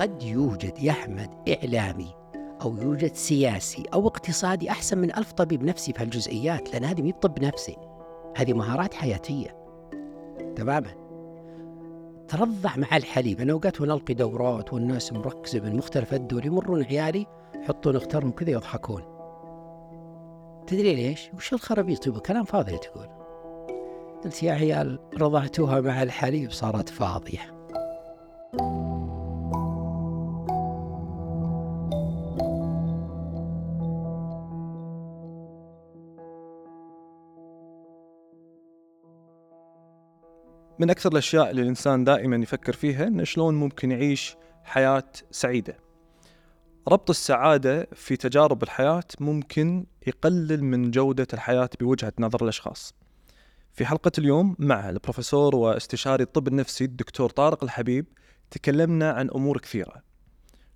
قد يوجد يا أحمد إعلامي أو يوجد سياسي أو اقتصادي أحسن من ألف طبيب نفسي في هالجزئيات لأن هذه مي طب نفسي. هذه مهارات حياتية. تماما ترضع مع الحليب. أنا أوقات ونلقي دورات والناس مركزة من مختلف الدول يمرون عيالي يحطون اختارهم كذا يضحكون. تدري ليش؟ وش الخرابيط؟ يبغى كلام فاضي تقول. قلت يا عيال رضعتوها مع الحليب صارت فاضية. من أكثر الأشياء اللي الإنسان دائما يفكر فيها إنه شلون ممكن يعيش حياة سعيدة. ربط السعادة في تجارب الحياة ممكن يقلل من جودة الحياة بوجهة نظر الأشخاص. في حلقة اليوم مع البروفيسور واستشاري الطب النفسي الدكتور طارق الحبيب تكلمنا عن أمور كثيرة.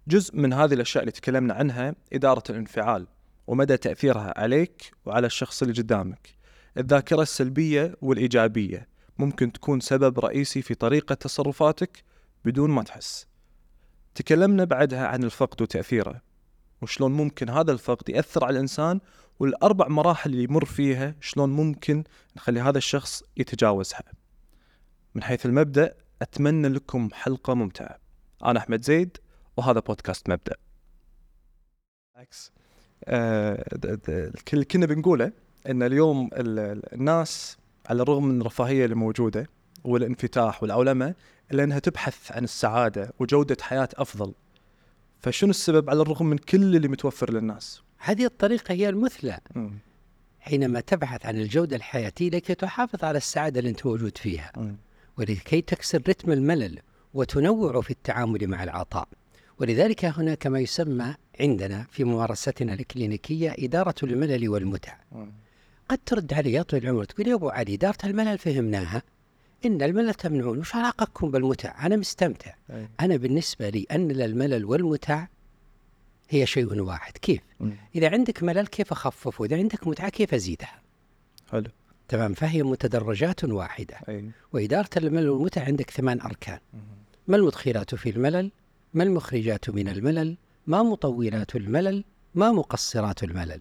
جزء من هذه الأشياء اللي تكلمنا عنها إدارة الانفعال ومدى تأثيرها عليك وعلى الشخص اللي قدامك الذاكرة السلبية والإيجابية. ممكن تكون سبب رئيسي في طريقة تصرفاتك بدون ما تحس. تكلمنا بعدها عن الفقد وتأثيره. وشلون ممكن هذا الفقد يأثر على الإنسان والأربع مراحل اللي يمر فيها شلون ممكن نخلي هذا الشخص يتجاوزها. من حيث المبدأ أتمنى لكم حلقة ممتعة. أنا أحمد زيد وهذا بودكاست مبدأ. عكس آه كنا بنقوله إن اليوم الناس على الرغم من الرفاهية اللي موجودة والانفتاح والعولمة الا انها تبحث عن السعادة وجودة حياة أفضل. فشنو السبب على الرغم من كل اللي متوفر للناس؟ هذه الطريقة هي المثلى. حينما تبحث عن الجودة الحياتية لكي تحافظ على السعادة اللي أنت موجود فيها مم. ولكي تكسر رتم الملل وتنوع في التعامل مع العطاء ولذلك هناك ما يسمى عندنا في ممارستنا الكلينيكية إدارة الملل والمتع مم. قد ترد علي يا طويل العمر تقول يا أبو علي إدارة الملل فهمناها. إن الملل تمنعون وش علاقتكم بالمتع. أنا مستمتع. أي. أنا بالنسبة لي أن الملل والمتع هي شيء واحد. كيف؟ إذا عندك ملل كيف أخففه؟ إذا عندك متعة كيف أزيدها؟ حلو. تمام. فهي متدرجات واحدة. أي. وإدارة الملل والمتع عندك ثمان أركان. ما المدخلات في الملل؟ ما المخرجات من الملل؟ ما مطولات الملل؟ ما مقصرات الملل؟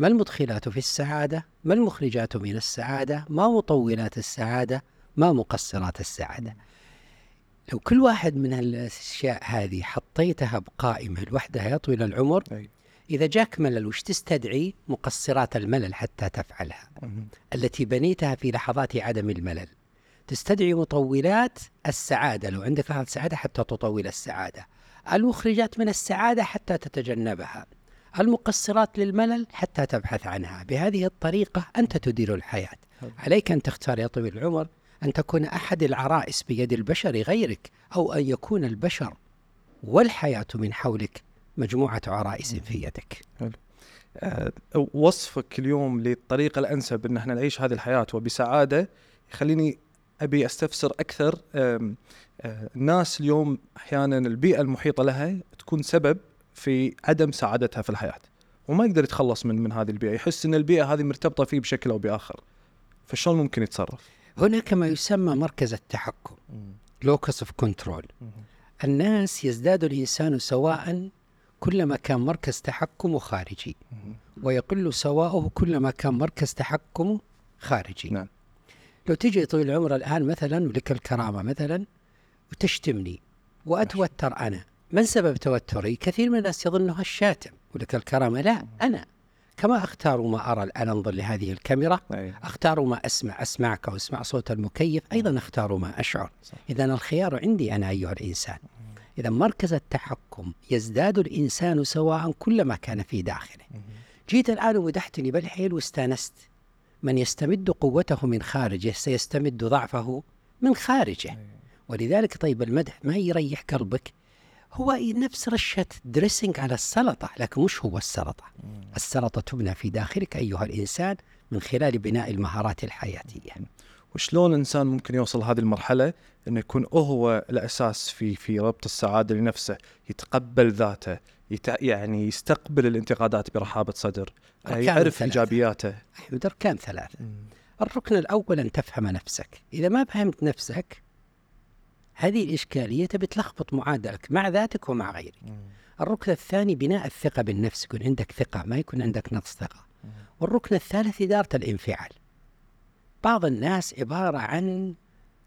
ما المدخلات في السعادة؟ ما المخرجات من السعادة؟ ما مطولات السعادة؟ ما مقصرات السعادة؟ لو كل واحد من الأشياء هذه حطيتها بقائمة لوحدها يا طويل العمر. إذا جاك ملل وش تستدعي؟ مقصرات الملل حتى تفعلها. التي بنيتها في لحظات عدم الملل. تستدعي مطولات السعادة لو عندك لحظة سعادة حتى تطول السعادة. المخرجات من السعادة حتى تتجنبها. المقصرات للملل حتى تبحث عنها. بهذه الطريقة أنت تدير الحياة. عليك أن تختار يا طويل العمر أن تكون أحد العرائس بيد البشر غيرك أو أن يكون البشر والحياة من حولك مجموعة عرائس في يدك. آه، وصفك اليوم للطريقة الأنسب أن إحنا نعيش هذه الحياة وبسعادة يخليني أبي أستفسر أكثر. آه، الناس اليوم أحيانا البيئة المحيطة لها تكون سبب في عدم سعادتها في الحياة. وما يقدر يتخلص من من هذه البيئة. يحس أن البيئة هذه مرتبطة فيه بشكل أو بآخر. فشلون ممكن يتصرف؟ هناك ما يسمى مركز التحكم. locus of control الناس يزداد الإنسان سواء كلما كان مركز تحكمه خارجي. ويقل سواءه كلما كان مركز تحكمه خارجي. نعم. لو تجي طويل العمر الآن مثلا ولك الكرامة مثلا وتشتمني وأتوتر أنا. من سبب توتري؟ كثير من الناس يظنها الشاتم. ولك الكرامة لا أنا. كما أختار ما أرى الآن أنظر لهذه الكاميرا أي. أختار ما أسمع أسمعك وأسمع صوت المكيف أيضا أختار ما أشعر. صح. إذا الخيار عندي أنا أيها الإنسان. إذا مركز التحكم يزداد الإنسان سواء كلما كان في داخله. جيت الآن ومدحتني بالحيل واستانست. من يستمد قوته من خارجه سيستمد ضعفه من خارجه. ولذلك طيب المدح ما يريح قلبك هو نفس رشة dressing على السلطة لكن مش هو السلطة. السلطة تبنى في داخلك أيها الإنسان من خلال بناء المهارات الحياتية. وشلون الانسان ممكن يوصل هذه المرحلة؟ إنه يكون هو الأساس في في ربط السعادة لنفسه يتقبل ذاته يتع... يعني يستقبل الانتقادات برحابة صدر يعرف ثلاثة. إيجابياته. أحمد أركان ثلاثة. الركن الأول أن تفهم نفسك. إذا ما فهمت نفسك هذه الإشكالية تبي تلخبط معادلك مع ذاتك ومع غيرك. الركن الثاني بناء الثقة بالنفس يكون عندك ثقة ما يكون عندك نقص ثقة. والركن الثالث إدارة الانفعال. بعض الناس عبارة عن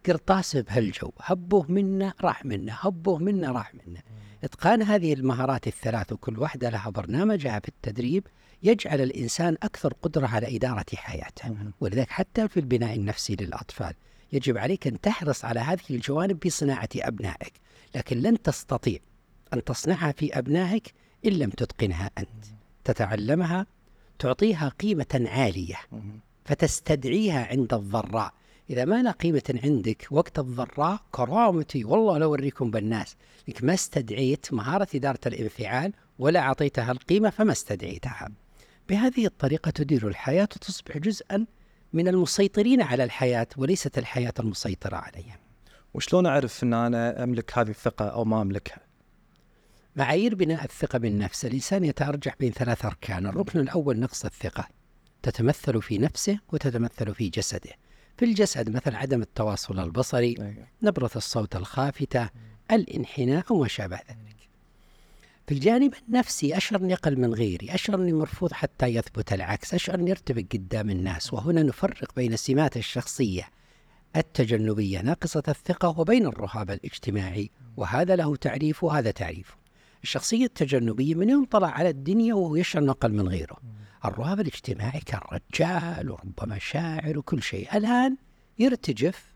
قرطاس بهالجو هبوه منا راح منا هبوه منا راح منا إتقان هذه المهارات الثلاث وكل واحدة لها برنامجها في التدريب يجعل الإنسان أكثر قدرة على إدارة حياته. ولذلك حتى في البناء النفسي للأطفال يجب عليك أن تحرص على هذه الجوانب في صناعة أبنائك لكن لن تستطيع أن تصنعها في أبنائك إن لم تتقنها أنت. تتعلمها تعطيها قيمة عالية فتستدعيها عند الضراء. إذا ما لا قيمة عندك وقت الضراء كرامتي والله لو أوريكم بالناس. لك ما استدعيت مهارة إدارة الانفعال ولا أعطيتها القيمة فما استدعيتها. بهذه الطريقة تدير الحياة وتصبح جزءا من المسيطرين على الحياة وليست الحياة المسيطرة عليها وشلون أعرف أن أنا أملك هذه الثقة أو ما أملكها؟ معايير بناء الثقة بالنفس. الإنسان يتأرجح بين ثلاث أركان. الركن الأول نقص الثقة. تتمثل في نفسه وتتمثل في جسده. في الجسد مثل عدم التواصل البصري أيوة. نبرة الصوت الخافتة الانحناء وما شابه ذلك. في الجانب النفسي أشعر أني أقل من غيري أشعر أني مرفوض حتى يثبت العكس أشعر أني أرتبك قدام الناس وهنا نفرق بين السمات الشخصية التجنبية ناقصة الثقة وبين الرهاب الاجتماعي وهذا له تعريف وهذا تعريف. الشخصية التجنبية من يوم طلع على الدنيا وهو يشعر أقل من غيره. الرهاب الاجتماعي كان رجال وربما شاعر وكل شيء الآن يرتجف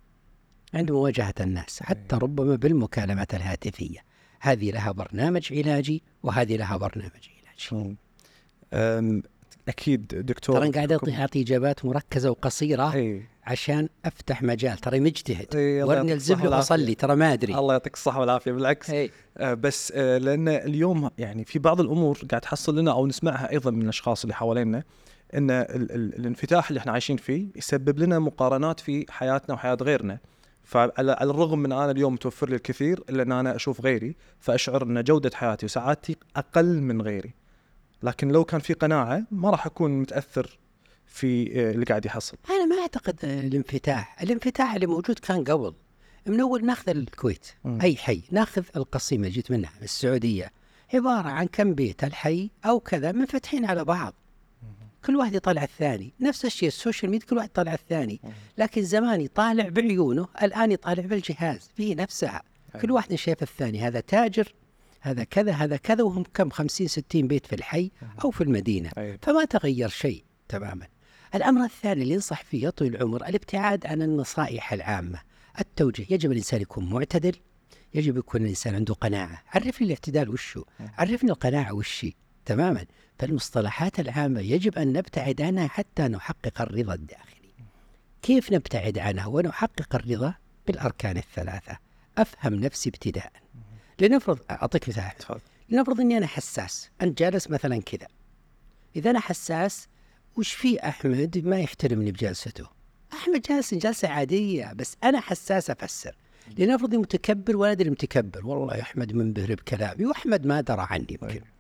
عند مواجهة الناس حتى ربما بالمكالمات الهاتفية. هذه لها برنامج علاجي وهذه لها برنامج علاجي. أم، أكيد دكتور ترى قاعد أعطي أعطي إجابات مركزة وقصيرة أي. عشان أفتح مجال. ترى مجتهد. الصحة الزبل. وأصلي ترى ما أدري. الله يعطيك الصحة والعافية بالعكس. إي. آه، بس آه، لأن اليوم يعني في بعض الأمور قاعد تحصل لنا أو نسمعها أيضا من الأشخاص اللي حوالينا إن ال ال الانفتاح اللي إحنا عايشين فيه يسبب لنا مقارنات في حياتنا وحياة غيرنا. فعلى على الرغم من أنا اليوم متوفر لي الكثير إلا إن أنا أشوف غيري فأشعر إن جودة حياتي وسعادتي أقل من غيري. لكن لو كان في قناعة ما راح أكون متأثر في آه، اللي قاعد يحصل. أنا ما أعتقد الانفتاح. الانفتاح اللي موجود كان قبل. من أول ناخذ الكويت مم. أي حي. ناخذ القصيمة جيت منها من السعودية. عبارة عن كم بيت الحي أو كذا منفتحين على بعض. كل واحد يطالع الثاني. نفس الشيء ال social media كل واحد يطالع الثاني. لكن زمان يطالع بعيونه الآن يطالع بالجهاز في نفسها كل واحد شايف الثاني هذا تاجر هذا كذا هذا كذا وهم كم خمسين ستين بيت في الحي أو في المدينة. أي. فما تغير شيء تماما. الأمر الثاني اللي ينصح فيه يا طويل العمر الابتعاد عن النصائح العامة. التوجيه يجب الإنسان يكون معتدل يجب يكون الإنسان عنده قناعة. عرفني الاعتدال وشو؟ عرفني القناعة وشي. تماما. فالمصطلحات العامة يجب أن نبتعد عنها حتى نحقق الرضا الداخلي. كيف نبتعد عنها ونحقق الرضا؟ بالأركان الثلاثة. أفهم نفسي ابتداء لنفرض أعطيك مثال. لنفرض إني أنا حساس. انت جالس مثلا كذا. إذا أنا حساس وش في أحمد ما يحترمني بجلسته؟ أحمد جالس جلسة عادية بس أنا حساس أفسر. لنفرض متكبر ولا أدري متكبر. والله يا أحمد منبهر بكلامي وأحمد ما درى عني يمكن أيوة.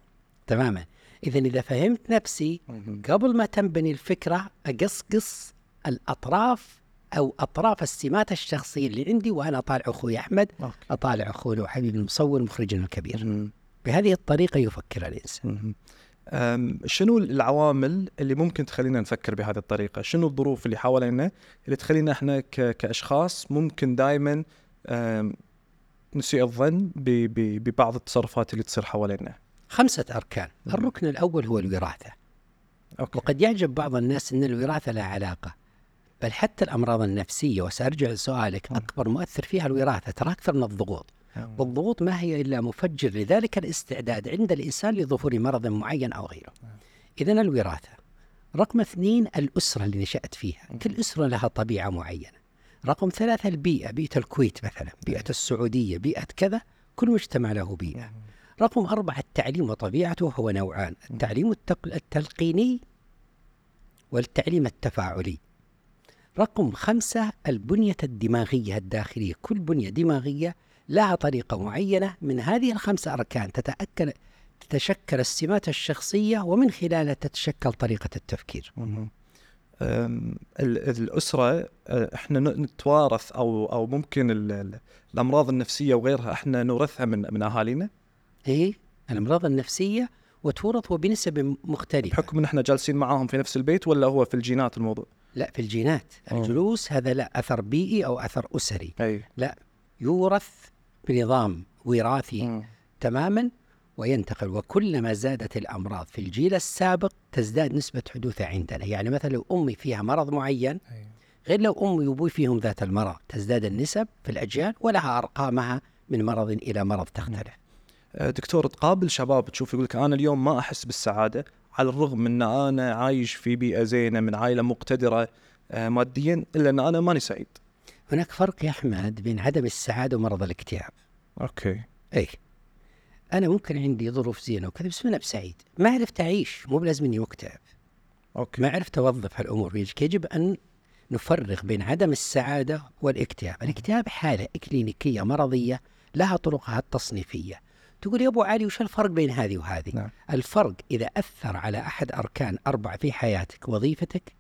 تماما اذا إذا فهمت نفسي قبل ما تنبني الفكرة أقصقص الأطراف أو أطراف السمات الشخصية اللي عندي وأنا أطالع أخوي أحمد أوكي. أطالع أخوي وحبيبي المصور مخرجنا الكبير. بهذه الطريقة يفكر. أم، شنو العوامل اللي ممكن تخلينا نفكر بهذه الطريقة؟ شنو الظروف اللي حوالينا اللي تخلينا إحنا ك- كأشخاص ممكن دائما نسيء الظن ببعض التصرفات اللي تصير حوالينا؟ خمسة أركان. الركن الأول هو الوراثة. أوكي. وقد يعجب بعض الناس أن الوراثة لها علاقة. بل حتى الأمراض النفسية وسأرجع لسؤالك أكبر مؤثر فيها الوراثة ترى أكثر من الضغوط. والضغوط ما هي إلا مفجر لذلك الاستعداد عند الإنسان لظهور مرض معين أو غيره. إذا الوراثة. رقم اثنين الأسرة اللي نشأت فيها. كل أسرة لها طبيعة معينة. رقم ثلاثة البيئة بيئة الكويت مثلا بيئة السعودية بيئة كذا كل مجتمع له بيئة. رقم أربعة التعليم وطبيعته هو نوعان التعليم التلقيني والتعليم التفاعلي. رقم خمسة البنية الدماغية الداخلية. كل بنية دماغية لها طريقة معينة. من هذه الخمسة أركان تتأكد تتشكل السمات الشخصية ومن خلالها تتشكل طريقة التفكير. مهم. أم، ال- الأسرة أه، إحنا نتوارث أو أو ممكن ال- ال- الأمراض النفسية وغيرها إحنا نورثها من من أهالينا؟ هي الأمراض النفسية وتورث وبنسب مختلفة. بحكم إن إحنا جالسين معاهم في نفس البيت ولا هو في الجينات الموضوع؟ لا في الجينات. آه. الجلوس هذا لا أثر بيئي أو أثر أسري. أي. يورث بنظام وراثي تماما وينتقل. وكلما زادت الأمراض في الجيل السابق تزداد نسبة حدوثها عندنا. يعني مثلا لو أمي فيها مرض معين غير لو أمي وأبوي فيهم ذات المرض تزداد النسب في الأجيال ولها أرقامها من مرض إلى مرض تختلف. دكتور تقابل شباب تشوف يقول لك أنا اليوم ما أحس بالسعادة على الرغم إن أنا عايش في بيئة زينة من عائلة مقتدرة أه، ماديا إلا إن أنا ماني سعيد. هناك فرق يا أحمد بين عدم السعادة ومرض الاكتئاب. okay. اي أنا ممكن عندي ظروف زينة وكذا بس أنا بسعيد. ما عرفت أعيش مو بلازم إني مكتئب okay. ما عرفت أوظف هالأمور. يجب- يجب أن نفرق بين عدم السعادة والاكتئاب. الاكتئاب حالة إكلينيكية مرضية لها طرقها التصنيفية. تقول يا أبو علي وش الفرق بين هذه وهذه؟ نعم. الفرق إذا أثر على أحد أركان اربعه في حياتك وظيفتك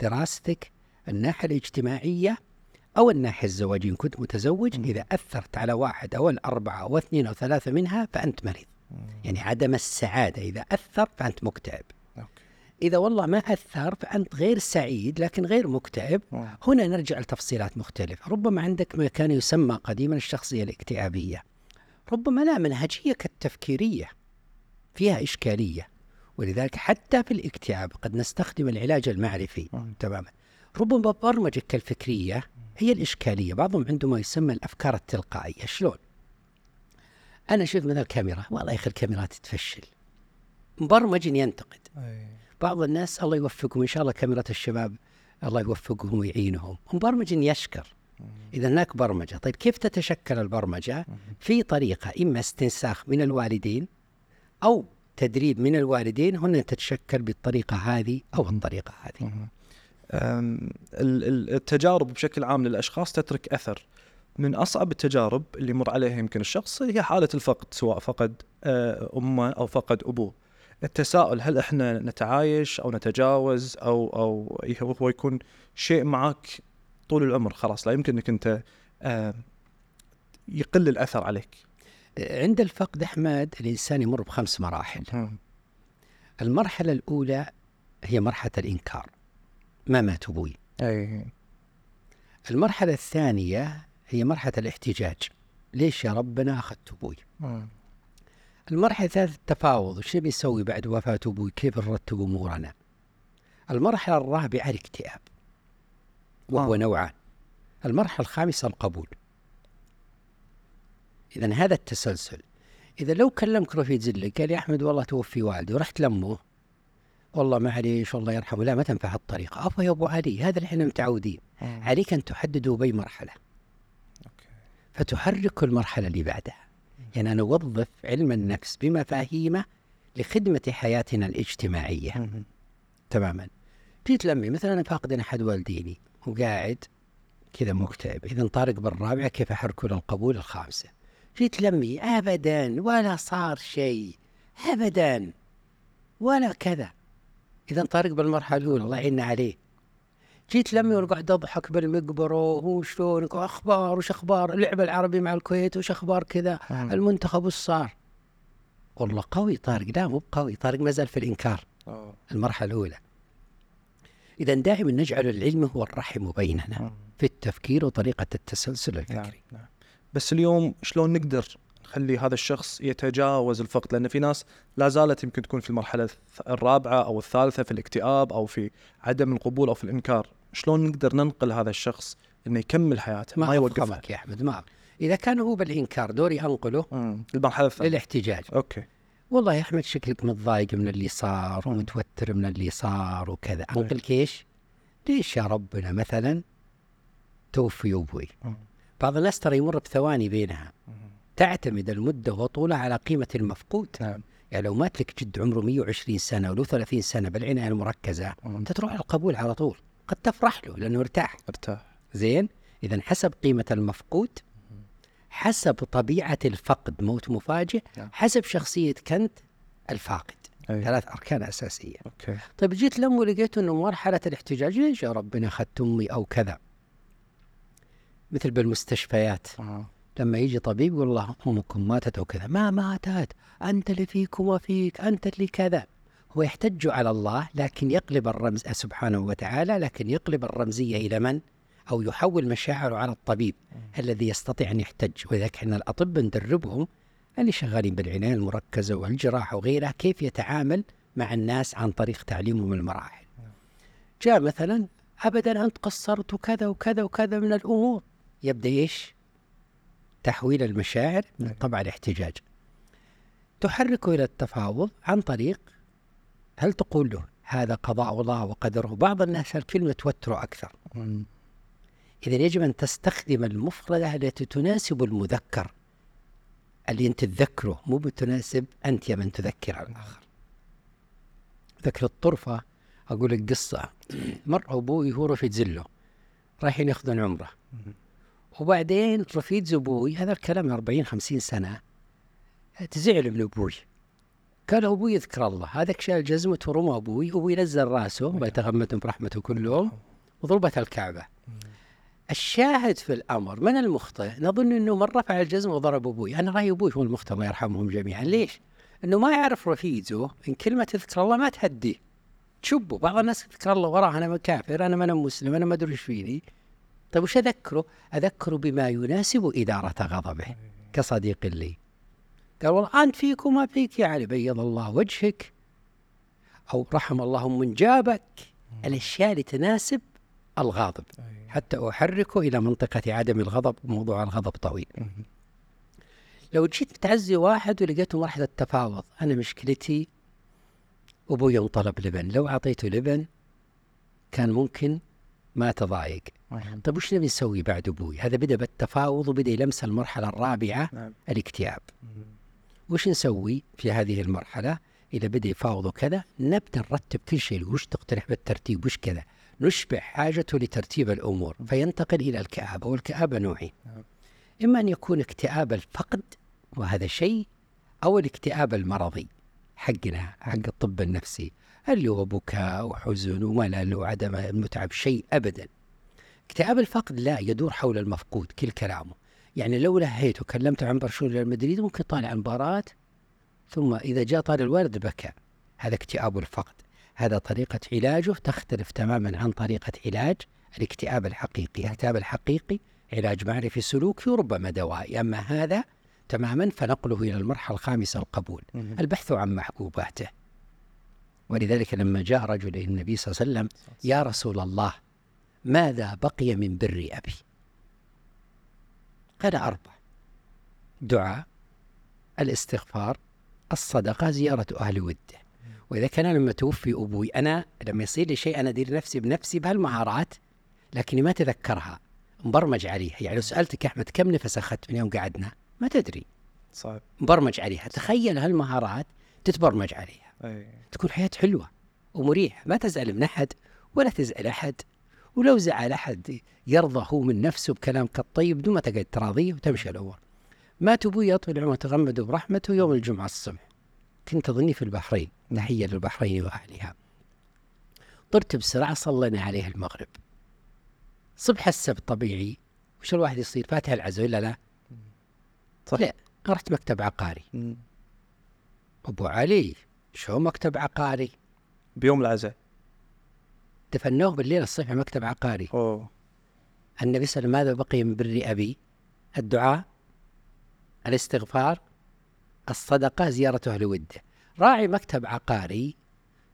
دراستك الناحية الاجتماعية أو الناحية الزواجية إن كنت متزوج مم. إذا أثرت على واحد أو الأربعة أو اثنين أو ثلاثة منها فأنت مريض. يعني عدم السعادة إذا أثر فأنت مكتئب. إذا والله ما أثر فأنت غير سعيد لكن غير مكتئب. هنا نرجع لتفصيلات مختلفة. ربما عندك ما كان يسمى قديما الشخصية الاكتئابية. ربما لا منهجية كالتفكيرية فيها إشكالية. ولذلك حتى في الاكتئاب قد نستخدم العلاج المعرفي. تماما. ربما البرمجة كالفكرية هي الإشكالية. بعضهم عنده ما يسمى الأفكار التلقائية. شلون؟ أنا شفت مثلا الكاميرا. والله يا أخي الكاميرات تفشل مبرمج ينتقد. بعض الناس الله يوفقهم. إن شاء الله كاميرا الشباب الله يوفقهم ويعينهم. مبرمج يشكر. إذا هناك برمجة. طيب كيف تتشكل البرمجة؟ في طريقة إما استنساخ من الوالدين أو تدريب من الوالدين هنا تتشكل بالطريقة هذه أو الطريقة هذه. التجارب بشكل عام للأشخاص تترك أثر. من أصعب التجارب اللي يمر عليها يمكن الشخص هي حالة الفقد سواء فقد آه، أمه أو فقد أبوه. التساؤل هل إحنا نتعايش أو نتجاوز أو أو هو يكون شيء معك طول العمر خلاص لا يمكن إنك أنت آه، يقل الأثر عليك. عند الفقد أحمد الإنسان يمر بخمس مراحل. المرحلة الأولى هي مرحلة الإنكار ما مات أبوي. أي. المرحلة الثانية هي مرحلة الاحتجاج ليش يا ربنا أخذت أبوي؟ المرحلة الثالثة التفاوض وش بنسوي بعد وفاة أبوي؟ كيف نرتب أمورنا؟ المرحلة الرابعة الاكتئاب. وهو آه. نوعان المرحلة الخامسة القبول. إذا هذا التسلسل. إذا لو كلمك رفيق زلك قال يا أحمد والله توفي والدي ورحت لأمه. والله معليش والله يرحمه. لا ما تنفع هالطريقة. أبا يا أبو علي هذا اللي إحنا متعودين عليك أن تحددوا بأي مرحلة أوكي. فتحرك المرحلة اللي بعدها. يعني أنا أوظف علم النفس بمفاهيمه لخدمة حياتنا الاجتماعية. تماما. جيت لمي مثلا أنا فاقد أحد والديني. وقاعد كذا مكتئب. إذا طارق بالرابعة كيف أحركه للقبول الخامسة؟ جيت لمي أبدا ولا صار شيء أبدا ولا كذا. إذا طارق بالمرحلة الأولى الله يعيننا عليه. جيت لمي وقعد اضحك بالمقبرة وهو شلونك واخبار وش أخبار؟ اللعبة العربي مع الكويت وش أخبار كذا؟ المنتخب وش صار؟ والله قوي طارق لا مو قوي طارق ما زال في الإنكار. المرحلة الأولى. إذا دائما نجعل العلم هو الرحم بيننا في التفكير وطريقة التسلسل نعم الفكري. نعم. بس اليوم شلون نقدر نخلي هذا الشخص يتجاوز الفقد؟ لأن في ناس لا زالت يمكن تكون في المرحلة الث- الرابعة أو الثالثة في الاكتئاب أو في عدم القبول أو في الإنكار. شلون نقدر ننقل هذا الشخص إنه يكمل حياته؟ ما, ما يوقفها افهمك يا أحمد ما إذا كان هو بالإنكار دوري أنقله. المرحله الثانية. للاحتجاج. أوكي. والله يا أحمد شكلك متضايق من اللي صار ومتوتر من اللي صار وكذا. طيب. انقلك إيش؟ ليش يا ربنا مثلا توفي أبوي. بعض الناس ترى يمر بثواني بينها. تعتمد المدة وطولها على قيمة المفقود. نعم. يعني لو مات لك جد عمره 120 سنة ولو 30 سنة بالعناية المركزة مم. أنت تروح على القبول على طول. قد تفرح له لأنه ارتاح. ارتاح. زين؟ اذا حسب قيمة المفقود حسب طبيعة الفقد موت مفاجئ نعم. حسب شخصية كنت الفاقد أي. ثلاث أركان أساسية أوكي طيب جيت لم ولقيت أنه مرحلة الاحتجاج ليش يا ربنا أخذت أمي أو كذا مثل بالمستشفيات آه. لما يجي طبيب يقول الله أمكم ماتت أو كذا ما ماتت أنت اللي فيك وما فيك أنت اللي كذا هو يحتج على الله لكن يقلب الرمز سبحانه وتعالى لكن يقلب الرمزية إلى من؟ أو يحول مشاعره على الطبيب الذي يستطيع أن يحتج. ولذلك إحنا الأطباء ندربهم اللي شغالين بالعناية المركزة والجراحة وغيرها؟ كيف يتعامل مع الناس عن طريق تعليمهم المراحل؟ جاء مثلا أبدا أنت قصرت وكذا وكذا وكذا من الأمور. يبدأ إيش؟ تحويل المشاعر من أي. طبع الاحتجاج. تحركه إلى التفاوض عن طريق هل تقول له هذا قضاء الله وقدره؟ بعض الناس الكلمة توتره أكثر. إذا يجب أن تستخدم المفردة التي تناسب المذكر. اللي أنت تذكره مو بتناسب أنت يا من تذكر الآخر. ذكر الطرفة أقول لك قصة. مر أبوي هو رفيق زله رايحين ياخذون عمرة. وبعدين رفيق أبوي هذا الكلام من 40 50 سنة تزعل من أبوي. قال أبوي يذكر الله. هذاك شال جزمته ورمى أبوي أبوي نزل رأسه الله. يتغمدهم برحمته كلهم وضربت الكعبة. الشاهد في الأمر من المخطئ؟ نظن أنه من رفع الجزمة وضرب أبوي أنا رأي أبوي هو المخطئ الله يرحمهم جميعا. ليش؟ أنه ما يعرف رفيقه إن كلمة تذكر الله ما تهديه تشبه بعض الناس تذكر الله وراه أنا كافر أنا ما أنا مسلم أنا ما أدري إيش فيني. طيب وش أذكره؟ أذكره بما يناسب إدارة غضبه كصديق لي. قال والله أنت فيك وما فيك يا علي بيض الله وجهك أو رحم الله من جابك. الأشياء اللي تناسب الغاضب. أي. حتى أحركه إلى منطقة عدم الغضب وموضوع الغضب طويل. لو جيت تعزي واحد ولقيته مرحلة تفاوض أنا مشكلتي أبوي طلب لبن. لو أعطيته لبن كان ممكن ما تضايق. طيب وش نبي نسوي بعد أبوي؟ هذا بدأ بالتفاوض وبدأ يلمس المرحلة الرابعة نعم. الاكتئاب. وش نسوي في هذه المرحلة؟ إذا بدأ يفاوض وكذا نبدأ نرتب كل شيء. وش تقترح بالترتيب؟ وش كذا؟ نشبع حاجته لترتيب الأمور فينتقل إلى الكآبة والكآبة نوعين نعم. إما أن يكون اكتئاب الفقد وهذا شيء أو الاكتئاب المرضي حقنا حق الطب النفسي. اللي هو بكاء وحزن وملل وعدم المتعب شيء أبدا. اكتئاب الفقد لا يدور حول المفقود كل كلامه. يعني لو لهيت وكلمت عن برشلونة ريال مدريد ممكن طالع المباراة ثم إذا جاء طال الولد بكى. هذا اكتئاب الفقد. هذا طريقة علاجه تختلف تماما عن طريقة علاج الاكتئاب الحقيقي. الاكتئاب الحقيقي علاج معرفي سلوكي وربما دوائي. أما هذا تماما فنقله إلى المرحلة الخامسة القبول. البحث عن محبوباته. ولذلك لما جاء رجل إلى النبي صلى الله عليه وسلم يا رسول الله ماذا بقي من بر أبي؟ قال أربع دعاء الاستغفار الصدقة زيارة أهل وده. وإذا كان لما توفي أبوي أنا لما يصير لي شيء أنا أدير نفسي بنفسي بهالمهارات لكني ما تذكرها مبرمج عليها. يعني لو سألتك يا أحمد كم نفس أخذت من يوم قعدنا؟ ما تدري. صعب. مبرمج عليها. تخيل هالمهارات تتبرمج عليها. أي. تكون حياة حلوة ومريحة. ما تزعل من أحد ولا تزعل أحد. ولو زعل أحد يرضى هو من نفسه بكلامك الطيب بدون ما تقعد تراضيه وتمشي الأمور. مات أبوي طول عمره تغمد برحمته يوم الجمعة الصبح. كنت أظني في البحرين تحية للبحرين وأهلها طرت بسرعة صلينا عليه المغرب صبح السبت طبيعي وش الواحد يصير فاتح العزو ولا لا؟ صح. لا رحت مكتب عقاري مم. أبو علي شو مكتب عقاري؟ بيوم العزاء دفنوه بالليل الصبح مكتب عقاري أوه النبي صلى الله عليه وسلم ماذا بقي من بر أبي الدعاء الاستغفار الصدقة زيارة أهل وده. راعي مكتب عقاري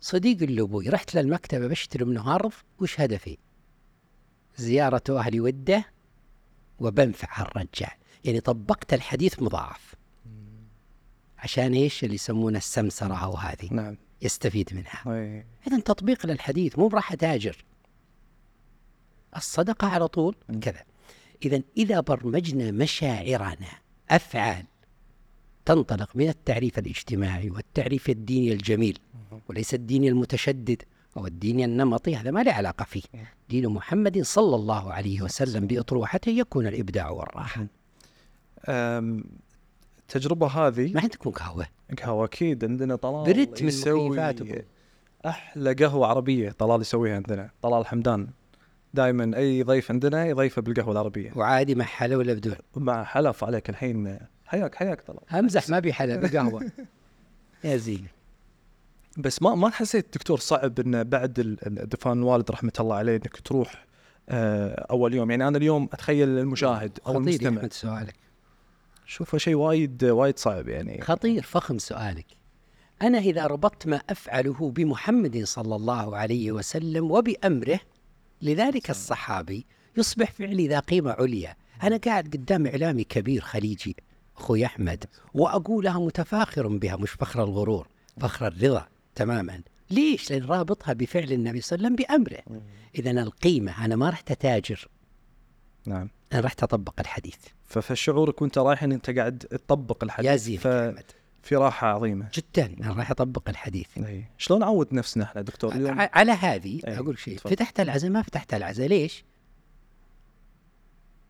صديق لأبوي رحت للمكتبة بشتري منه أرض وش هدفي؟ زيارة أهل وده وبنفع الرجال. يعني طبقت الحديث مضاعف. عشان إيش اللي يسمونه السمسرة أو هذه؟ نعم. يستفيد منها. اي إذا تطبيق للحديث مو براح أتاجر. الصدقة على طول. كذا. إذا إذا برمجنا مشاعرنا أفعال تنطلق من التعريف الاجتماعي والتعريف الديني الجميل وليس الديني المتشدد أو الديني النمطي هذا ما له علاقة فيه. مم. دين محمد صلى الله عليه وسلم بأطروحته يكون الإبداع والراحة. أم، التجربه هذه؟ ما عندكم قهوة؟ قهوة أكيد عندنا طلال بردت من مكيفاتكم. أحلى قهوة عربية طلال يسويها عندنا طلال حمدان. دائما أي ضيف عندنا يضيفه بالقهوة العربية. وعادي مع حلا ولا بدون مع حلف عليك الحين حياك حياك طلال. امزح ما بي حلا بقهوه يا زين. بس ما ما حسيت دكتور صعب انه بعد دفان الوالد رحمة الله عليه إنك تروح آه، أول يوم. يعني أنا اليوم أتخيل المشاهد أو المستمع. سؤالك. شوفه شيء وايد وايد صعب يعني. خطير فخم سؤالك. أنا إذا ربطت ما أفعله بمحمد صلى الله عليه وسلم وبأمره لذلك الصحابي يصبح فعلي ذا قيمة عليا. أنا قاعد قدام إعلامي كبير خليجي. أخوي أحمد وأقولها متفاخر بها مش فخر الغرور فخر الرضا تماما. ليش؟ لأن رابطها بفعل النبي صلى الله عليه وسلم بأمره. إذا القيمة أنا ما رحت أتاجر نعم. أنا رحت أطبق الحديث. فشعورك وأنت رايح إن أنت قاعد تطبق الحديث. يا زين. أحمد في راحه عظيمة. جدا أنا راح أطبق الحديث. إي. شلون نعود نفسنا إحنا دكتور؟ اليوم على هذه أي، أقول شيء. فتحت العزاء ما فتحت العزاء ليش؟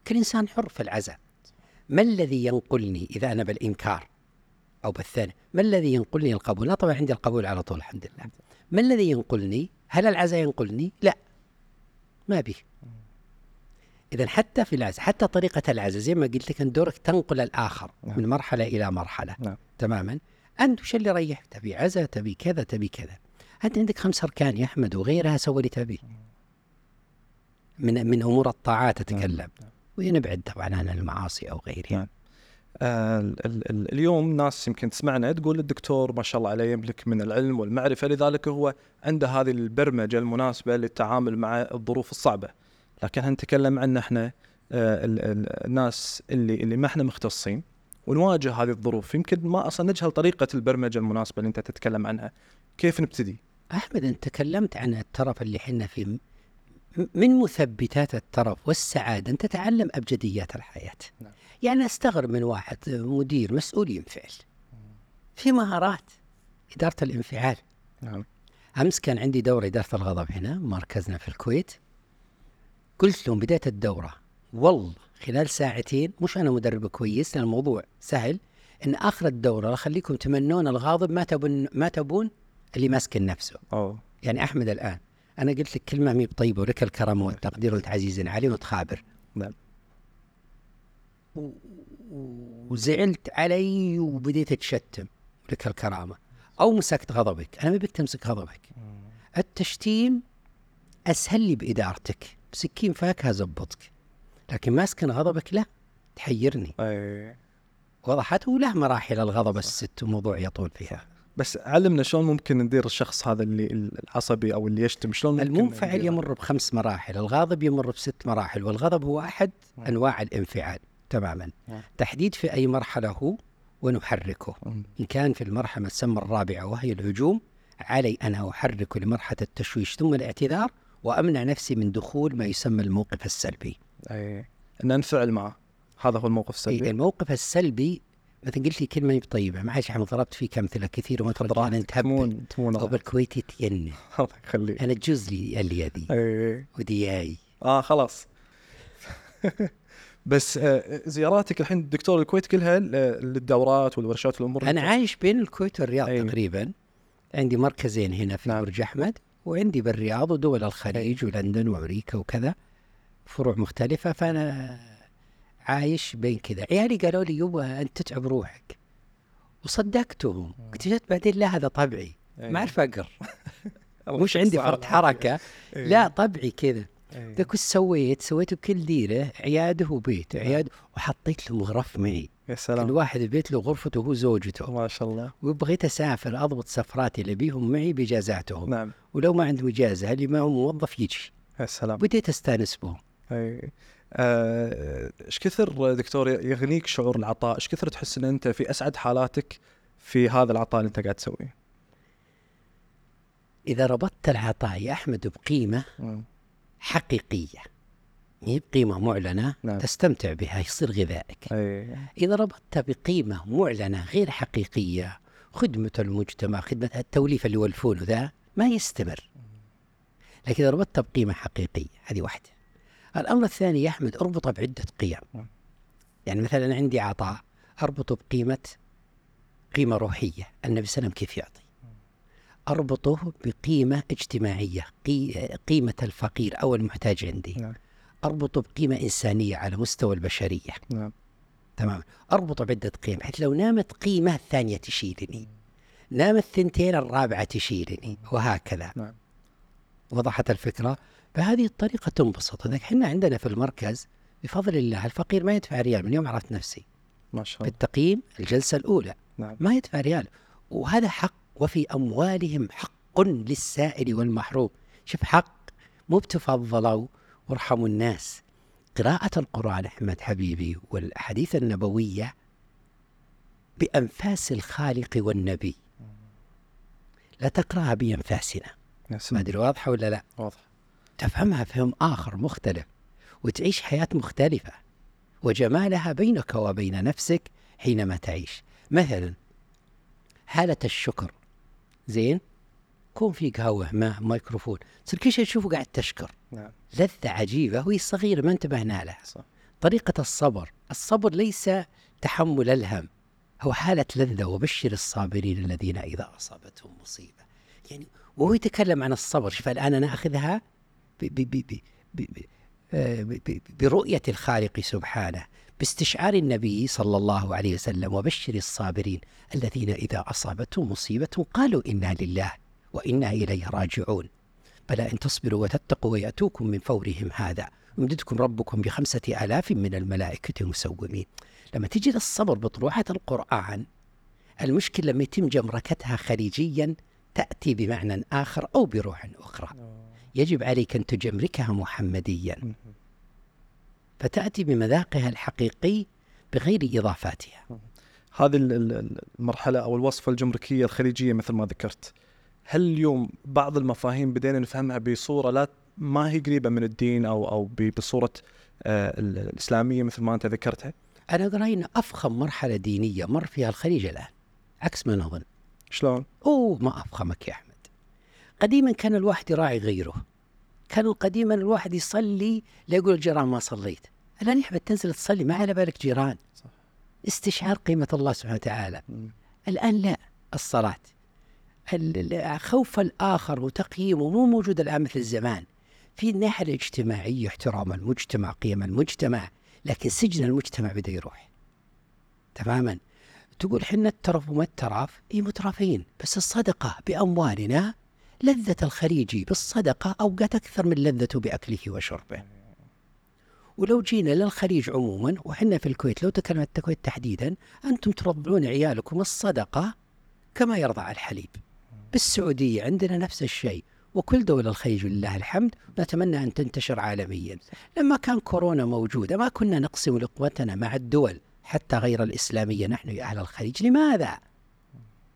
كل إنسان حر في العزاء. ما الذي ينقلني إذا أنا بالإنكار أو بالثاني ما الذي ينقلني القبول؟ لا طبعا عندي القبول على طول الحمد لله ما الذي ينقلني؟ هل العزاء ينقلني؟ لا ما به اذا حتى في العزاء حتى طريقة العزاء زي ما قلت لك أن دورك تنقل الآخر نعم. من مرحلة إلى مرحلة نعم. تماما أنت وش اللي ريح تبي عزاء تبي كذا تبي كذا أنت عندك خمس أركان يا احمد وغيرها سوي اللي تبيه من من أمور الطاعات أتكلم نعم. ونبعد طبعا عن المعاصي أو غيرها. نعم. آه ال- ال- ال- اليوم ناس يمكن تسمعنا تقول الدكتور ما شاء الله عليه يملك من العلم والمعرفة لذلك هو عنده هذه البرمجة المناسبة للتعامل مع الظروف الصعبة. لكن هنتكلم عن إحنا آه ال- ال- الناس اللي اللي ما إحنا مختصين ونواجه هذه الظروف؟ يمكن ما أصلا نجهل طريقة البرمجة المناسبة اللي أنت تتكلم عنها. كيف نبتدي؟ أحمد أنت تكلمت عن الترف اللي حنا فيه من مثبتات الترف والسعادة أن تتعلم أبجديات الحياة. نعم. يعني أستغرب من واحد مدير مسؤول ينفعل. في مهارات إدارة الانفعال. نعم. أمس كان عندي دورة إدارة الغضب هنا مركزنا في الكويت. قلت لهم بداية الدورة والله خلال ساعتين مش أنا مدرب كويس لأن الموضوع سهل إن آخر الدورة أخليكم تمنون الغاضب ما تبون ما تبون اللي ماسك نفسه أوه. يعني أحمد الآن أنا قلت لك كلمة مي بطيبه ولك الكرم والتقدير وانت عزيز علي وتخابر. نعم. وزعلت علي وبديت أتشتم لك الكرامة. أو مسكت غضبك. أنا ما بك تمسك غضبك. التشتيم أسهل لي بإدارتك. بسكين فاكهة زبطك لكن ماسكن غضبك لا تحيرني. وضحت وله مراحل الغضب الست وموضوع يطول فيها. بس علمنا شلون ممكن ندير الشخص هذا اللي العصبي أو اللي يشتم شلون ممكن المنفعل؟ يمر بخمس مراحل الغاضب يمر بست مراحل والغضب هو أحد نعم. أنواع الانفعال تماما نعم. تحديد في أي مرحلة هو ونحركه مم. إن كان في المرحلة تسمى الرابعة وهي الهجوم علي أن أحركه لمرحلة التشويش ثم الاعتذار وأمنع نفسي من دخول ما يسمى الموقف السلبي أي ان انفعل معه هذا هو الموقف إيه، السلبي الموقف السلبي مثلا قلت لي كلمة طيبة. معلش إحنا ضربت فيك أمثلة كثير وما ترجع أنا تهبل تمون تمون أو بالكويتي تين الله يخليك. أنا تجوز لي اليدي اي ودياي آه خلاص. بس آه زياراتك الحين دكتور الكويت كلها للدورات والورشات والأمور أنا عايش بين الكويت والرياض أيوة. تقريبا. عندي مركزين هنا في نعم. برج أحمد وعندي بالرياض ودول الخليج ولندن وأمريكا وكذا فروع مختلفة. فأنا عايش بين كذا. عيالي قالوا لي يبا أنت تتعب روحك. وصدقتهم. اكتشفت بعدين لا هذا طبعي. أي. ما أعرف أقر. مش عندي فرط. حركة. أي. لا طبعي كذا. أي. ذاك وش سويت؟ سويت بكل ديرة عياده وبيت عياده وحطيت لهم غرف معي. يا كل سلام واحد البيت له غرفته هو زوجته ما شاء الله. وبغيت أسافر أضبط سفراتي اللي بيهم معي بإجازاتهم. نعم. ولو ما عندهم إجازة اللي ما هو موظف يجي. يا سلام. بديت أستأنس بهم. آه، إيش كثر دكتور يغنيك شعور العطاء؟ إيش كثر تحس إن أنت في أسعد حالاتك في هذا العطاء اللي أنت قاعد تسويه؟ إذا ربطت العطاء يا أحمد بقيمة. حقيقية هي بقيمة معلنة نعم. تستمتع بها يصير غذائك. أي. إذا ربطت بقيمة معلنة غير حقيقية خدمة المجتمع خدمة التوليف اللي هو الفول ذا ما يستمر. لكن إذا ربطت بقيمة حقيقية هذه واحدة. الأمر الثاني يا احمد اربطه بعدة قيم. نعم. يعني مثلا عندي عطاء أربطه بقيمة قيمة روحية النبي صلى الله عليه وسلم كيف يعطي؟ أربطه بقيمة اجتماعية قي- قيمة الفقير أو المحتاج عندي. نعم. أربطه بقيمة إنسانية على مستوى البشرية. نعم. تمام. أربطه بعدة قيم بحيث لو نامت قيمة الثانية تشيلني. نامت ثنتين الرابعة تشيلني وهكذا. نعم. وضحت الفكرة؟ بهذه الطريقة تنبسط. لذلك إحنا عندنا في المركز بفضل الله الفقير ما يدفع ريال. من يوم عرفت نفسي. ما شاء في الله التقييم الجلسة الأولى. نعم. ما يدفع ريال. وهذا حق. وفي أموالهم حق للسائل والمحروم. شوف حق مو بتفضلوا وارحموا الناس. قراءة القرآن أحمد حبيبي والأحاديث النبوية بأنفاس الخالق والنبي. لا تقرأها بأنفاسنا. ما أدري واضحة ولا لا؟ واضح تفهمها فهم آخر مختلف وتعيش حياة مختلفة وجمالها بينك وبين نفسك حينما تعيش. مثلا حالة الشكر. زين؟ كون في قهوة ماء ميكروفون تصير كل شيء تشوفه قاعد تشكر. نعم. لذة عجيبة. وهي صغيرة ما انتبهنا لها صح. طريقة الصبر. الصبر ليس تحمل الهم. هو حالة لذة. وبشر الصابرين الذين إذا أصابتهم مصيبة. يعني وهو يتكلم عن الصبر. شوف الآن أنا أخذها آه، برؤية الخالق سبحانه باستشعار النبي صلى الله عليه وسلم وبشر الصابرين الذين إذا أصابتهم مصيبة قالوا إنا لله وإنا إليه راجعون. بلى إن تصبروا وتتقوا ويأتوكم من فورهم هذا. يمددكم ربكم بخمسة آلاف من الملائكة مسومين. لما تجي للصبر بطروحة القرآن المشكلة لما يتم جمركتها خليجيا تأتي بمعنى آخر أو بروح أخرى. يجب عليك أن تجمركها محمديا. فتأتي بمذاقها الحقيقي بغير إضافاتها. هذه ال- ال- المرحلة أو الوصفة الجمركية الخليجية مثل ما ذكرت. هل اليوم بعض المفاهيم بدينا نفهمها بصورة لا ما هي قريبة من الدين أو أو بصورة آه، ال- الإسلامية مثل ما أنت ذكرتها؟ أنا أقرأ أن أفخم مرحلة دينية مر فيها الخليج الآن. عكس ما نظن. شلون؟ أوه ما أفخمك يا أحمد. قديما كان الواحد يراعي غيره. كان قديما الواحد يصلي لا يقول الجيران ما صليت. الآن يا أحمد تنزل تصلي ما على بالك جيران. صح. استشعار قيمة الله سبحانه وتعالى. مم. الآن لا الصلاة. ال- ال- خوف الآخر وتقييمه مو موجود الآن مثل زمان في الناحية الاجتماعية احترام المجتمع قيم المجتمع لكن سجن المجتمع بدأ يروح. تماما. تقول حنا الترف وما الترف؟ اي مترفين. بس الصدقة بأموالنا لذة الخليجي بالصدقة أوقات أكثر من لذته بأكله وشربه. ولو جينا للخليج عموما وحنا في الكويت لو تكلمت الكويت تحديدا أنتم ترضعون عيالكم الصدقة كما يرضع الحليب. بالسعودية عندنا نفس الشيء وكل دول الخليج لله الحمد نتمنى أن تنتشر عالميا. لما كان كورونا موجودة ما كنا نقسم لقوتنا مع الدول حتى غير الإسلامية نحن يا أهل الخليج. لماذا؟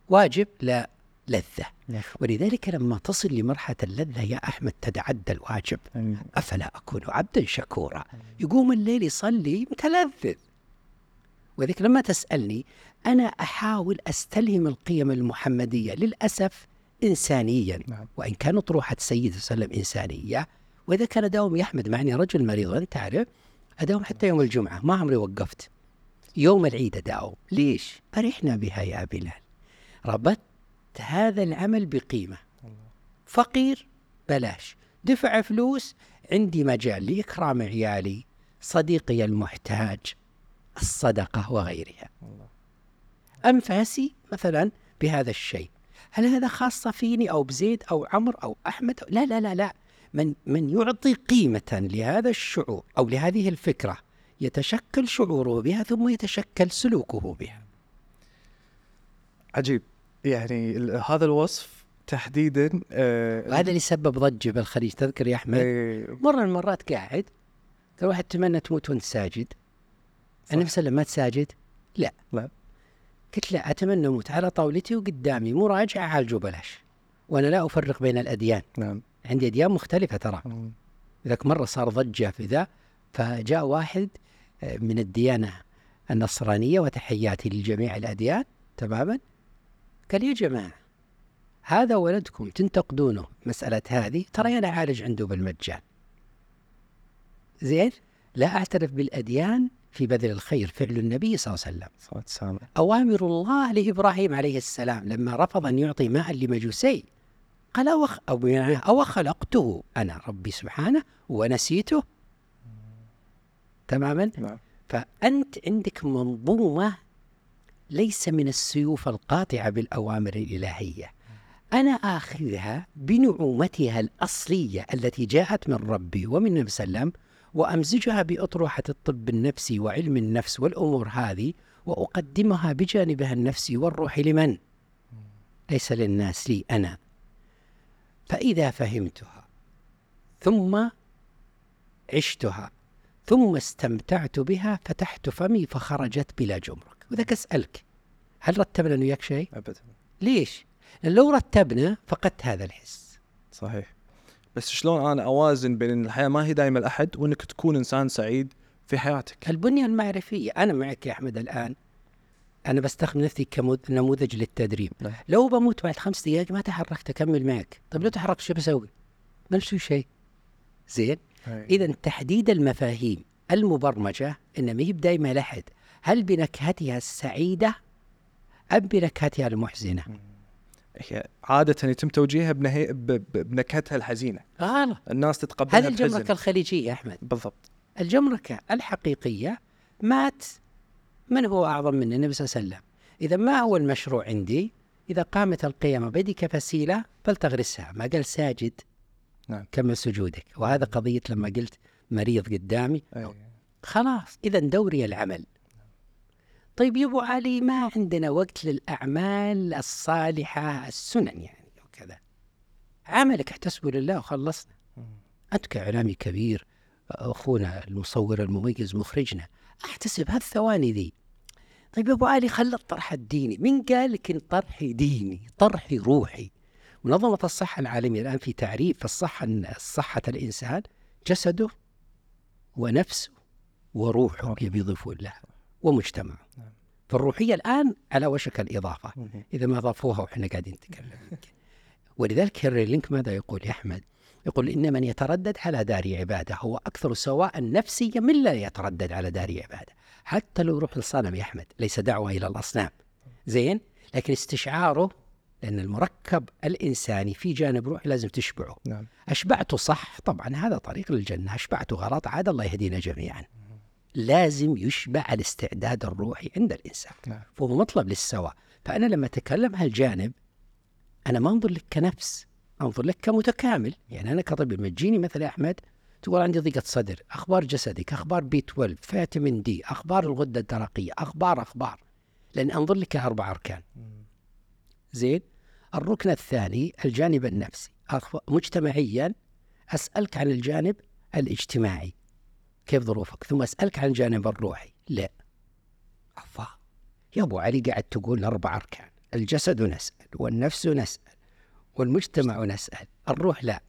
واجب؟ لا. لذة. نعم. ولذلك لما تصل لمرحلة اللذة يا أحمد تتعدى الواجب. أفلا أكون عبدا شكورا. يقوم الليل يصلي متلذذ. وذلك لما تسألني أنا أحاول أستلهم القيم المحمدية للأسف إنسانيا. نعم. وإن كان طروحة سيد وسلم إنسانية وإذا كان داوم يحمد معني رجل مريض أنت تعرف أداوم حتى يوم الجمعة ما عمري وقفت. يوم العيد أداوم ليش؟ أرحنا بها يا بلال. ربطت هذا العمل بقيمة. فقير بلاش. دفع فلوس عندي مجال لإكرام عيالي صديقي المحتاج الصدقة وغيرها. أنفاسي مثلا بهذا الشيء. هل هذا خاصة فيني أو بزيد أو عمر أو أحمد؟ أو لا لا لا لا. من من يعطي قيمة لهذا الشعور أو لهذه الفكرة يتشكل شعوره بها ثم يتشكل سلوكه بها. عجيب. يعني هذا الوصف تحديدا آه وهذا اللي سبب ضجة بالخليج تذكر يا أحمد؟ آه، مرة من المرات قاعد قال واحد تمنى تموت وأنت ساجد. النبي صلى الله عليه وسلم ما تساجد؟ لا. لا. قلت لا أتمنى أموت على طاولتي وقدامي مراجعة أعالجه بلاش. وأنا لا أفرق بين الأديان. نعم. عندي أديان مختلفة ترى. ذاك مرة صار ضجة في ذا فجاء واحد آه، من الديانة النصرانية وتحياتي لجميع الأديان تماما. قال يا جماعة هذا ولدكم تنتقدونه مسألة هذه ترى أنا أعالج عنده بالمجان. زين؟ لا أعترف بالأديان في بذل الخير فعل النبي صلى الله عليه وسلم. أوامر الله لإبراهيم عليه السلام لما رفض أن يعطي ماء لمجوسي قال أوخ أو, يعني أو خلقته أنا ربي سبحانه ونسيته. تماما؟ نعم. فأنت عندك منظومة ليس من السيوف القاطعة بالأوامر الإلهية. أنا آخذها بنعومتها الأصلية التي جاءت من ربي ومن النبي صلى الله عليه وسلم وأمزجها بأطروحة الطب النفسي وعلم النفس والأمور هذه وأقدمها بجانبها النفسي والروحي لمن؟ ليس للناس لي أنا. فإذا فهمتها ثم عشتها ثم استمتعت بها فتحت فمي فخرجت بلا جمرك وذاك أسألك هل رتبنا أنا وياك شيء؟ ابدا. ليش؟ لأن لو رتبنا فقدت هذا الحس. صحيح. بس شلون أنا أوازن بين إن الحياة ما هي دائما الاحد وإنك تكون إنسان سعيد في حياتك؟ البنية المعرفية أنا معك يا أحمد الآن. أنا بستخدم نفسي كنموذج للتدريب. نعم. لو بموت بعد خمس دقائق ما تحركت أكمل معك. طيب لو تحركت شو بسوي؟ ما نسوي شيء. زين؟ إذا تحديد المفاهيم المبرمجة إن ما هي بدايما لحد هل بنكهتها السعيدة أم بنكهتها المحزنة؟ هي عادة يتم توجيهها بنهي... بنكهتها الحزينة. غلط الناس تتقبلها هذه الجمركة بحزن الخليجية يا أحمد؟ بالضبط. الجمركة الحقيقية مات من هو أعظم من النبي صلى الله عليه وسلم. إذا ما هو المشروع عندي؟ إذا قامت القيامة بيدك فسيلة فلتغرسها. ما قال ساجد نعم. كمل سجودك. وهذا قضية لما قلت مريض قدامي. أي. خلاص إذا دوري العمل. طيب يا أبو علي ما عندنا وقت للأعمال الصالحة السنن يعني وكذا؟ عملك احتسبه لله وخلصنا. أنت كإعلامي كبير أخونا المصور المميز مخرجنا أحتسب هالثواني ذي. طيب يا أبو علي خلى الطرح الديني. من قال لك إن طرحي ديني طرحي روحي؟ منظمة الصحة العالمية الآن في تعريف الصحة صحة الإنسان جسده ونفسه وروحه يبي يضيفون لها. ومجتمعه. فالروحية الآن على وشك الإضافة. إذا ما ضافوها وإحنا قاعدين نتكلم ولذلك هنري لينك ماذا يقول يا أحمد؟ يقول إن من يتردد على دار عبادة هو أكثر سواء نفسيا من لا يتردد على دار عبادة. حتى لو يروح للصنم يا أحمد ليس دعوة إلى الأصنام. زين؟ لكن استشعاره لأن المركب الإنساني في جانب روحي لازم تشبعه. نعم. أشبعته صح؟ طبعا هذا طريق للجنة. أشبعته غلط عاد الله يهدينا جميعا. لازم يشبع الاستعداد الروحي عند الإنسان. نعم. فهو مطلب للسواء. فأنا لما أتكلم هالجانب أنا ما أنظر لك كنفس أنظر لك كمتكامل. يعني أنا كطبيب لما تجيني مثلا أحمد تقول عندي ضيقة صدر أخبار جسدك أخبار بي 12 فيتامين دي أخبار الغدة الدرقية أخبار أخبار. لأن أنظر لك أربع أركان. زين؟ الركن الثاني الجانب النفسي. مجتمعيا أسألك عن الجانب الاجتماعي. كيف ظروفك؟ ثم أسألك عن الجانب الروحي. لا. أفا يا أبو علي قاعد تقول أربع أركان. الجسد نسأل والنفس نسأل والمجتمع نسأل. الروح لا.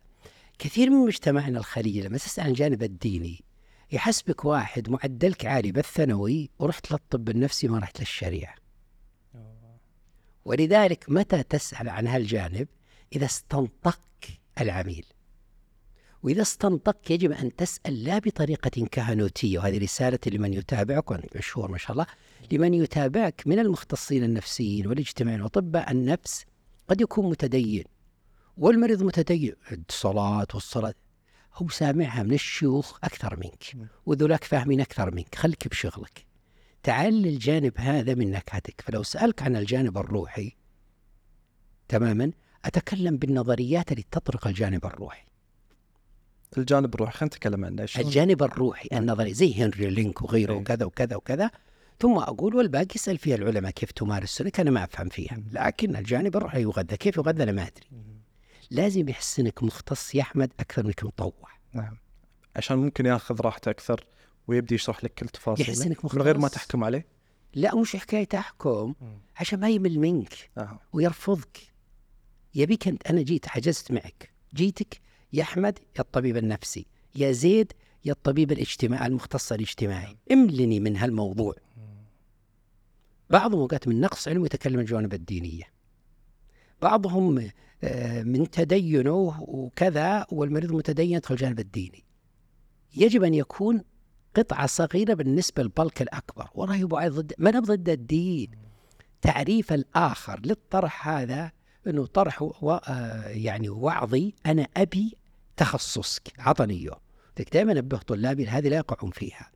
كثير من مجتمعنا الخليجي لما تسأل عن الجانب الديني يحسبك واحد معدلك عالي بالثانوي ورحت للطب النفسي ما رحت للشريعة. ولذلك متى تسأل عن هالجانب؟ إذا استنطق العميل. وإذا استنطق يجب أن تسأل لا بطريقة كهنوتية وهذه رسالة لمن يتابعك وأنت مشهور ما شاء الله لمن يتابعك من المختصين النفسيين والاجتماعيين وأطباء النفس قد يكون متدين والمريض متدين. الصلاة والصلاة. هو سامعها من الشيوخ أكثر منك وذولاك فاهمين أكثر منك خليك بشغلك. تعال للجانب هذا من نكهتك. فلو سألك عن الجانب الروحي تماما أتكلم بالنظريات اللي تطرق الجانب الروحي. الجانب الروحي. خلينا نتكلم عنه؟ الجانب الروحي النظري. زي هنري لينك وغيره أي. وكذا وكذا وكذا. ثم أقول والباقي يسأل فيها العلماء كيف تمارس السلوك أنا ما أفهم فيها. لكن الجانب الروحي يغذى. كيف يغذى؟ أنا ما أدري. لازم يحسنك مختص يا أحمد أكثر منك مطوع. نعم. عشان ممكن ياخذ راحته أكثر ويبدي يشرح لك كل تفاصيله. يحسنك مختص. من غير ما تحكم عليه؟ لا مش حكاية أحكم عشان ما يمل منك آه. ويرفضك. يبيك أنت. أنا جيت حجزت معك. جيتك يا أحمد يا الطبيب النفسي يا زيد يا الطبيب الاجتماعي المختص الاجتماعي. املني من هالموضوع. بعضهم اوقات من نقص علم يتكلم الجوانب الدينية. بعضهم آه، من تدينه وكذا والمريض متدين يدخل الجانب الديني. يجب أن يكون قطعة صغيرة بالنسبة للبلك الأكبر. والله علي ضد ما أنا ضد الدين. تعريف الآخر للطرح هذا أنه طرح و... آه، يعني وعظي. أنا أبي تخصصك عطني إياه دائما أنبه طلابي هذه لا يقعون فيها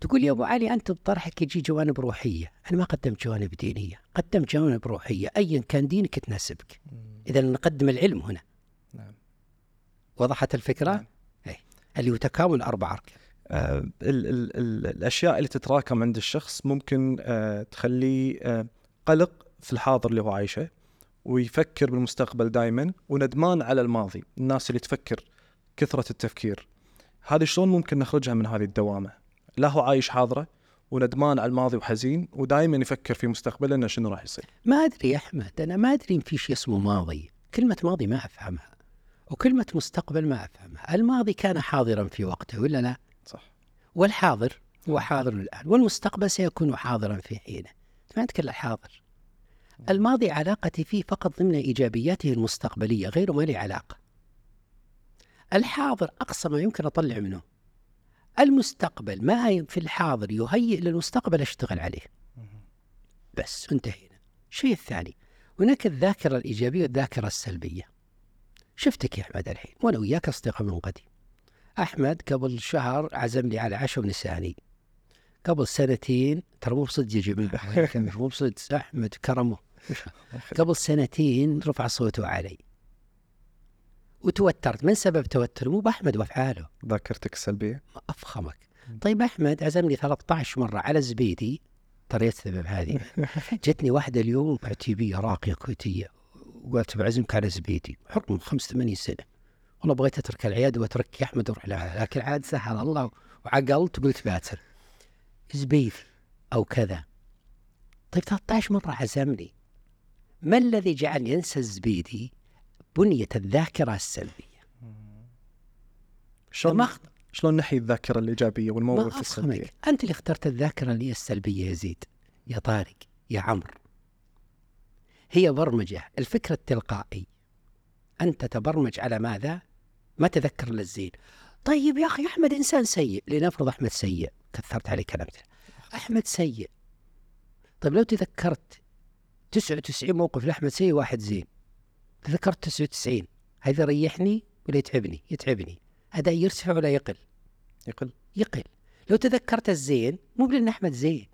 تقول يا أبو علي أنت بطرحك يجي جوانب روحية، أنا ما قدمت جوانب دينية، قدمت جوانب روحية، ايا كان دينك تناسبك. اذا نقدم العلم هنا. نعم. وضحت الفكرة؟ نعم. اي اللي هو تكامل أربع أركان. آه ال ال ال الأشياء اللي تتراكم عند الشخص ممكن آه تخليه آه قلق في الحاضر اللي هو عايشه ويفكر بالمستقبل دائما وندمان على الماضي، الناس اللي تفكر كثرة التفكير. هذه شلون ممكن نخرجها من هذه الدوامة؟ لا هو عايش حاضرة وندمان على الماضي وحزين ودائما يفكر في مستقبله انه شنو راح يصير. ما أدري يا أحمد أنا ما أدري إن في شيء اسمه ماضي، كلمة ماضي ما أفهمها. وكلمة مستقبل ما أفهمها، الماضي كان حاضرا في وقته ولا لا؟ صح. والحاضر هو حاضر الآن، والمستقبل سيكون حاضرا في حينه. ما نتكلم الحاضر. الماضي علاقتي فيه فقط ضمن إيجابياته المستقبلية، غيره ما لي علاقة. الحاضر أقصى ما يمكن أطلع منه. المستقبل ما في الحاضر يهيئ للمستقبل أشتغل عليه. بس انتهينا. الشيء الثاني هناك الذاكرة الإيجابية والذاكرة السلبية. شفتك يا أحمد الحين وأنا وياك أصدقاء من قديم. أحمد قبل شهر عزمني على عشاء ونساني قبل سنتين ترى مو بصدق يا جماعة. مو بصدق. أحمد كرمه. قبل سنتين رفع صوته علي. وتوترت. من سبب توتر؟ مو بأحمد وأفعاله. ذاكرتك السلبية؟ ما أفخمك. طيب أحمد عزمني 13 مرة على زبيدي. ترى السبب هذه. جتني واحدة اليوم عتيبيه راقية كويتية. وقالت بعزمك على زبيدي. حكم 85 سنة. والله بغيت أترك العيادة وأترك يا أحمد وأروح لها. لكن عاد سهل الله. وعقلت وقلت باتر. زبيدي أو كذا. طيب 13 مرة عزمني. ما الذي جعلني انسى الزبيدي بنية الذاكرة السلبية؟ شلون شلون نحيي الذاكرة الإيجابية ما والمواقف السلبية؟ أنت اللي اخترت الذاكرة اللي هي السلبية يا زيد يا طارق يا عمرو. هي برمجة. الفكر التلقائي. أنت تبرمج على ماذا؟ ما تذكر إلا الزين. طيب يا أخي أحمد إنسان سيء. لنفرض أحمد سيء كثرت عليه كلام أحمد سيء. طيب لو تذكرت 99 موقف لأحمد سيء واحد زين. تذكرت 99 هذا يريحني ولا يتعبني؟ يتعبني. أداء يرتفع ولا يقل؟ يقل. يقل. لو تذكرت الزين مو بلأن أحمد زين.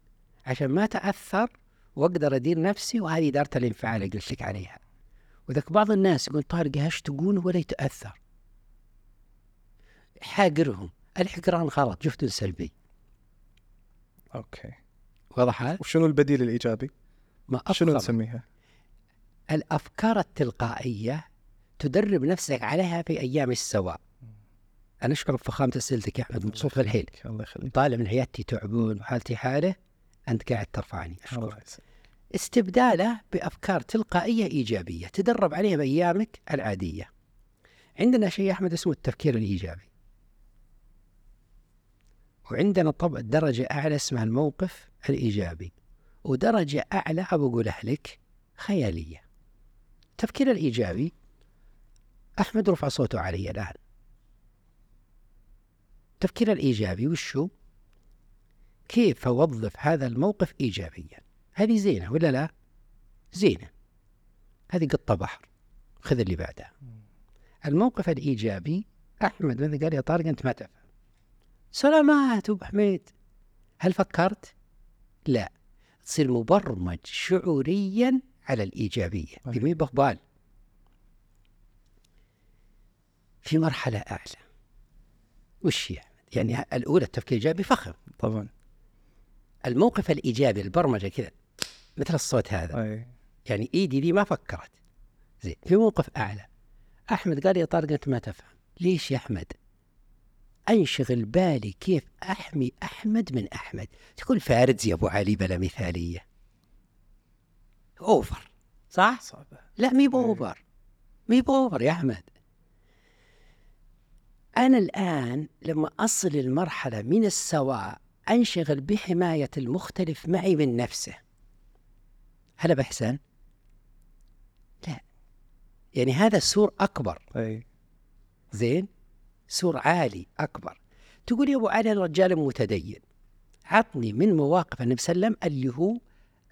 عشان ما تأثر وأقدر أدير نفسي وهذه إدارة الإنفعال اللي قلت لك عليها. وذاك بعض الناس يقول طارق هاشتقون ولا يتأثر؟ حاقرهم. الحقران غلط جفت سلبي أوكي. واضح هذا؟ وشنو البديل الإيجابي؟ ما شنو أفخم. نسميها؟ الأفكار التلقائية تدرب نفسك عليها في أيام السواء. أنا أشكر بفخامة أسئلتك يا أحمد مبسوط الحيل الله يخليك. طالع من عيادتي تعبون وحالتي حالة أنت قاعد ترفعني. استبداله بأفكار تلقائية إيجابية تدرب عليها بأيامك العادية. عندنا شيء يا أحمد اسمه التفكير الإيجابي. وعندنا طبعا درجة أعلى اسمها الموقف الإيجابي. ودرجة أعلى أبو أقولها لك خيالية. التفكير الإيجابي أحمد رفع صوته علي الآن. التفكير الإيجابي وشو؟ كيف أوظف هذا الموقف إيجابيا؟ هذه زينة ولا لا؟ زينة. هذه قطة بحر. خذ اللي بعدها الموقف الإيجابي أحمد ماذا قال يا طارق؟ أنت ما تفهم. سلامات أبو حميد هل فكرت؟ لا. تصير مبرمج شعوريا على الإيجابية أي. في مين بقبال في مرحلة أعلى. وش هي؟ يعني الأولى التفكير الإيجابي فخم. طبعا. الموقف الإيجابي البرمجة كذا مثل الصوت هذا. أي. يعني ايدي دي ما فكرت. زين في موقف أعلى. أحمد قال لي يا طارق أنت ما تفهم. ليش يا أحمد؟ أنشغل بالي كيف أحمي أحمد من أحمد. تقول فارد يا أبو علي بلا مثالية. أوفر. صح؟ صعبة. لا مي بأوفر. مي ب over يا أحمد. أنا الآن لما أصل المرحلة من السواء أنشغل بحماية المختلف معي من نفسه. هل بإحسان؟ لا. يعني هذا سور أكبر. اي زين؟ سور عالي أكبر. تقول يا أبو علي أنا رجال متدين. عطني من مواقف النبي صلى الله عليه وسلم اللي هو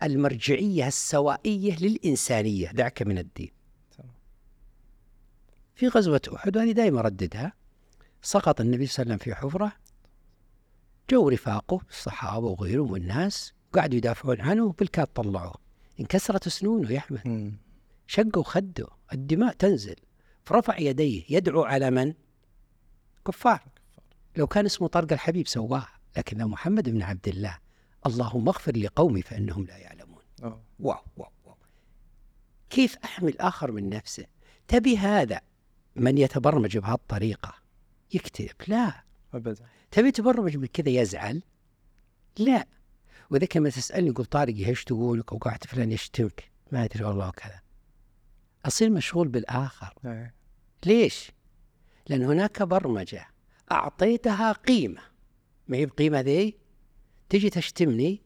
المرجعية السوائية للإنسانية دعك من الدين. في غزوة أحد وهذه دائما أرددها. سقط النبي صلى الله عليه وسلم في حفرة. جو رفاقه الصحابة وغيرهم والناس قعدوا يدافعون عنه بالكاد طلعوه. انكسرت سنونه يا احمد مم. شقوا خده الدماء تنزل. فرفع يديه يدعو على من؟ كفار لو كان اسمه طرق الحبيب سواها لكن محمد بن عبد الله. اللهم اغفر لقومي فإنهم لا يعلمون. آه. واو واو واو. كيف احمي الآخر من نفسه؟ تبي هذا من يتبرمج بهالطريقة؟ يكتئب لا. ابدا. تبي تبرمج من كذا يزعل؟ لا. وإذا كما تسألني قول طارق إيش تقولك أو قاعد فلان يشتمك ما أدري والله وكذا أصير مشغول بالآخر. إيه. ليش؟ لأن هناك برمجة أعطيتها قيمة. ما هي بقيمة ذي؟ تجي تشتمني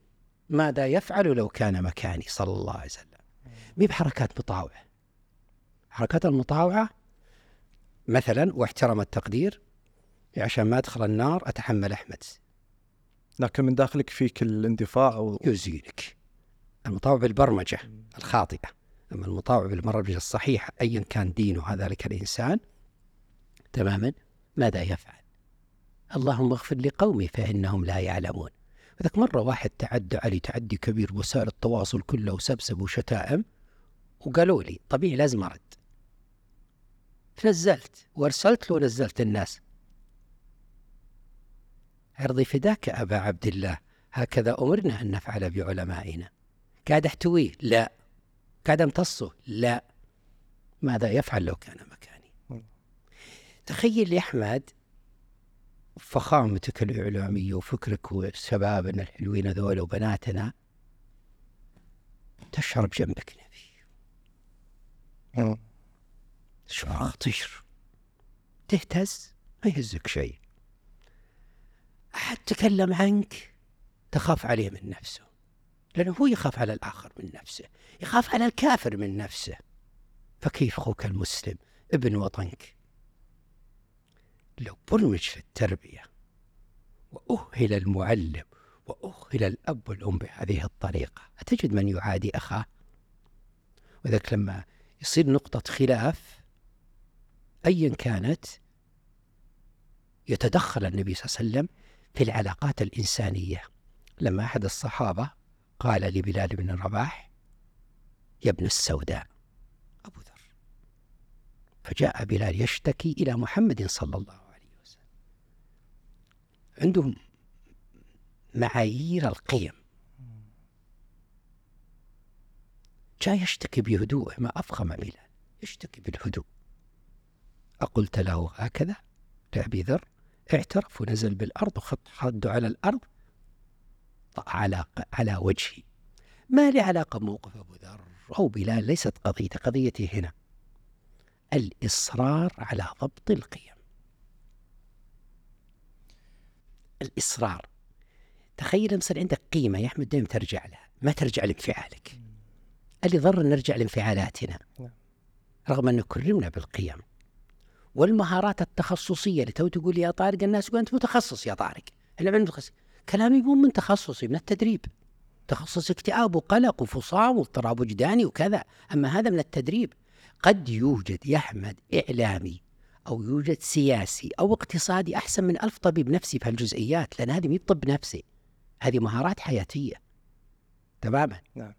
ماذا يفعل لو كان مكاني صلى الله عليه وسلم. مي بحركات مطاوعة. حركات المطاوعة مثلا واحترم التقدير عشان ما أدخل النار أتحمل أحمد. لكن من داخلك فيك الاندفاع أو يزينك المطاوع بالبرمجة الخاطئة. أما المطاوع بالبرمجة الصحيحة أيا كان دينه ذلك الإنسان تماما؟ ماذا يفعل؟ اللهم اغفر لقومي فإنهم لا يعلمون. ذاك مرة واحد تعدى علي تعدي كبير وسائل التواصل كله وسبسب وشتائم وقالوا لي طبيعي لازم أرد. فنزلت وأرسلت له ونزلت الناس. عرضي فداك أبا عبد الله هكذا أمرنا أن نفعل بعلمائنا. قاعد أحتويه؟ لا. قاعد أمتصه؟ لا. ماذا يفعل لو كان مكاني مم. تخيل يا أحمد فخامتك الإعلامية وفكرك وشبابنا الحلوين ذولا وبناتنا تشرب جنبك نبي. شعور خطير تهتز؟ ما يهزك شيء. أحد تكلم عنك؟ تخاف عليه من نفسه. لأنه هو يخاف على الآخر من نفسه. يخاف على الكافر من نفسه. فكيف أخوك المسلم؟ ابن وطنك. لو برمج في التربية. وأهل المعلم وأهل الأب والأم بهذه الطريقة. أتجد من يعادي أخاه؟ وذلك لما يصير نقطة خلاف أيا كانت يتدخل النبي صلى الله عليه وسلم في العلاقات الإنسانية. لما أحد الصحابة قال لبلال بن رباح يا ابن السوداء. أبو ذر. فجاء بلال يشتكي إلى محمد صلى الله عليه وسلم. عندهم معايير القيم. جاء يشتكي بهدوء ما أفخم بلال يشتكي بالهدوء. أقلت له هكذا لأبي ذر اعترف ونزل بالأرض وخط خده على الأرض على على وجهي. ما لي علاقة بموقف أبو ذر أو بلال ليست قضيتي قضيتي هنا. الإصرار على ضبط القيم. الإصرار. تخيل يصير عندك قيمة يا أحمد دائما ترجع لها ما ترجع لانفعالك. اللي ضر نرجع لانفعالاتنا. رغم أن كرمنا بالقيم. والمهارات التخصصية اللي تو تقول يا طارق الناس يقول أنت متخصص يا طارق. متخصص كلامي مو من تخصصي من التدريب. تخصص اكتئاب وقلق وفصام واضطراب وجداني وكذا. أما هذا من التدريب. قد يوجد يا أحمد إعلامي أو يوجد سياسي أو اقتصادي أحسن من ألف طبيب نفسي في هالجزئيات لأن هذه مي طب نفسي هذه مهارات حياتية تماما نعم.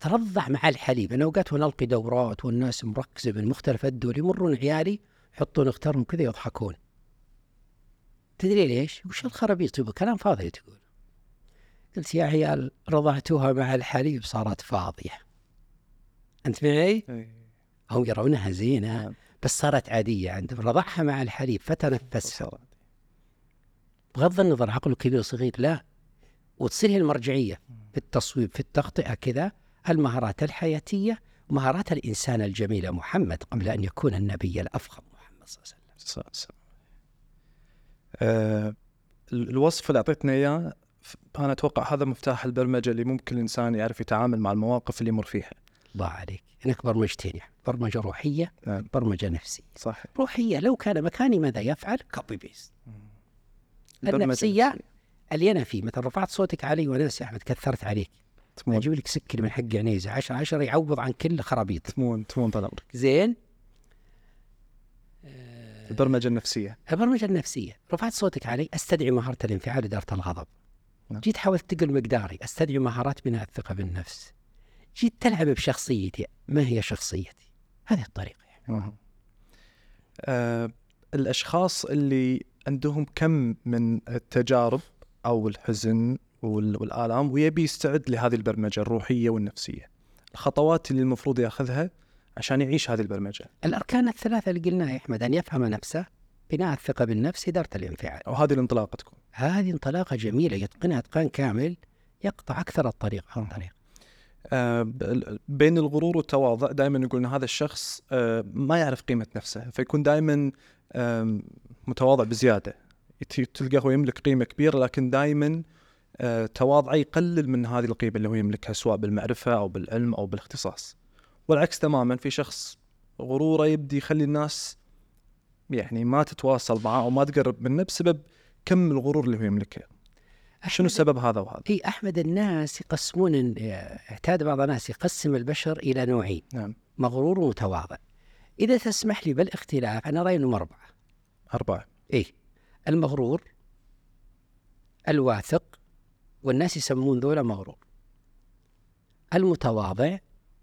ترضع مع الحليب أنا أوقات ونلقي دورات والناس مركزة من مختلف الدول يمرون عيالي يحطون اختارهم كذا يضحكون تدري ليش؟ وش الخرابيط كلام فاضي تقول قلت يا عيال رضعتوها مع الحليب صارت فاضية أنت معي؟ إيه. هم يرونها زينة نعم. بس صارت عادية عندهم. رضعها مع الحليب فتنفسها. بغض النظر عقله كبير وصغير لا. وتصير هي المرجعية في التصويب في التخطئة كذا المهارات الحياتية مهارات الإنسان الجميل محمد قبل أن يكون النبي الأفخم محمد صلى الله عليه وسلم. صار- صار. آه، ال- الوصف اللي أعطيتنا إياه أنا أتوقع هذا مفتاح البرمجة اللي ممكن الإنسان يعرف يتعامل مع المواقف اللي يمر فيها. الله عليك. هناك برمجتين يعني برمجة روحية نعم. برمجة نفسية. صح روحية لو كان مكاني ماذا يفعل؟ copy paste اللي أنا فيه مثلا رفعت صوتك علي وأنا يا أحمد كثرت عليك. تمون. أجيب لك سكر من حق عنيزة. 10 10 يعوض عن كل خرابيط. تمون تمون طال عمرك. زين؟ البرمجة النفسية. البرمجة النفسية. رفعت صوتك علي أستدعي مهارة الانفعال واداره الغضب. نعم. جيت حاولت تقل مقداري أستدعي مهارات بناء الثقة بالنفس. جيت تلعب بشخصيتي ما هي شخصيتي؟ هذه الطريقة أها. آه الأشخاص اللي عندهم كم من التجارب أو الحزن وال- والآلام ويبي يستعد لهذه البرمجة الروحية والنفسية. الخطوات اللي المفروض يأخذها عشان يعيش هذه البرمجة. الأركان الثلاثة اللي قلناها يا أحمد أن يفهم نفسه بناء الثقة بالنفس إدارة الانفعال. وهذه الانطلاقة تكون. هذه انطلاقة جميلة يتقنها إتقان كامل يقطع أكثر الطريق عن ب- بين الغرور والتواضع دائما يقول إن هذا الشخص آه، ما يعرف قيمة نفسه فيكون دائما متواضع بزيادة. تلقاه هو يملك قيمة كبيرة لكن دائما آه، تواضعه يقلل من هذه القيمة اللي هو يملكها سواء بالمعرفة أو بالعلم أو بالاختصاص. والعكس تماما في شخص غرورة يبدي يخلي الناس يعني ما تتواصل معاه أو ما تقرب منه بسبب كم الغرور اللي هو يملكه. شنو سبب هذا وهذا؟ إي أحمد الناس يقسمون اعتاد بعض الناس يقسم البشر إلى نوعين. نعم. مغرور ومتواضع. إذا تسمح لي بالاختلاف أنا رأيي انهم أربعة. أربعة. إيه المغرور الواثق والناس يسمون ذولا مغرور. المتواضع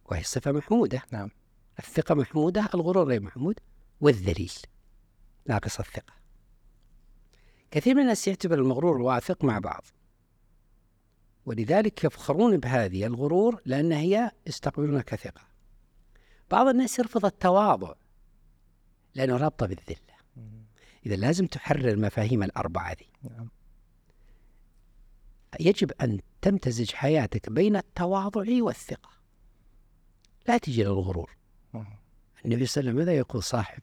وهي صفة محمودة. نعم. الثقة محمودة الغرور غير محمود والذليل ناقص الثقة. كثير من الناس يعتبر المغرور والواثق مع بعض. ولذلك يفخرون بهذه الغرور لأن هي يستقبلونها كثقة. بعض الناس يرفض التواضع لأنه رابطة بالذلة. إذا لازم تحرر المفاهيم الأربعة دي نعم. يجب أن تمتزج حياتك بين التواضع والثقة. لا تجي للغرور النبي صلى الله عليه وسلم ماذا يقول صاحب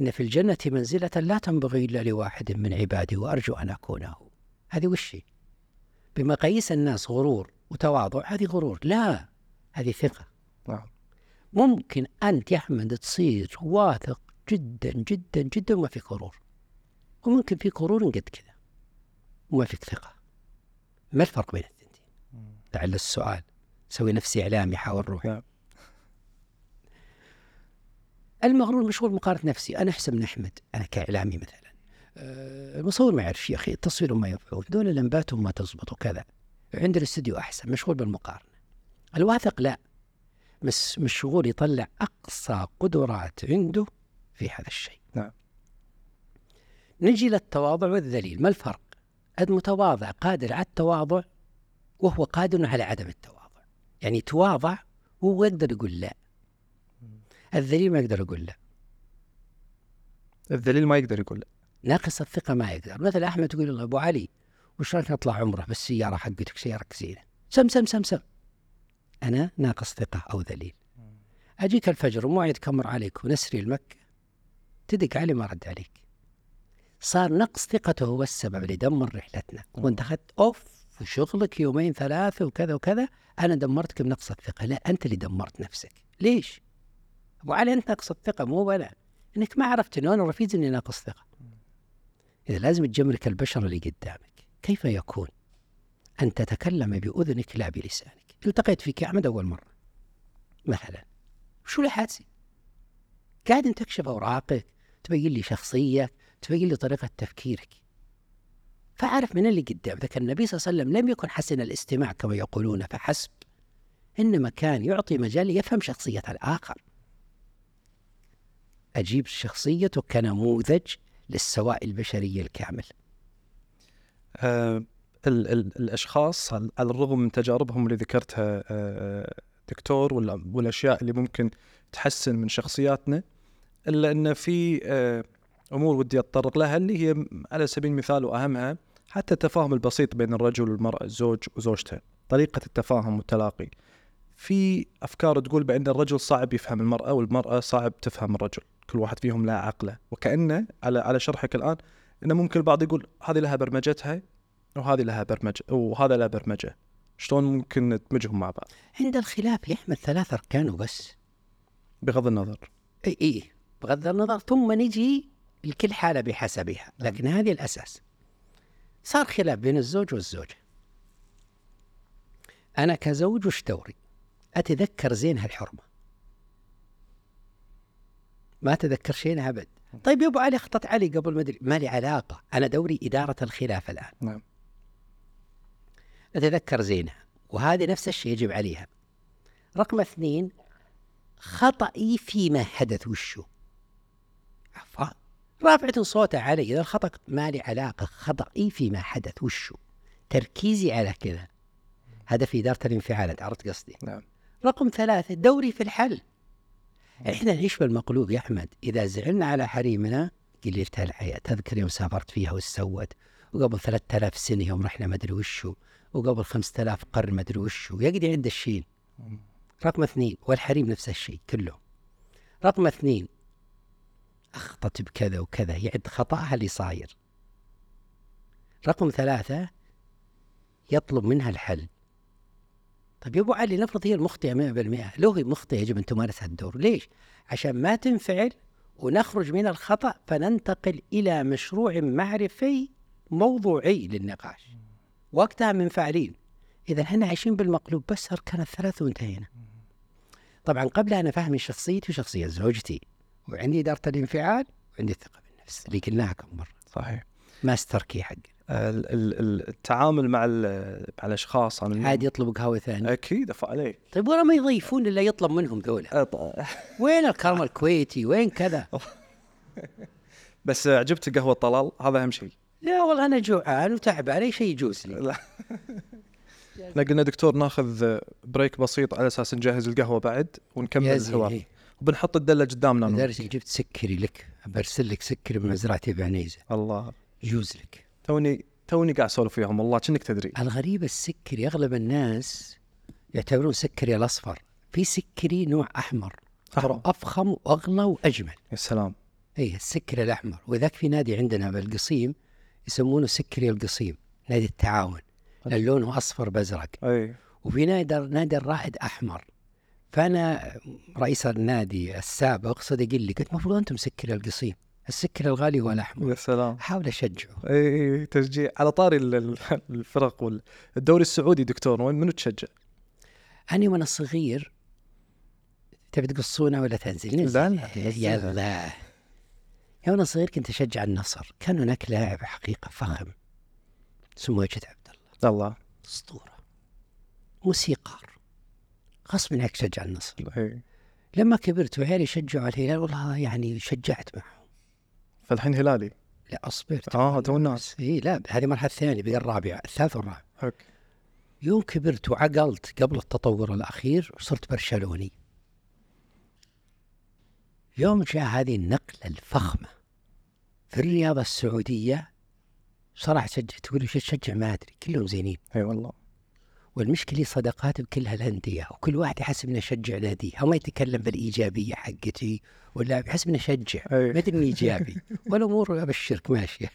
إن في الجنة منزلة لا تنبغي إلا لواحد من عبادي وأرجو أن أكونه. هذه وش هي؟ بمقاييس الناس غرور وتواضع هذه غرور. لا هذه ثقة. نعم. ممكن أنت يا أحمد تصير واثق جدا جدا جدا وما فيك غرور. وممكن فيك غرور قد كذا. وما فيك ثقة. ما الفرق بين الثنتين؟ لعل السؤال. سوي نفسي إعلامي حاول روحي. نعم. المغرور مشغول مقارنة نفسي. أنا أحسن من أحمد أنا كإعلامي مثلا. أه، المصور ما يعرف يا أخي التصوير ما ينفعون دول لمباتهم ما تزبط وكذا. عند الاستوديو أحسن مشغول بالمقارنة. الواثق لا مس مشغول يطلع أقصى قدرات عنده في هذا الشيء. نعم. نجي للتواضع والذليل. ما الفرق؟ المتواضع قادر على التواضع وهو قادر على عدم التواضع. يعني يتواضع وهو يقدر يقول لا. الذليل ما يقدر يقول لا. الذليل ما يقدر يقول لا. ناقص الثقة ما يقدر. مثل أحمد تقول له أبو علي وش رأيك نطلع عمرة بالسيارة حقتك سيارتك زينة سم سم سم سم. أنا ناقص ثقة أو ذليل. أجيك الفجر وموعد كمر عليك ونسري المكة تدق علي ما رد عليك. صار نقص ثقته هو السبب اللي دمر رحلتنا. وانت أخذت أوف وشغلك يومين ثلاثة وكذا وكذا أنا دمرتك بنقص الثقة. لا أنت اللي دمرت نفسك. ليش؟ أبو علي أنت ناقص الثقة مو أنا إنك ما عرفت إنه أنا رفيق إني ناقص ثقة. إذا لازم تجمرك البشر اللي قدامك كيف يكون؟ أن تتكلم بأذنك لا بلسانك. التقيت فيك يا أحمد أول مرة. مثلا شو حاسي قاعد أن تكشف أوراقك تبين لي شخصية تبين لي طريقة تفكيرك. فأعرف من اللي قدامك النبي صلى الله عليه وسلم لم يكن حسن الاستماع كما يقولون فحسب إنما كان يعطي مجال يفهم شخصية الآخر. أجيب شخصيته كنموذج للسواء البشري الكامل. آه ال ال الأشخاص على الرغم من تجاربهم اللي ذكرتها آه دكتور وال- والأشياء اللي ممكن تحسن من شخصياتنا إلا أن في آه أمور ودي أتطرق لها اللي هي على سبيل المثال وأهمها حتى التفاهم البسيط بين الرجل والمرأة الزوج وزوجته طريقة التفاهم والتلاقي. في أفكار تقول بأن الرجل صعب يفهم المرأة والمرأة صعب تفهم الرجل. كل واحد فيهم له عقله وكانه على على شرحك الآن انه ممكن البعض يقول هذه لها برمجتها وهذه لها برمجه وهذا له برمجة. شلون ممكن ندمجهم مع بعض؟ عند الخلاف يحمل ثلاث أركان وبس. بغض النظر. إي إي. بغض النظر ثم نجي الكل حالة بحسبها. لكن هذه الأساس. صار خلاف بين الزوج والزوجة. أنا كزوج وش دوري؟ أتذكر زين هالحرمة. ما أتذكر شيء أبد. طيب يا أبو علي أخطأت علي قبل ما أدري. ما لي علاقة. أنا دوري إدارة الخلاف الآن. نعم. أتذكر زينها وهذه نفس الشيء يجب عليها. رقم اثنين خطأي فيما حدث وشو؟ عفوا. رافعة صوتها علي إذا الخطأ ما لي علاقة. خطأي فيما حدث وشو؟ تركيزي على كذا. هذا في إدارة الانفعالات عرفت قصدي؟ نعم. رقم ثلاثة دوري في الحل. إحنا نعيش بالمقلوب يا أحمد؟ إذا زعلنا على حريمنا قليلة الحياة. تذكر يوم سافرت فيها وش سوت وقبل 3000 سنة يوم رحنا ما أدري وشو وقبل 5000 قرن ما أدري وشو. يقضي عند الشين رقم اثنين والحريم نفس الشيء كله. رقم اثنين اخطت بكذا وكذا يعد خطأها اللي صاير. رقم ثلاثة يطلب منها الحل. طيب يا ابو علي نفرض هي المخطئة 100% لو هي مخطئة يجب أن تمارس هالدور ليش؟ عشان ما تنفعل ونخرج من الخطأ فننتقل إلى مشروع معرفي موضوعي للنقاش. وقتها منفعلين إذا إحنا عايشين بالمقلوب بس أركان الثلاث وانتهينا. طبعا قبل أنا فهمي شخصيتي وشخصية زوجتي وعندي إدارة الانفعال وعندي الثقة بالنفس. اللي قلناها كم مره صحيح. master key حق ال- ال- ال- التعامل مع ال- مع الأشخاص. أنا عاد يطلب قهوه ثانية أكيد أفا عليك. طيب ولا ما يضيفون إلا يطلب منهم ذولا. وين الكرم الكويتي؟ وين كذا؟ بس عجبت قهوة طلال هذا أهم شيء. لا والله أنا جوعان وتعبان اي شيء يجوز لي. إحنا قلنا دكتور ناخذ break بسيط على أساس نجهز القهوة بعد ونكمل الحوار. وبنحط الدلة قدامنا. لدرجه جبت سكري لك برسل لك سكري من مزرعتي بعنيزه الله. يجوز لك. توني توني قاعد أسولف وياهم والله كأنك تدري. الغريب السكري أغلب الناس يعتبرون سكري الأصفر. في سكري نوع أحمر. أحمر. أفخم وأغلى وأجمل. يا سلام. اي السكري الأحمر. وذاك في نادي عندنا بالقصيم يسمونه سكري القصيم نادي التعاون. لأن لونه أصفر بأزرق. أي. وفي نادي نادي الرائد أحمر. فأنا رئيس النادي السابق صدق لي قلت المفروض أنتم سكري القصيم. السكري الغالي هو الأحمر. يا سلام. احاول أشجعه. إي إي تشجيع. على طاري ال- ال- الفرق والدوري السعودي دكتور وين منو تشجع؟ أنا وأنا صغير تبي تقصونه ولا تنزل؟ لا، لا، يلا. يا وأنا صغير كنت أشجع النصر. كان هناك لاعب حقيقة فخم اسمه ماجد عبد الله. الله. أسطورة. موسيقار. غصب عنك تشجع النصر. لما كبرت وعيالي شجعوا الهلال والله يعني شجعت معهم فالحين هلالي. لا أصبر آه تو الناس. إي لا هذه المرحله الثانية بقى الرابعة الثالث والرابع. أوكي. يوم كبرت وعقلت قبل التطور الأخير صرت برشلوني. يوم جاء هذه النقلة الفخمة في الرياضة السعودية صراحة شجع تقول وش تشجع؟ ما أدري كلهم زينين. إي والله. والمشكلة صداقات بكل هالأندية وكل واحد يحسب إنه يشجع ناديه. أو ما يتكلم بالإيجابية حقتي ولا يحسب إنه يشجع. ما أدري إنه إيجابي. والأمور ابشرك ماشية.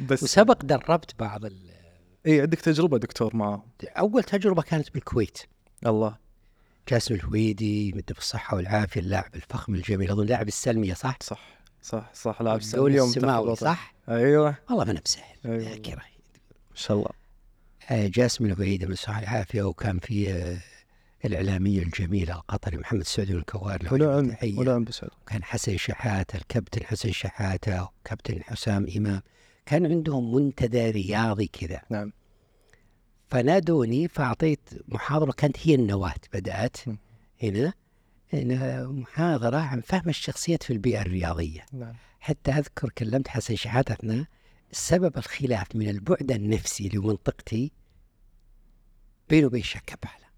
بس وسبق دربت بعض ال... إي عندك تجربة دكتور معاهم أول تجربة كانت بالكويت. الله. جاسم الهويدي مدة بالصحة والعافية اللاعب الفخم الجميل. أظن لاعب السلمية صح؟ صح صح صح لاعب دولي سعودي يوم السماوي. صح؟ أيوه. والله ما أنا بسهل أيوة. ما شاء الله. جاسم الهويدي من الصحة والعافية وكان في آه، الإعلامية الجميلة القطري محمد سعود الكوار تحية. ولعن بسعود. وكان حسن شحاتة الكابتن حسن شحاتة وكابتن حسام إمام. كان عندهم منتدى رياضي كذا. نعم. فنادوني فأعطيت محاضرة كانت هي النواة بدأت هنا محاضرة عن فهم الشخصيات في البيئة الرياضية. نعم. حتى أذكر كلمت حسن شحاتة أثناء سبب الخلاف من البعد النفسي لمنطقتي بينه وبين شكبالة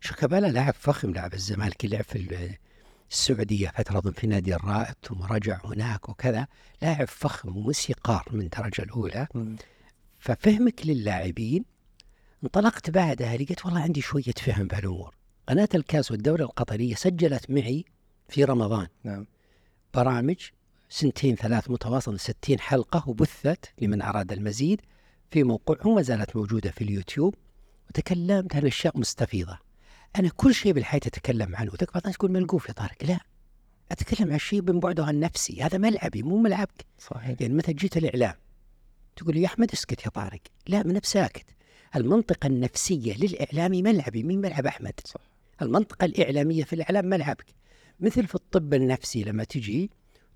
شكبالة لاعب فخم لاعب الزمالك لعب في ال- السعودية فترة أظن في نادي الرائد ثم رجع هناك وكذا. لاعب فخم وموسيقار من الدرجة الأولى. ففهمك للاعبين. انطلقت بعدها لقيت والله عندي شوية فهم بهالأمور. قناة الكاس والدورة القطرية سجلت معي في رمضان نعم. برامج سنتين ثلاث متواصل 60 حلقة وبثت لمن أراد المزيد في موقعهم ما زالت موجودة في اليوتيوب. وتكلمت عن أشياء مستفيضة. أنا كل شيء بالحياة أتكلم عنه. بعض الناس تقول ملقوف يا طارق. لا. أتكلم عن شيء من بعده النفسي هذا ملعبي مو ملعبك. صحيح. يعني مثلا جيت الإعلام؟ تقول لي يا أحمد اسكت يا طارق. لا من ساكت. المنطقة النفسية للإعلامي ملعبي. مين ملعب أحمد؟ صح. المنطقة الإعلامية في الإعلام ملعبك. مثل في الطب النفسي لما تجي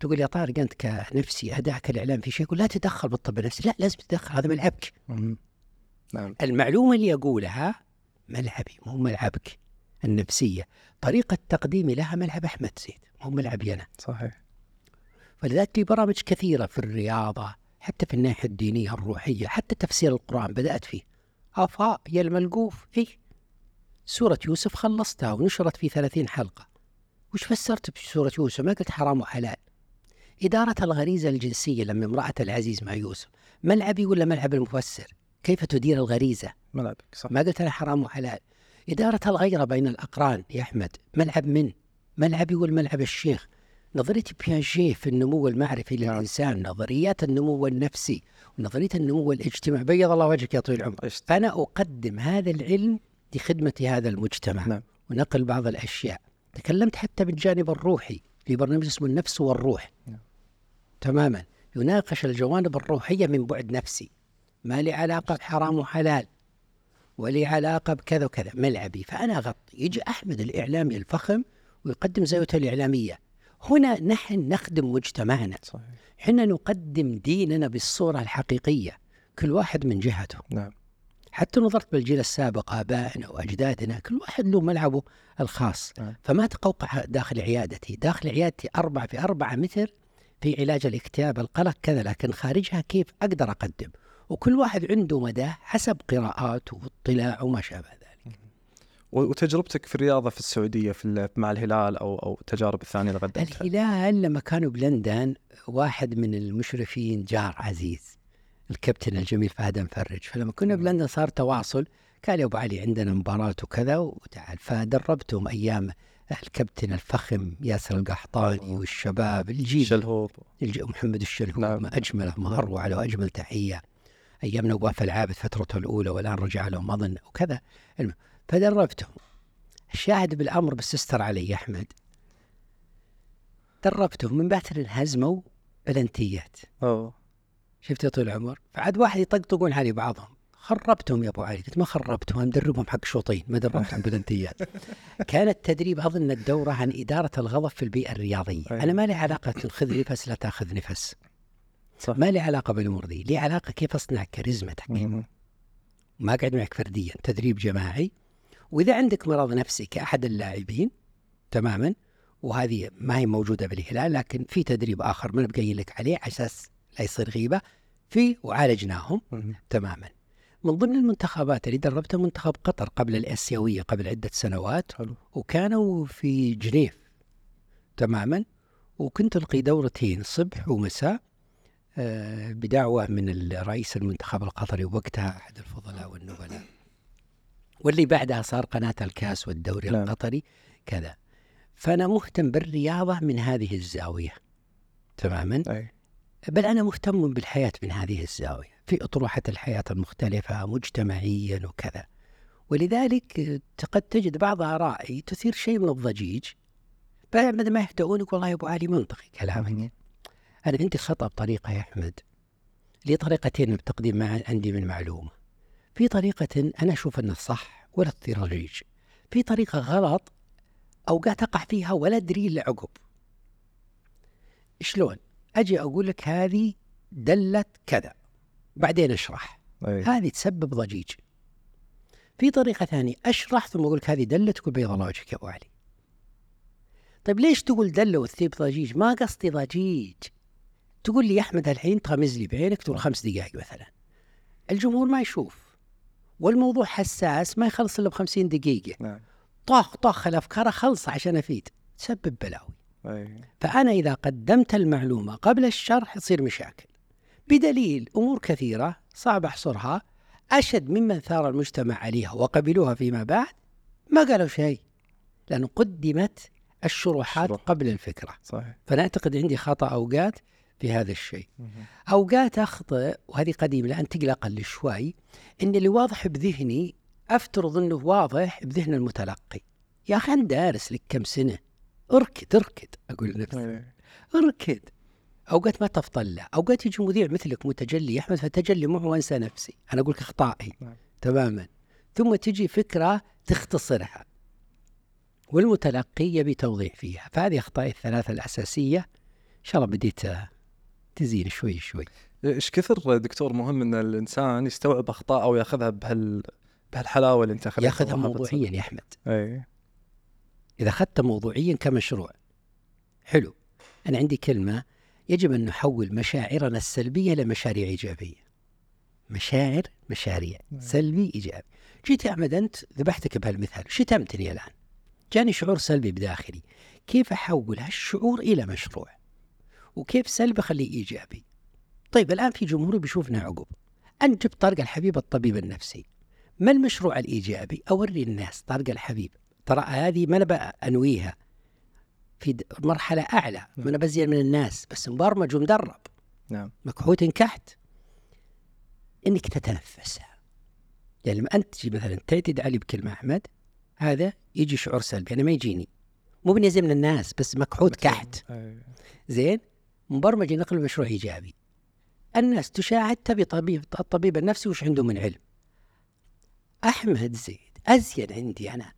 تقول يا طارق أنت كنفسي ادائك الإعلام في شيء يقول لا تدخل بالطب النفسي. لا لازم تدخل هذا ملعبك. نعم. المعلومة اللي أقولها ملعبي مو ملعبك النفسية. طريقة تقديمي لها ملعب أحمد زيد مو ملعبي أنا. صحيح. فلذلك في برامج كثيرة في الرياضة حتى في الناحية الدينية الروحية حتى تفسير القرآن بدأت فيه. أفاء يا الملقوف. إيه. سورة يوسف خلصتها ونشرت في ثلاثين حلقة. وش فسرت بسورة يوسف؟ ما قلت حرام وحلال. إدارة الغريزة الجنسية لما امرأة العزيز مع يوسف ملعبي ولا ملعب المفسر؟ كيف تدير الغريزة؟ ملعبك صح. ما قلت أنا حرام وحلال. إدارة الغيرة بين الأقران يا أحمد ملعب من؟ ملعبي والملعب الشيخ؟ نظرية بياجيه في النمو المعرفي نعم. للإنسان نظريات النمو النفسي ونظرية النمو الاجتماعي. بيض الله وجهك يا طويل العمر. فأنا أقدم هذا العلم لخدمة هذا المجتمع. نعم. ونقل بعض الأشياء. تكلمت حتى بالجانب الروحي. في برنامج اسمه النفس والروح. نعم. تماما. يناقش الجوانب الروحية من بعد نفسي. ما لي علاقة بحرام وحلال ولي علاقة بكذا وكذا. ملعبي. فأنا أغطي يجي أحمد الإعلامي الفخم ويقدم زاويته الإعلامية. هنا نحن نخدم مجتمعنا. صحيح. حنا نقدم ديننا بالصورة الحقيقية. كل واحد من جهته. نعم. حتى نظرت بالجيل السابق آبائنا وأجدادنا كل واحد له ملعبه الخاص. نعم. فما تقوقع داخل عيادتي. داخل عيادتي أربعة في أربعة متر في علاج الاكتئاب القلق كذا لكن خارجها كيف أقدر أقدم؟ وكل واحد عنده مداه حسب قراءاته واطلاعه وما شابه ذلك. وتجربتك في الرياضة في السعودية في مع الهلال أو أو التجارب الثانية اللي قدمتها؟ الهلال لما كانوا بلندن واحد من المشرفين جار عزيز. الكابتن الجميل فهد مفرج. فلما كنا بلندن صار تواصل قال يا أبو علي عندنا مباراة وكذا وتعال. فدربتهم أيام الكابتن الفخم ياسر القحطاني والشباب الجيل. شلهوب الج- محمد الشلهوب. نعم. ما اجمله ما اروع له أجمل تحية. أيام نواف العابد فترته الأولى والآن رجع لهم أظن وكذا. فدربتهم. الشاهد بالأمر بس استر علي أحمد. دربتهم من بعد انهزموا بلنتيات أوه. شفت يا طويل العمر؟ فعاد واحد يطقطقون علي بعضهم. خربتهم يا أبو علي. قلت ما خربتهم مدربهم حق شوطين ما دربتهم بلنتيات. كان التدريب أظن الدورة عن إدارة الغضب في البيئة الرياضية. أي. أنا ما لي علاقة خذ نفس لا تأخذ نفس. صح. ما لي علاقة بالأمور دي. لي علاقة كيف أصنع كاريزمتك. ما قاعد معك فرديا تدريب جماعي. وإذا عندك مرض نفسي كأحد اللاعبين تماما وهذه ما هي موجودة بالهلال لكن في تدريب آخر ما بقايل لك عليه على أساس لا يصير غيبة في وعالجناهم. تماما. من ضمن المنتخبات اللي دربتها منتخب قطر قبل الآسيوية قبل عدة سنوات حلو. وكانوا في جنيف تماما. وكنت ألقي دورتين صبح ومساء آه، بدعوة من الرئيس المنتخب القطري وقتها أحد الفضلاء والنبلاء. واللي بعدها صار قناة الكاس والدوري نعم. القطري كذا. فأنا مهتم بالرياضة من هذه الزاوية تماما. أي. بل أنا مهتم بالحياة من هذه الزاوية في أطروحة الحياة المختلفة مجتمعيا وكذا. ولذلك قد تجد بعض آرائي تثير شيء من الضجيج. بعد ما يهدؤونك والله يا أبو علي منطقي كلامك. أنا عندي خطأ بطريقة يا أحمد. لي طريقتين من التقديم مع عندي من معلومة. في طريقة أنا أشوف أنها صح ولا تثير ضجيج في طريقة غلط أوقات أقع فيها ولا أدري إلا عقب. شلون؟ أجي أقول لك هذه دلت كذا. بعدين أشرح. اي هذه تسبب ضجيج. في طريقة ثانية أشرح ثم أقول لك هذه دلة تقول بيض الله وجهك يا أبو علي. طيب ليش تقول دلة وتثيب ضجيج؟ ما قصدي ضجيج. تقول لي يا أحمد الحين تغمز لي بعينك تقول خمس دقائق مثلا. الجمهور ما يشوف. والموضوع حساس ما يخلص إلا بخمسين دقيقة. نعم. طاخ طاخ الأفكار خلص عشان أفيد. تسبب بلاوي. اي فأنا إذا قدمت المعلومة قبل الشرح يصير مشاكل. بدليل أمور كثيرة صعب أحصرها. أشد ممن ثار المجتمع عليها وقبلوها فيما بعد ما قالوا شيء لأنه قدمت الشروحات شروح. قبل الفكرة. صحيح. فأنا أعتقد عندي خطأ أوقات في هذا الشيء. مهم. أوقات أخطئ وهذه قديمة الآن تقلق لي شوي إن اللي واضح بذهني أفترض أنه واضح بذهن المتلقي. يا أخي أنا دارس لك كم سنة؟ اركد اركد أقول لنفسي. إيه. اركد. أوقات ما له أوقات يجي مذيع مثلك متجلي احمد فتجلي معه وانسى نفسي. أنا أقول لك إخطائي نعم. تماما. ثم تجي فكرة تختصرها. والمتلقي يبي توضيح فيها. فهذه أخطائي الثلاثة الأساسية. إن شاء الله بديت تزين شوي شوي. إيش كثر دكتور مهم إن الإنسان يستوعب أخطاءه ويأخذها بهال بهالحلاوة اللي أنت يأخذها موضوعيا يا أحمد. اي إذا أخذته موضوعيا كمشروع. حلو. أنا عندي كلمة يجب أن نحول مشاعرنا السلبية لمشاريع إيجابية. مشاعر مشاريع نعم. سلبي إيجابي. جيت يا أحمد أنت ذبحتك بهالمثال. شتمتني الآن؟ جاني شعور سلبي بداخلي. كيف أحول هالشعور إلى مشروع؟ وكيف سلبي أخليه إيجابي؟ طيب الآن في جمهور بيشوفنا عقب. أنت جبت طارق الحبيب الطبيب النفسي. ما المشروع الإيجابي؟ أوري الناس طارق الحبيب. ترى هذه ما أنا أنويها. في مرحلة أعلى ما أنا بزين من الناس بس مبرمج ومدرب. نعم. مكحوت كحت إنك تتنفسها يعني لما أنت تجي مثلا تعتد علي بكلمة أحمد هذا يجي شعور سلبي أنا ما يجيني. مو بنزي من الناس بس مكحوت كحت. أي. زين؟ مبرمج ينقل مشروع إيجابي. الناس تشاهد تبي طبيب الطبيب النفسي وش عنده من علم. أحمد زيد ازين عندي أنا.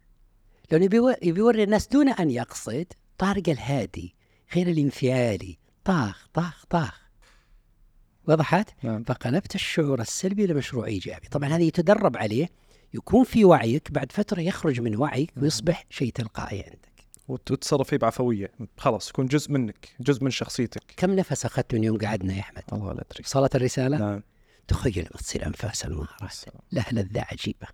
لو يبي يو- يبي يوري الناس دون أن يقصد طارق الهادي غير الانفعالي. طاخ طاخ طاخ. وضحت؟ نعم. فقلبت الشعور السلبي لمشروع إيجابي، طبعا هذا يتدرب عليه يكون في وعيك بعد فترة يخرج من وعيك ويصبح شيء تلقائي عندك. وت- وتتصرف فيه بعفوية. خلاص يكون جزء منك جزء من شخصيتك. كم نفس أخذت من يوم قعدنا يا أحمد؟ الله لا ادري وصلت الرسالة؟ نعم. تخيل لما تصير انفاس المهارات لها لذة عجيبة.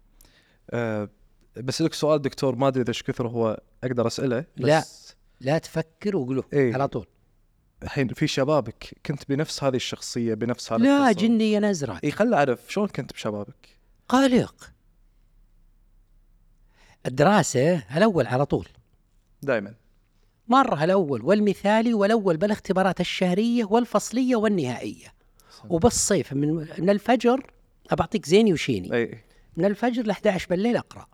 أه بس لك سؤال دكتور ما أدري إذا إيش كثر هو أقدر أسأله بس لا. لا تفكر وقوله إيه. على طول. الحين في شبابك كنت بنفس هذه الشخصية بنفس هذا لا. جني نزرة اي خل أعرف شلون كنت بشبابك؟ قلق. الدراسة الأول على طول. دائما مرة الأول والمثالي والأول بالاختبارات الشهرية والفصلية والنهائية. وبالصيف من من الفجر أبعطيك زيني وشيني. اي من الفجر ل 11 بالليل أقرأ.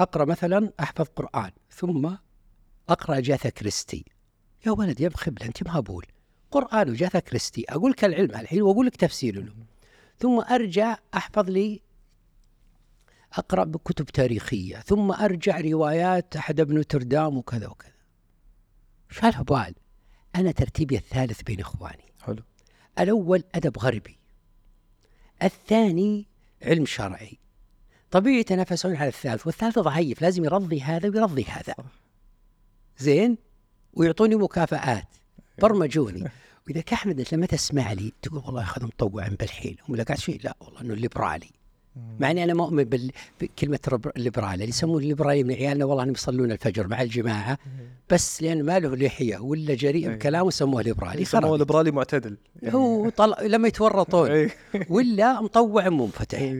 أقرأ مثلا أحفظ قرآن ثم أقرأ جاثا كريستي. يا ولد يا بخبلة أنت مهبول قرآن وجاثا كريستي أقول لك العلم الحين وأقول لك تفسير له ثم أرجع أحفظ لي أقرأ بكتب تاريخية ثم أرجع روايات أحد ابن نوتردام وكذا وكذا. شو هالهبال؟ أنا ترتيبي الثالث بين إخواني. حلو. الأول أدب غربي الثاني علم شرعي. طبيعي يتنافسون على الثالث والثالث ضعيف لازم يرضي هذا ويرضي هذا. زين؟ ويعطوني مكافآت. برمجوني وإذا كأحمد أنت لما تسمع لي تقول والله أخذ مطوعا بالحيل هم قاعد شيء؟ لا والله أنه الليبرالي. مع إني أنا مؤمن بكلمة الليبرالي. اللي يسمون الليبرالي من عيالنا والله إنهم يصلون الفجر مع الجماعة. بس لأن ما له لحية ولا جريء. بكلامه سموه ليبرالي. خلاص ليبرالي معتدل. هو طلع لما يتورطون. اي ولا مطوع منفتح.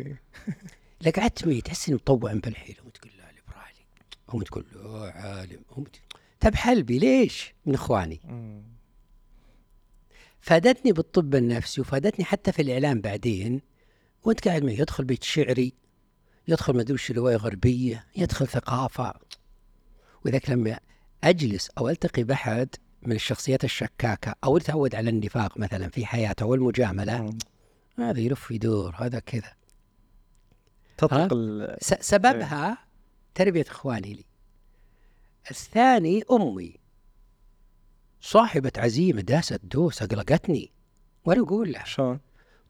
لا قعدت معي تحس إني مطوع بالحيل. وتقول لا ليبرالي. هم تقول لا عالم. هم ت- طب حلبي ليش؟ من إخواني. فادتني بالطب النفسي وفادتني حتى في الإعلام بعدين. وأنت قاعد معي يدخل بيت شعري يدخل ما أدري رواية غربية يدخل ثقافة. وذاك لما أجلس أو ألتقي بأحد من الشخصيات الشكاكة أو يتعود على النفاق مثلا في حياته والمجاملة. هذا يلف يدور هذا كذا. تطلق سببها تربية إخواني لي. الثاني أمي. صاحبة عزيمة داست دوس أقلقتني. وأنا أقول لها شلون؟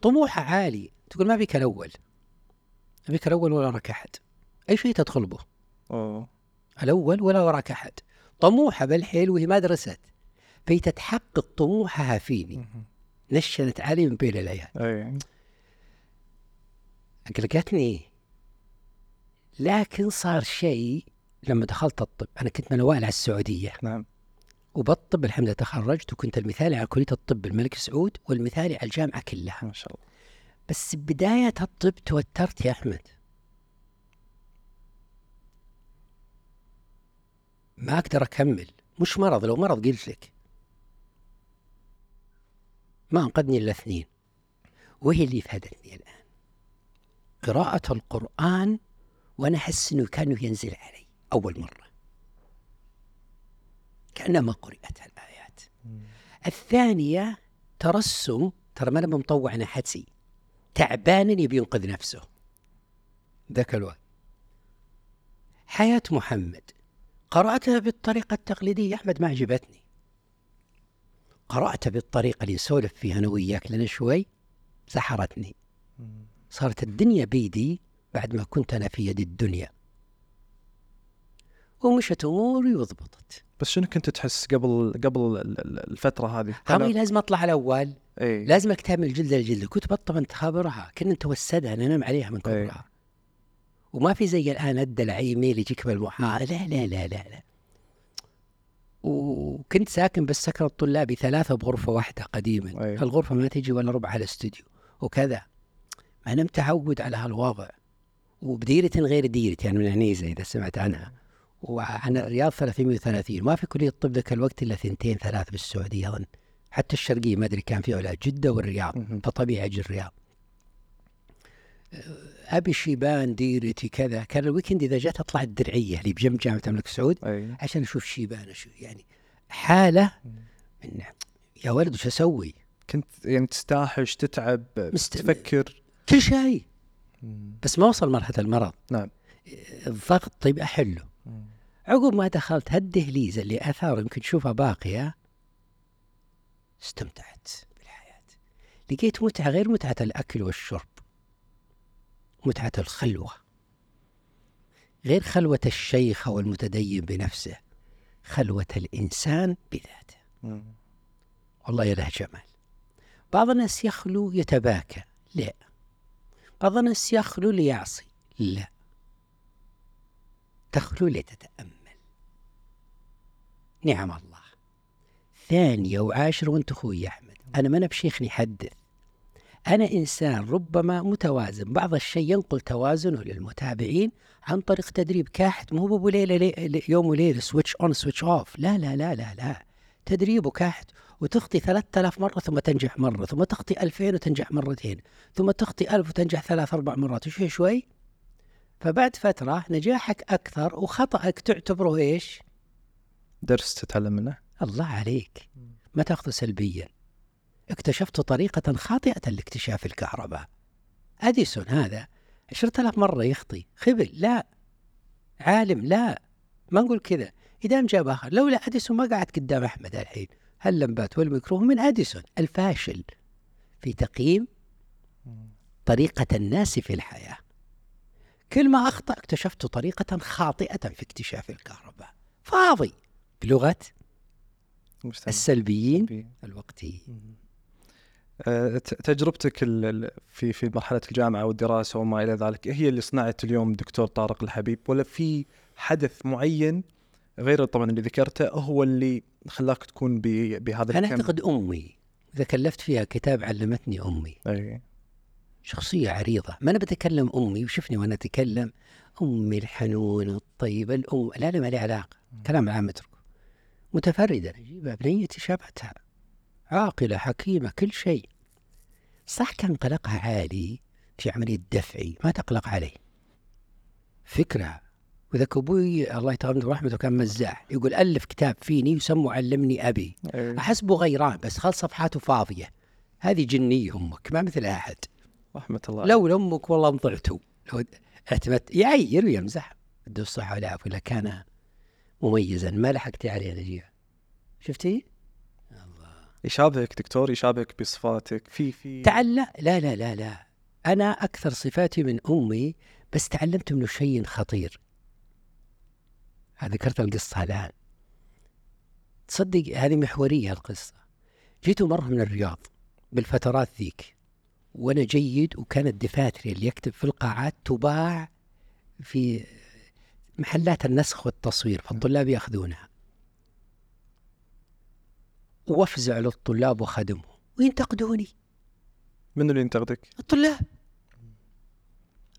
طموحها عالي. تقول ما بيك الأول. ما بيك الأول ولا وراك أحد. أي شيء تدخل به. أوه. الأول ولا وراك أحد. طموحها بالحيل وهي ما درست. فهي تتحقق طموحها فيني. نشنت علي من بين العيال. اي أقلقتني. لكن صار شيء لما دخلت الطب. أنا كنت من أوائل على السعودية. نعم. وبالطب الحمد لله تخرجت وكنت المثالي على كلية الطب الملك سعود والمثالي على الجامعة كلها. ما شاء الله. بس بداية الطب توترت يا أحمد. ما أقدر أكمل. مش مرض. لو مرض قلت لك. ما أنقذني إلا اثنين. وهي اللي فادتني الآن. قراءة القرآن وأنا أحس إنه كانه ينزل علي أول مرة. كأنما قرأت الآيات. الثانية ترسم ترى ما أنا مطوع حدسي تعبان يبي ينقذ نفسه. ذاك الوقت. حياة محمد. قرأتها بالطريقة التقليدية. أحمد ما عجبتني. قرأت بالطريقة اللي نسولف فيها أنا وياك لنا شوي سحرتني. صارت الدنيا بيدي بعد ما كنت أنا في يد الدنيا. ومشت أموري وضبطت. بس شنو كنت تحس قبل قبل ال- ال- الفترة هذه؟ هذه لازم أطلع الأول. اي لازم الكتاب من الجلد للجلد كنت بطل انت خابرها كنا نتوسدها ننام عليها من كبرها. وما في زي الآن الدلع ايميل يجيك بالمحا لا لا لا لا لا. وكنت ساكن بالسكن الطلابي ثلاثة بغرفة واحدة قديما. أي. الغرفة ما تجي ولا ربع على الاستوديو. وكذا. أنا متعود على هالوضع. وبديرة غير ديرتي يعني من عنيزة إذا سمعت عنها. وعن الرياض 330 ما في كلية طب ذاك الوقت إلا ثنتين ثلاث بالسعودية أظن. حتى الشرقية ما أدري كان في ولا جدة والرياض. فطبيعي أجي الرياض. أبي شيبان ديرتي كذا كان ال weekend إذا جت أطلع الدرعية اللي بجنب جامعة الملك سعود أي. عشان أشوف شيبان أشوف يعني حالة من يا ولد وش أسوي؟ كنت يعني تستاحش تتعب مست- تفكر؟ كل شيء. بس ما وصل مرحلة المرض. نعم. الضغط طيب أحله. عقب ما دخلت هالدهليز اللي اثار يمكن تشوفها باقية استمتعت بالحياة. لقيت متعة غير متعة الأكل والشرب. متعة الخلوة. غير خلوة الشيخ أو المتدين بنفسه. خلوة الإنسان بذاته. والله يا له جمال. بعض الناس يخلو يتباكى. لا. الناس يخلو ليعصي لا. تخلو لتتأمل نعم الله. ثانية وعاشر وانت أخوي يا أحمد. أنا ما أنا بشيخ نحدث أنا إنسان ربما متوازن. بعض الشيء ينقل توازنه للمتابعين عن طريق تدريب كاحت. مو بابو ليلة لي يوم وليلة switch on switch off لا لا لا لا لا. تدريبه كاحت وتخطي 3000 مرة ثم تنجح مرة ثم تخطي 2000 وتنجح مرتين ثم تخطي 1000 وتنجح ثلاث أربع مرات شوي شوي؟ فبعد فترة نجاحك أكثر وخطأك تعتبره إيش؟ درس تتعلم منه. الله عليك. ما تأخذه سلبيا. اكتشفت طريقة خاطئة لاكتشاف الكهرباء. أديسون هذا. عشرة آلاف مرة يخطي. خبل. لا. عالم. لا. ما نقول كذا. إذا جاب آخر لولا أديسون ما قعدت قدام أحمد الحين. هاللمبات والميكروفون من أديسون الفاشل في تقييم طريقة الناس في الحياة. كل ما أخطأ اكتشفت طريقة خاطئة في اكتشاف الكهرباء. فاضي! بلغة مستمع. السلبيين بي- الوقتيين. ت- تجربتك في في مرحلة الجامعة والدراسة وما إلى ذلك هي اللي صنعت اليوم دكتور طارق الحبيب؟ ولا في حدث معين غير طبعا اللي ذكرته هو اللي خلاك تكون بهذا أنا الكم أعتقد أمي إذا كلفت فيها كتاب علمتني أمي. أي. شخصية عريضة. ما أنا بتكلم أمي وشفني وأنا أتكلم. أمي الحنونة الطيبة الأم لا لا ما لي علاقة. كلام عام أتركه. متفردة. نجيبة بنيتي شابتها عاقلة حكيمة كل شيء. صح كان قلقها عالي في عملية دفعي. ما تقلق عليه. فكرة وذاك أبوي الله يتغمد رحمته كان مزاح. يقول ألف كتاب فيني وسموا علمني أبي. أي. أحسبه غيران بس خل صفحاته فاضية. هذه جنية أمك ما مثل أحد. رحمة الله لولا أمك والله انضعتوا لو اعتمدت يعير ويمزح. بده الصحة والعافية ولا كان مميزا. ما لحقتي عليه نجيب شفتي؟ يشابهك دكتور يشابهك بصفاتك. في في. تعلم لا لا لا لا. أنا أكثر صفاتي من أمي بس تعلمت منه شيء خطير. ذكرت القصة الآن. تصدق هذه محورية القصة. جيت مرة من الرياض بالفترات ذيك وأنا جيد وكانت دفاتري اللي يكتب في القاعات تباع في محلات النسخ والتصوير فالطلاب يأخذونها. وأفزع للطلاب وخدمهم وينتقدوني من اللي ينتقدك؟ الطلاب.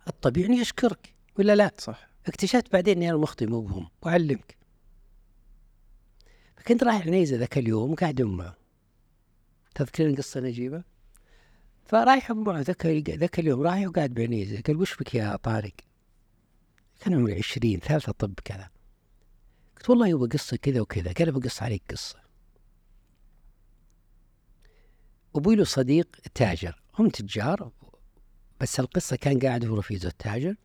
الطبيعي أني أشكرك. ولا لا؟ صح. اكتشفت بعدين إني أنا مخطئ مو بهم واعلمك فكنت رايح عنيزه ذاك اليوم قاعد معه تذكرين قصة نجيبة؟ فرايح معه ذاك ذاك اليوم رايح وقاعد بعنيزه قال وش بك يا طارق؟ كان عمري عشرين ثالثة طب كذا. قلت والله هو قصة كذا وكذا. قال بقص عليك قصة. أبوي له صديق تاجر هم تجار بس القصة كان قاعد هو رفيقه التاجر.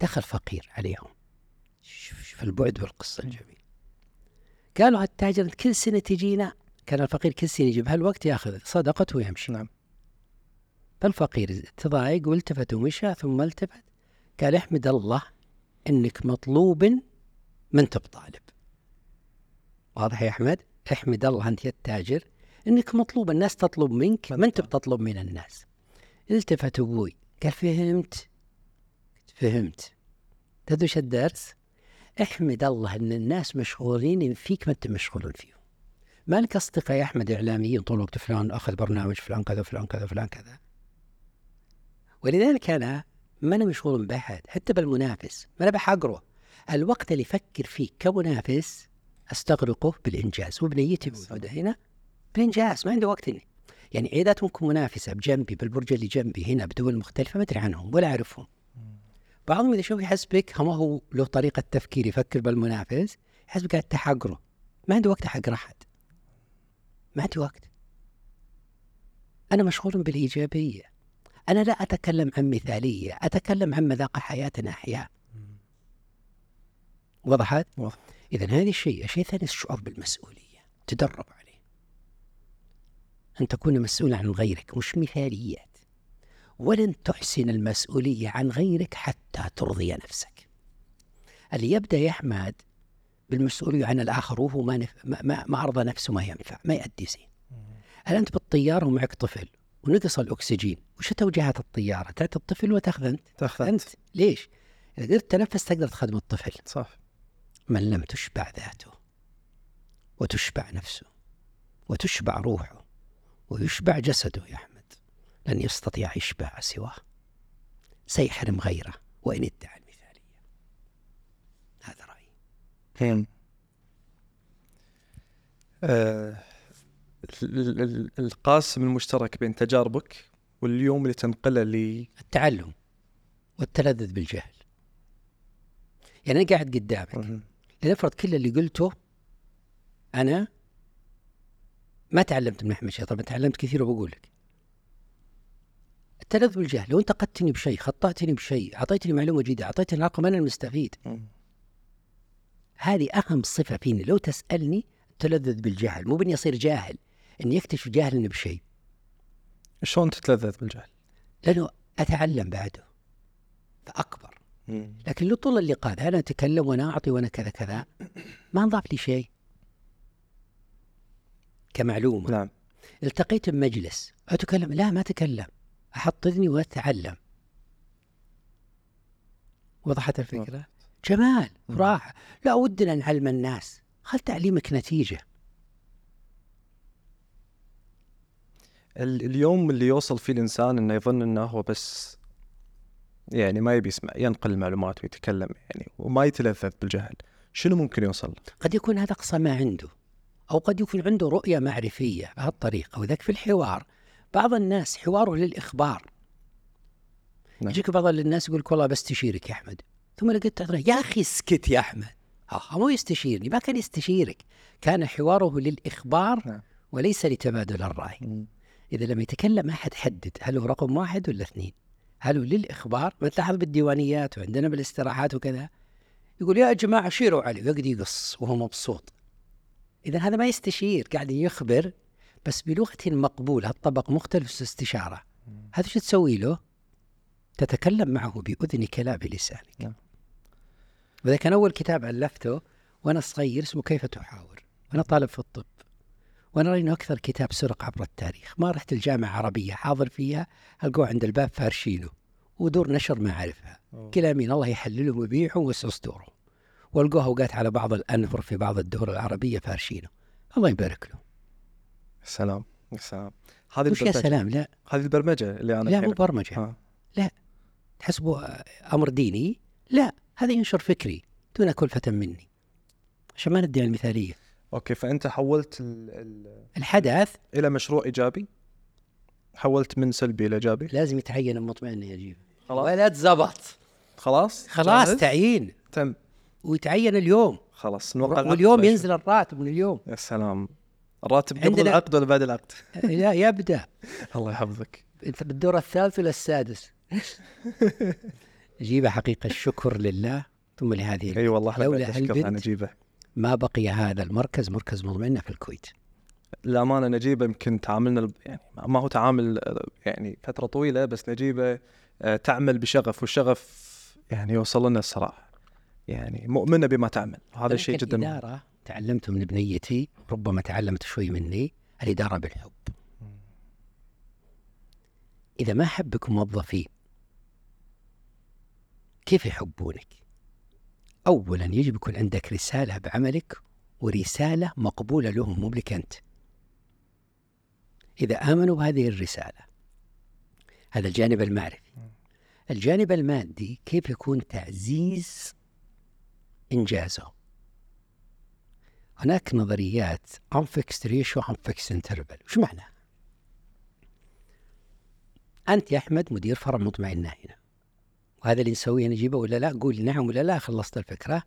دخل فقير عليهم. شوف شوف البعد بالقصة الجميل قالوا هالتاجر كل سنة تجينا كان الفقير كل سنة يجي بهالوقت ياخذ؟ صدقته ويمشي. نعم. فالفقير تضايق والتفت ومشى ثم التفت قال احمد الله إنك مطلوب ما انت بطالب واضح يا أحمد؟ احمد الله أنت يا التاجر إنك مطلوب الناس تطلب منك ما انت بتطلب من الناس؟ التفت أبوي قال فهمت فهمت. تدري إيش الدرس؟ احمد الله إن الناس مشغولين فيك ما أنت مشغول فيهم. ما لك أصدقاء يا أحمد إعلاميين طول الوقت فلان أخذ برنامج فلان كذا فلان كذا فلان كذا؟ ولذلك أنا ما أنا مشغول باحد حتى بالمنافس ما أنا بحقره. الوقت اللي يفكر فيه كمنافس أستغرقه بالإنجاز وبنيتي موجودة هنا بالإنجاز ما عندي وقت إني. يعني عياداتهم منافسة بجنبي بالبرج اللي جنبي هنا بدول مختلفة ما أدري عنهم ولا أعرفهم. بعضهم إذا شوف يحسبك ما هو له طريقة تفكير يفكر بالمنافس يحسبك قاعد تحقره ما عندي وقت احقر أحد. ما عندي وقت. أنا مشغول بالإيجابية. أنا لا أتكلم عن مثالية أتكلم عن مذاق حياتنا احياء وضحت؟ واضح. اذا هذا الشيء الشيء الثاني الشعور بالمسؤولية تدرب عليه. أن تكون مسؤولا عن غيرك مش مثاليات. ولن تحسن المسؤولية عن غيرك حتى ترضي نفسك. اللي يبدأ يا أحمد بالمسؤولية عن الآخر وهو ما, نف... ما, ما, أرضى نفسه ما ينفع ما يؤدي زين. هل أنت بالطيارة ومعك طفل ونقص الأكسجين وش توجيهات الطيارة؟ تعطي الطفل وتأخذ أنت؟ تأخذ أنت. ليش؟ إذا قدرت تنفس تقدر تخدم الطفل. صح. من لم تشبع ذاته وتشبع نفسه وتشبع روحه ويشبع جسده يا أحمد. لن يستطيع إشباع سواه. سيحرم غيره وإن ادعى المثالية. هذا رأيي. آه ال- ال- القاسم المشترك بين تجاربك واليوم اللي تنقله لي التعلم والتلذذ بالجهل. يعني أنا قاعد قدامك. لنفرض كل اللي قلته أنا ما تعلمت من أحمد شيء طبعا تعلمت كثير وبقول لك التلذذ بالجهل. لو انتقدتني بشيء خطأتني بشيء أعطيتني معلومة جديدة أعطيتني رقم أنا المستفيد. هذه أهم صفة فيني. لو تسألني التلذذ بالجهل. مو بإني أصير جاهل إني أكتشف جاهل بشيء. شلون تتلذذ بالجهل؟ لأنه أتعلم بعده. فأكبر. لكن لو طول اللقاء أنا أتكلم وأنا أعطي وأنا كذا كذا ما أنضاف لي شيء. كمعلومة. نعم. التقيت بمجلس. أتكلم؟ لا ما أتكلم. أحط اذني وأتعلم. وضحت الفكرة؟ جمال مم. وراحه لا ودنا نعلم الناس. خل تعليمك نتيجة؟ ال- اليوم اللي يوصل فيه الإنسان إنه يظن إنه هو بس يعني ما يبي يسمع ينقل المعلومات ويتكلم يعني وما يتلذذ بالجهل. شنو ممكن يوصل؟ قد يكون هذا أقصى ما عنده أو قد يكون عنده رؤية معرفية بهالطريقة وذاك في الحوار. بعض الناس حواره للإخبار. نعم. يجيك بعض الناس يقول لك والله بستشيرك يا أحمد. ثم لقيت تعطيه يا أخي اسكت يا أحمد. ها مو يستشيرني ما كان يستشيرك. كان حواره للإخبار نعم. وليس لتبادل الرأي. إذا لم يتكلم أحد حدد هل هو رقم واحد ولا اثنين؟ هل هو للإخبار؟ ما تلاحظ بالديوانيات وعندنا بالاستراحات وكذا. يقول يا جماعة شيروا علي ويقعد يقص وهو مبسوط. إذا هذا ما يستشير قاعد يخبر بس بلغه مقبوله الطبق مختلف في استشارة. هذا شو تسوي له؟ تتكلم معه باذنك لا بلسانك نعم. وذا كان أول كتاب ألفته وأنا صغير اسمه كيف تحاور؟ وأنا طالب في الطب. وأنا راي إنه أكثر كتاب سرق عبر التاريخ. ما رحت الجامعة عربية حاضر فيها ألقوه عند الباب فارشينه. ودور نشر ما أعرفها. كلا مين الله يحللهم ويبيعهم ويسع صدورهم والقوها اوقات على بعض الأنفر في بعض الدول العربية فارشينه. الله يبارك له. سلام يا سلام. هذه وش يا البرمجة. سلام؟ لا. هذه البرمجة اللي أنا لا مو برمجة. ها. تحسبه أمر ديني؟ لا. هذا ينشر فكري دون كلفه مني. عشان ما ندعي المثالية. أوكي فأنت حولت ال... ال... الحدث. إلى مشروع إيجابي؟ حولت من سلبي إلى إيجابي؟ لازم يتعين المطمئن يجيب خلاص. ولد زبط خلاص؟ خلاص جاهز؟ تعيين. تم. ويتعين اليوم. خلاص نوقع واليوم. ينزل الراتب من اليوم. يا سلام. الراتب قبل عندنا- العقد ولا بعد العقد؟ لا يبدا الله يحفظك. انت بالدور الثالث ولا السادس؟ نجيبه حقيقة الشكر لله. ثم لهذه أي والله لولا هالبنت نجيبه ما بقي هذا المركز مركز مطمئنه في الكويت. للأمانة نجيبة يمكن تعاملنا يعني ما هو تعامل يعني فترة طويلة بس نجيبة آه، تعمل بشغف والشغف يعني يوصل لنا الصراحة. يعني مؤمنة بما تعمل وهذا شيء جدا. الاداره تعلمته من بنيتي ربما تعلمت شوي مني الإدارة بالحب. إذا ما حبك موظفين كيف يحبونك؟ اولا يجب يكون عندك رسالة بعملك ورسالة مقبولة لهم مو لك أنت. إذا آمنوا بهذه الرسالة هذا الجانب المعرفي. الجانب المادي كيف يكون تعزيز انجازه هناك نظريات unfixed ratio unfixed interval وش معناها؟ أنت يا أحمد مدير فرع مطمئنة هنا. وهذا اللي نسويه نجيبه ولا لا؟ قول نعم ولا لا؟ خلصت الفكرة.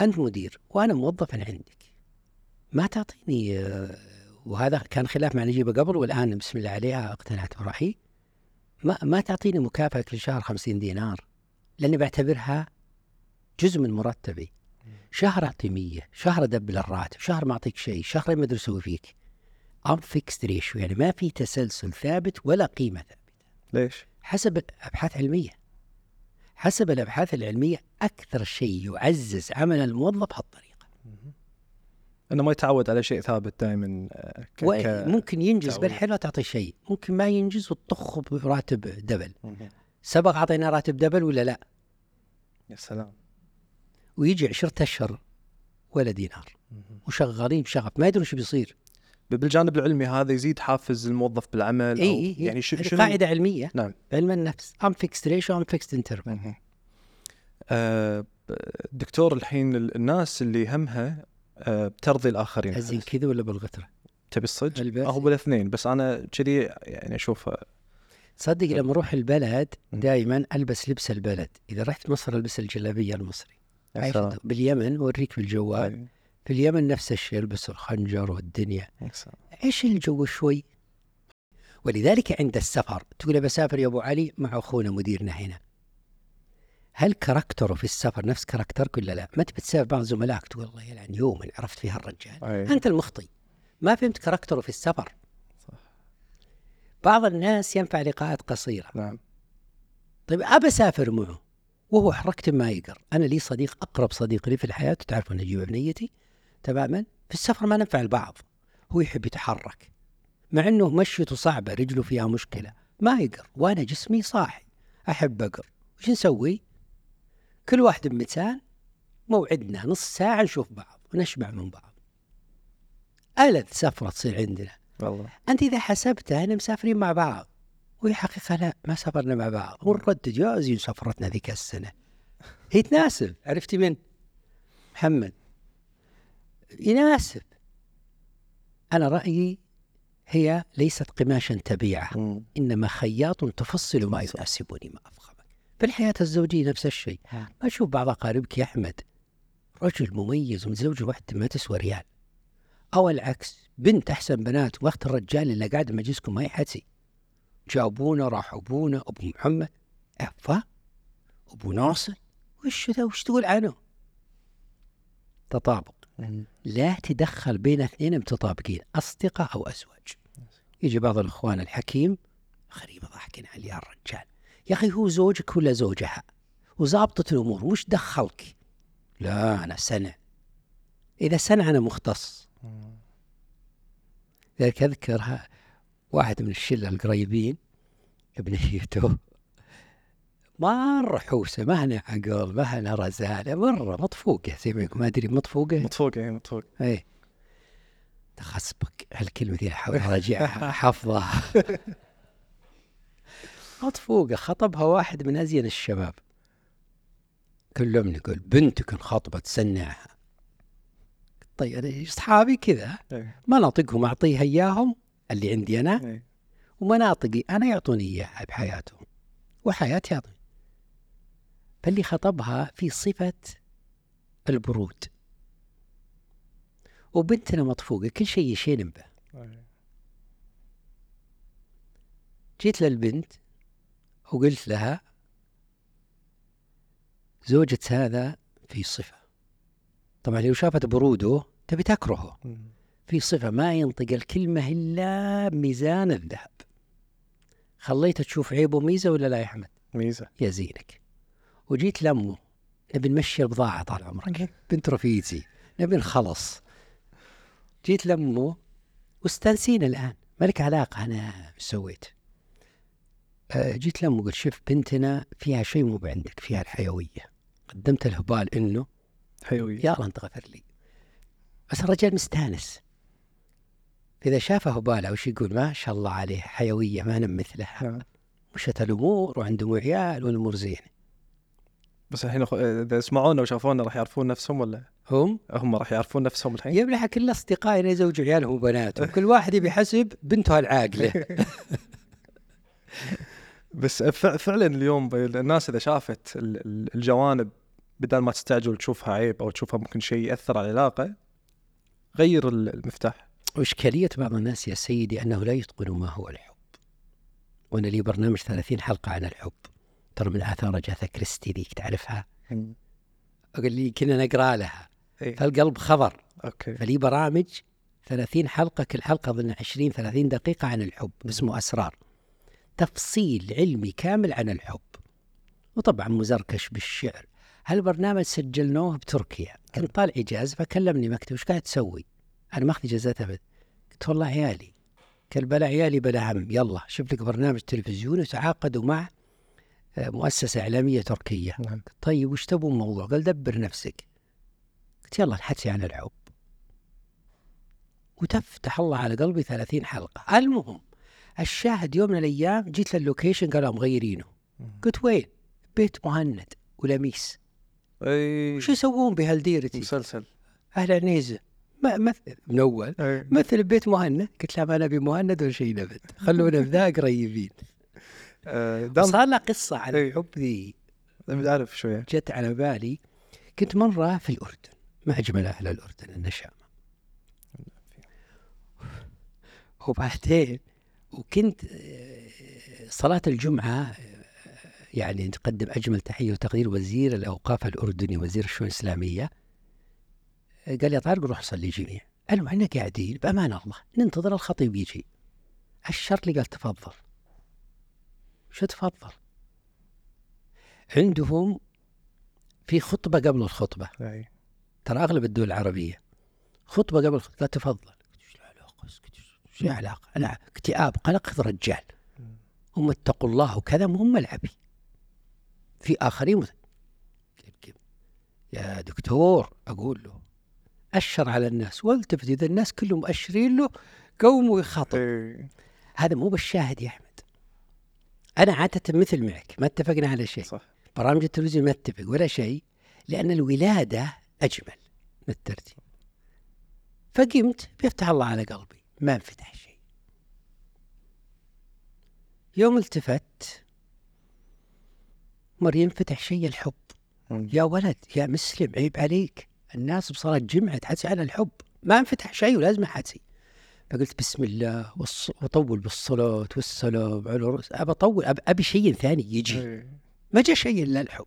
أنت مدير وأنا موظف عندك. ما تعطيني وهذا كان خلاف مع نجيبه قبل والآن بسم الله عليها اقتنعت برأيي. ما ما تعطيني مكافأة كل شهر 50 دينار لأني بعتبرها جزء من مرتبي. شهر أعطي 100 شهر أدبل الراتب شهر ما أعطيك شيء شهرين ما أدري أسوي فيك. unfixed ratio يعني ما في تسلسل ثابت ولا قيمة ثابتة. ليش؟ حسب الأبحاث العلمية. حسب الأبحاث العلمية أكثر شيء يعزز عمل الموظف هالطريقة. إنه ما يتعود على شيء ثابت دائما ك... ك... ممكن ينجز. بالحلوة تعطي شيء. ممكن ما ينجز وتطخ براتب double. سبق أعطينا راتب double ولا لا؟ يا سلام. ويجي عشرة أشهر ولا دينار. وشغالين بشغف. ما يدرون شو بيصير. بالجانب العلمي هذا يزيد حافز الموظف بالعمل إي إي. يعني ش... هذه شنو قاعدة علمية. نعم. علم النفس. unfixed ratio un fixed interval. آه، دكتور الحين ال- الناس اللي همها آه، بترضي الآخرين. الزين كذا ولا بالغتره تبي الصدق؟ البس. هو بالاثنين بس أنا كذي يعني أشوف تصدق لما أروح البلد. دائما ألبس لبس البلد. إذا رحت مصر ألبس الجلابية المصري. عايش. باليمن اوريك بالجوال أي. في اليمن نفس الشيء البس الخنجر والدنيا. عيش الجو شوي ولذلك عند السفر تقول بسافر يا أبو علي مع أخونا مديرنا هنا هل كاركتره في السفر نفس كاركترك ولا لا؟ ما تبي تسافر مع زملائك تقول الله يلعن يوم عرفت فيها الرجال أي. أنت المخطي ما فهمت كاركتره في السفر صح. بعض الناس ينفع لقاءات قصيرة نعم طيب أبى أسافر معه وهو حركة ما يقر. أنا لي صديق أقرب صديق لي في الحياة تعرفوا نجيب بنيتي تماما. في السفر ما ننفع البعض هو يحب يتحرك. مع أنه مشيته صعبة رجله فيها مشكلة ما يقر. وأنا جسمي صاحي أحب أقر. وش نسوي؟ كل واحد بمثال موعدنا نص ساعة نشوف بعض ونشبع من بعض. ألذ سفرة تصير عندنا. والله. أنت إذا حسبتها أنا مسافرين مع بعض. وهي حقيقة لا ما سافرنا مع بعض. ونردد يا زين سفرتنا ذيك السنة. هي تناسب. عرفتي من؟ محمد. يناسب. أنا رأيي هي ليست قماشا تبيعة. مم. إنما خياط تفصل ما يناسبني ما أفخمك في الحياة الزوجية نفس الشيء. ما أشوف بعض أقاربك يا أحمد. رجل مميز ومتزوج واحدة ما تسوى ريال. أو العكس بنت أحسن بنات وقت الرجال اللي قاعد مجلسكم ما يحسي جابونا راحوا أبونا أبو محمد. أفا؟ أبو ناصر؟ وش ذا؟ وش تقول عنه؟ تطابق. مم. لا تدخل بين اثنين متطابقين أصدقاء أو أزواج. يجي بعض الإخوان الحكيم غريبة ضحكين عليه يا الرجال. يا أخي هو زوجك ولا زوجها؟ وزابطة الأمور وش دخلك؟ لا أنا سنة. إذا سنة أنا مختص. لذلك أذكرها واحد من الشلة القريبين ابنيته مرة حوسة ما هنا عقل ما هنا رزالة مرة مطفوقة زي ما يقول ما أدري مطفوقة مطفوق اي مطفوق. إيه. تخصبك هالكلمة ذي أحاول أراجعها. حافظها مطفوقة خطبها واحد من أزين الشباب. كلهم يقول بنتك انخطبت سنعها طيب أنا أصحابي كذا؟ إيه. مناطقهم أعطيها إياهم. اللي عندي أنا إيه. ومناطقي أنا يعطوني إياها بحياتهم وحياتي يعطوني فاللي خطبها في صفة البرود. وبنتنا مطفوقة كل شيء يشين به. جيت للبنت وقلت لها زوجة هذا في صفة. طبعا لو شافت بروده تبي تكرهه. في صفة ما ينطق الكلمة إلا ميزان الذهب. خليته تشوف عيبه ميزة ولا لا يا أحمد؟ ميزة. يا زينك وجيت لأمه نبي نمشي البضاعة طال عمرك. بنت رفيقتي نبي نخلص. جيت لأمه واستانسين الآن مالك علاقة أنا سويت؟ آه، جيت لأمه قلت شوف بنتنا فيها شيء مو بعندك فيها الحيوية. قدمت الهبال إنه حيوية. يا الله أنت غفر لي. بس الرجال مستانس. إذا شافه هبالة وش يقول؟ ما شاء الله عليه حيوية ما نم مثلها نعم. مشت الأمور؟ وعندهم عيال والأمور زينة. بس الحين أخو- إذا سمعونا وشافونا راح يعرفون نفسهم ولا؟ هم؟ هم راح يعرفون نفسهم الحين؟ يبلح كل أصدقائنا يزوجوا عيالهم وبناتهم كل واحد يبي حسب بنته العاقلة. بس فع- فعلا اليوم الناس إذا شافت ال- ال- الجوانب بدل ما تستعجل تشوفها عيب أو تشوفها ممكن شيء يأثر على العلاقة غير ال- المفتاح. وإشكالية بعض الناس يا سيدي أنه لا يتقن ما هو الحب. وأنا لي برنامج 30 حلقة عن الحب. ترى من آثار أجاثا كريستي ذيك تعرفها؟ أقول لي كنا نقرأ لها. إيه. فالقلب خضر. أوكي. فلي برامج 30 حلقة كل حلقة ضمن 20 30 دقيقة عن الحب اسمه أسرار. تفصيل علمي كامل عن الحب. وطبعا مزركش بالشعر. هالبرنامج سجلناه بتركيا. كنت طالع إجازة فكلمني مكتب وش قاعد تسوي؟ أنا ماخذ إجازات أبد قلت والله عيالي قال بلا عيالي بلا هم يلا شوف لك برنامج تلفزيوني وتعاقدوا مع آه، مؤسسة إعلامية تركية نعم طيب وش تبون الموضوع؟ قال دبر نفسك. قلت يلا نحكي عن الحب. وتفتح الله على قلبي 30 حلقة. المهم الشاهد يوم من الأيام جيت للوكيشن قالوا مغيرينه. قلت وين؟ بيت مهند ولميس. أي وش يسوون بهالديرتي؟ مسلسل أهل عنيزة. ما مثل من أول. أي. مثل بيت مهند قلت ما نبي مهند ولا شيء نبت خلونا بذا قريبين دام صار له قصة عن إيه. الحب ذي. عارف شوية. جت على بالي كنت مرة في الأردن ما أجمل أهل الأردن النشامة. وبعدين وكنت صلاة الجمعة يعني نقدم أجمل تحية وتقدير وزير الأوقاف الأردني وزير الشؤون الإسلامية. قال يا طارق روح صلي جميع. المهم إحنا قاعدين بأمان الله ننتظر الخطيب يجي. الشرط لي قال تفضل. شو تفضل؟ عندهم في خطبة قبل الخطبة. أي. ترى أغلب الدول العربية خطبة قبل الخطبة. قال تفضل. إيش العلاقة إيش العلاقة أنا اكتئاب قلق خذ رجال هم اتقوا الله وكذا مو هم ملعبي في آخرين يا دكتور أقول له. أشر على الناس والتفت إذا الناس كلهم مؤشرين له قوموا يخاطب اي هذا مو بالشاهد يا أحمد. أنا عادة مثل معك ما اتفقنا على شيء. صح. برامج التلفزيون ما اتفق ولا شيء لأن الولادة أجمل من الترتيب. فقمت بيفتح الله على قلبي ما انفتح شيء. يوم التفت مر ينفتح شيء الحب. يا ولد يا مسلم عيب عليك. الناس بصلاة جمعة تحسي على الحب. ما انفتح شيء ولازم احسي فقلت بسم الله والص... وطول بالصلاة والسلام على أبى أطول أبى, أبي شيء ثاني يجي. إي. ما جاء شيء إلا الحب.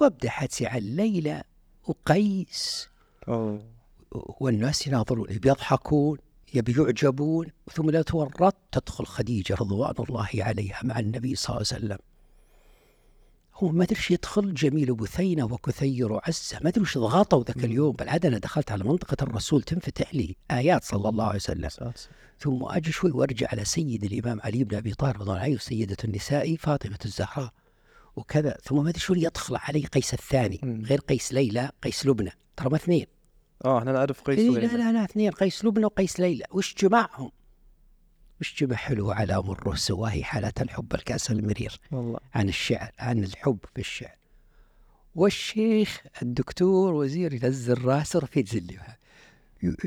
وأبدأ حدسي عن ليلى وقيس. أوه. والناس يناظرون بيضحكون يبي يعجبون ثم لا تورط تدخل خديجة رضوان الله عليها مع النبي صلى الله عليه وسلم. هو ما ادري يدخل جميل بثينه وكثير وعزه ما ادري إيش ضغطوا ذاك اليوم. بالعاده أنا دخلت على منطقة الرسول تنفتح لي آيات صلى الله عليه وسلم. ثم أجي شوي وأرجع على سيد الإمام علي بن أبي طالب رضي الله عنه وسيده النساء فاطمة الزهراء وكذا. ثم ما ادري شو يدخل علي؟ قيس الثاني. غير قيس ليلى قيس لبنى. ترى ما اثنين. آه إحنا نعرف قيس إيه وليلى. لا لا لا اثنين قيس لبنى وقيس ليلى. وش جمعهم وش جمع حلو على مر سواهي حالة الحب الكأس المرير. والله. عن الشعر عن الحب في الشعر. والشيخ الدكتور وزير ينزل راسه رفيع زلي.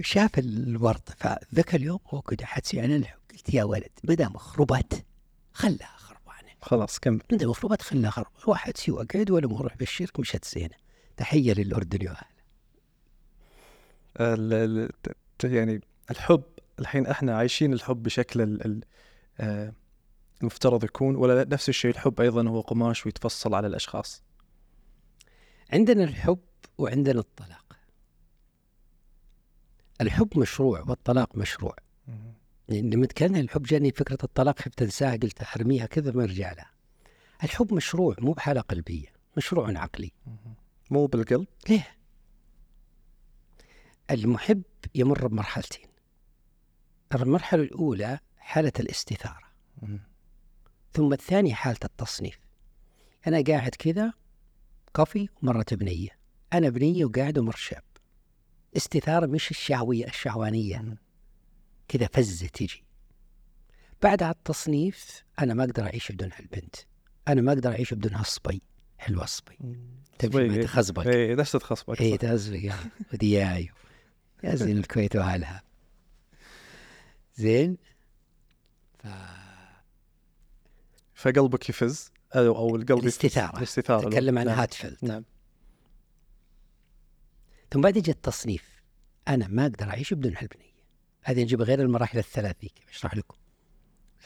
شاف الورد فذاك اليوم هو كده حدسي عن الحب. قلت يا ولد ما دام خربت خلاها خربانه خلاص كمل. انت المفروض ادخل اخر واحد سي واقعد والامور روح بالشرك مشت زينة. تحية للأردن واهله يعني الحب الحين إحنا عايشين الحب بشكل ال- ال- آه، المفترض يكون ولا نفس الشيء الحب أيضا هو قماش ويتفصل على الأشخاص. عندنا الحب وعندنا الطلاق. الحب مشروع والطلاق مشروع. يعني لما تكلم عن الحب جاني فكرة الطلاق خفت انساها قلت ارميها كذا ما أرجع لها. الحب مشروع مو بحالة قلبية مشروع عقلي. مو بالقلب؟ ليه؟ المحب يمر بمرحلتين. المرحلة الأولى حالة الاستثارة. ثم الثانية حالة التصنيف. أنا قاعد كذا كوفي ومرة بنية. أنا بنية وقاعد ومر شاب. استثارة مش الشهوية الشهوانية كذا فزة تجي. بعدها التصنيف أنا ما أقدر أعيش بدون هالبنت. أنا ما أقدر أعيش بدون هالصبي حلوة الصبي تمشي صبي، ما إيه. تخزبق اي نفس تخصبك اي. تزرق. ودياي يا زين الكويت وأهلها. زين. ف... فقلبك يفز. أو أو القلب يفز. الاستثارة. الاستثارة. تكلم عن نعم. هاتفيلد. نعم. ثم بعد يجي التصنيف. أنا ما أقدر أعيش بدون هالبنيه هذه نجيب غير المراحل الثلاث ذيك بشرح لكم؟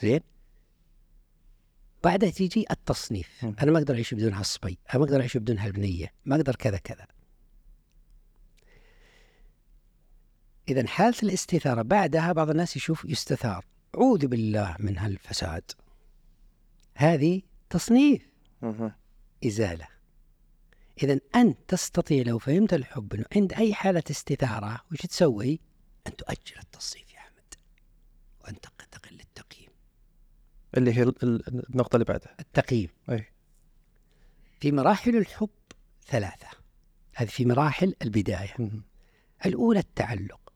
زين. بعدها تيجي التصنيف. أنا ما أقدر أعيش بدون هالصبي. أنا ما أقدر أعيش بدون هالبنيه ما أقدر كذا كذا. إذا حالة الاستثاره بعدها بعض الناس يشوف يستثار. أعوذ بالله من هالفساد. هذه تصنيف. إزالة. إذا أنت تستطيع لو فهمت الحب أنه عند أي حالة استثارة وش تسوي؟ أن تؤجل التصنيف يا أحمد. وأن تقل التقييم اللي هي ال- ال- النقطة اللي بعدها. التقييم. أي. في مراحل الحب ثلاثة. هذه في مراحل البداية. الأولى التعلق.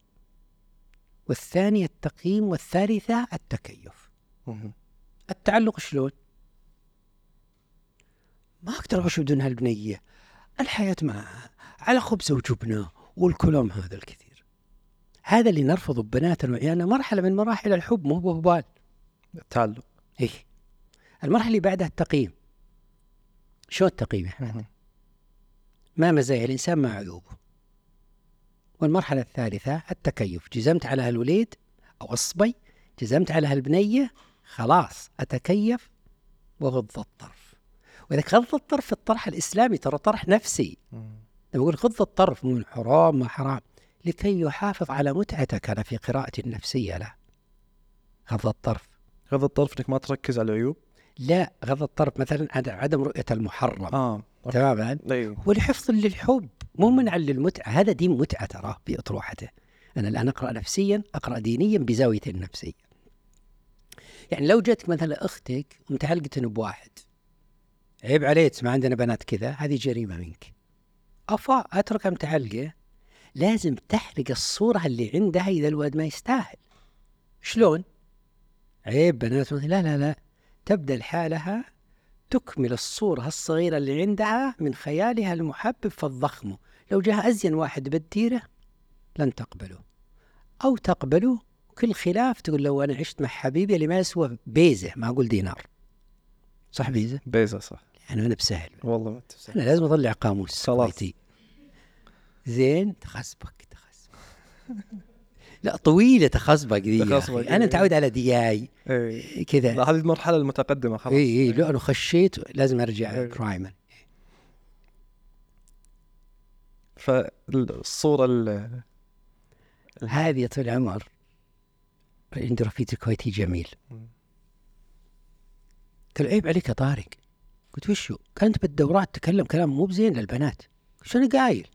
والثانية التقييم والثالثة التكيف. التعلق شلون؟ ما أقدر اعيش بدون هالبنية الحياة معها على خبزه وجبنة والكلام هذا الكثير. هذا اللي نرفضه ببناتنا وعيالنا مرحلة من مراحل الحب مو بهبال. التعلق إيه. المرحلة اللي بعدها التقييم. شو التقييم يا. ما مزايا الإنسان ما عيوبه. والمرحلة الثالثة التكيف. جزمت على هالوليد أو الصبي جزمت على هالبنية خلاص أتكيف وغض الطرف. وإذا غض الطرف في الطرح الإسلامي ترى طرح نفسي. لما أقول غض الطرف مو من حرام ما حرام. لكي يحافظ على متعتك أنا في قراءتي النفسية له غض الطرف. غض الطرف إنك ما تركز على العيوب؟ لا غض الطرف مثلا عد- عدم رؤية المحرم. آه تماما؟ اي ولحفظ للحب. مو منع للمتعة. هذا دين متعة ترى بأطروحته. أنا الآن أقرأ نفسيا أقرأ دينيا بزاوية النفسية. يعني لو جتك مثلا أختك ومتعلقة بواحد عيب عليك ما عندنا بنات كذا هذه جريمة منك. أفا أتركها متعلقة لازم تحرق الصورة اللي عندها إذا الولد ما يستاهل. شلون؟ عيب بنات لا لا لا. تبدأ لحالها تكمل الصورة الصغيرة اللي عندها من خيالها المحبب فالضخمه لو جاء أزين واحد بالديرة لن تقبله. أو تقبله كل خلاف تقول لو أنا عشت مع حبيبي اللي ما يسوى بيزة ما أقول دينار. صح بيزة؟ بيزا صح. يعني أنا بسهل. والله ما تفسح. أنا لازم أطلع قاموس خلاص. زين تخصبك تخصبك لا طويلة تخصبك يا. أنا إيه. متعود على دياي إي. كذا. هذه المرحلة المتقدمة خلاص. إي إي لو أنا خشيت لازم أرجع. برايمر فالصورة ال- هذه طول العمر. عندي رفيقي كويتي جميل. قال عيب عليك يا طارق. قلت وشو؟ كانت بالدورات تكلم كلام مو بزين للبنات. وش أنا قايل؟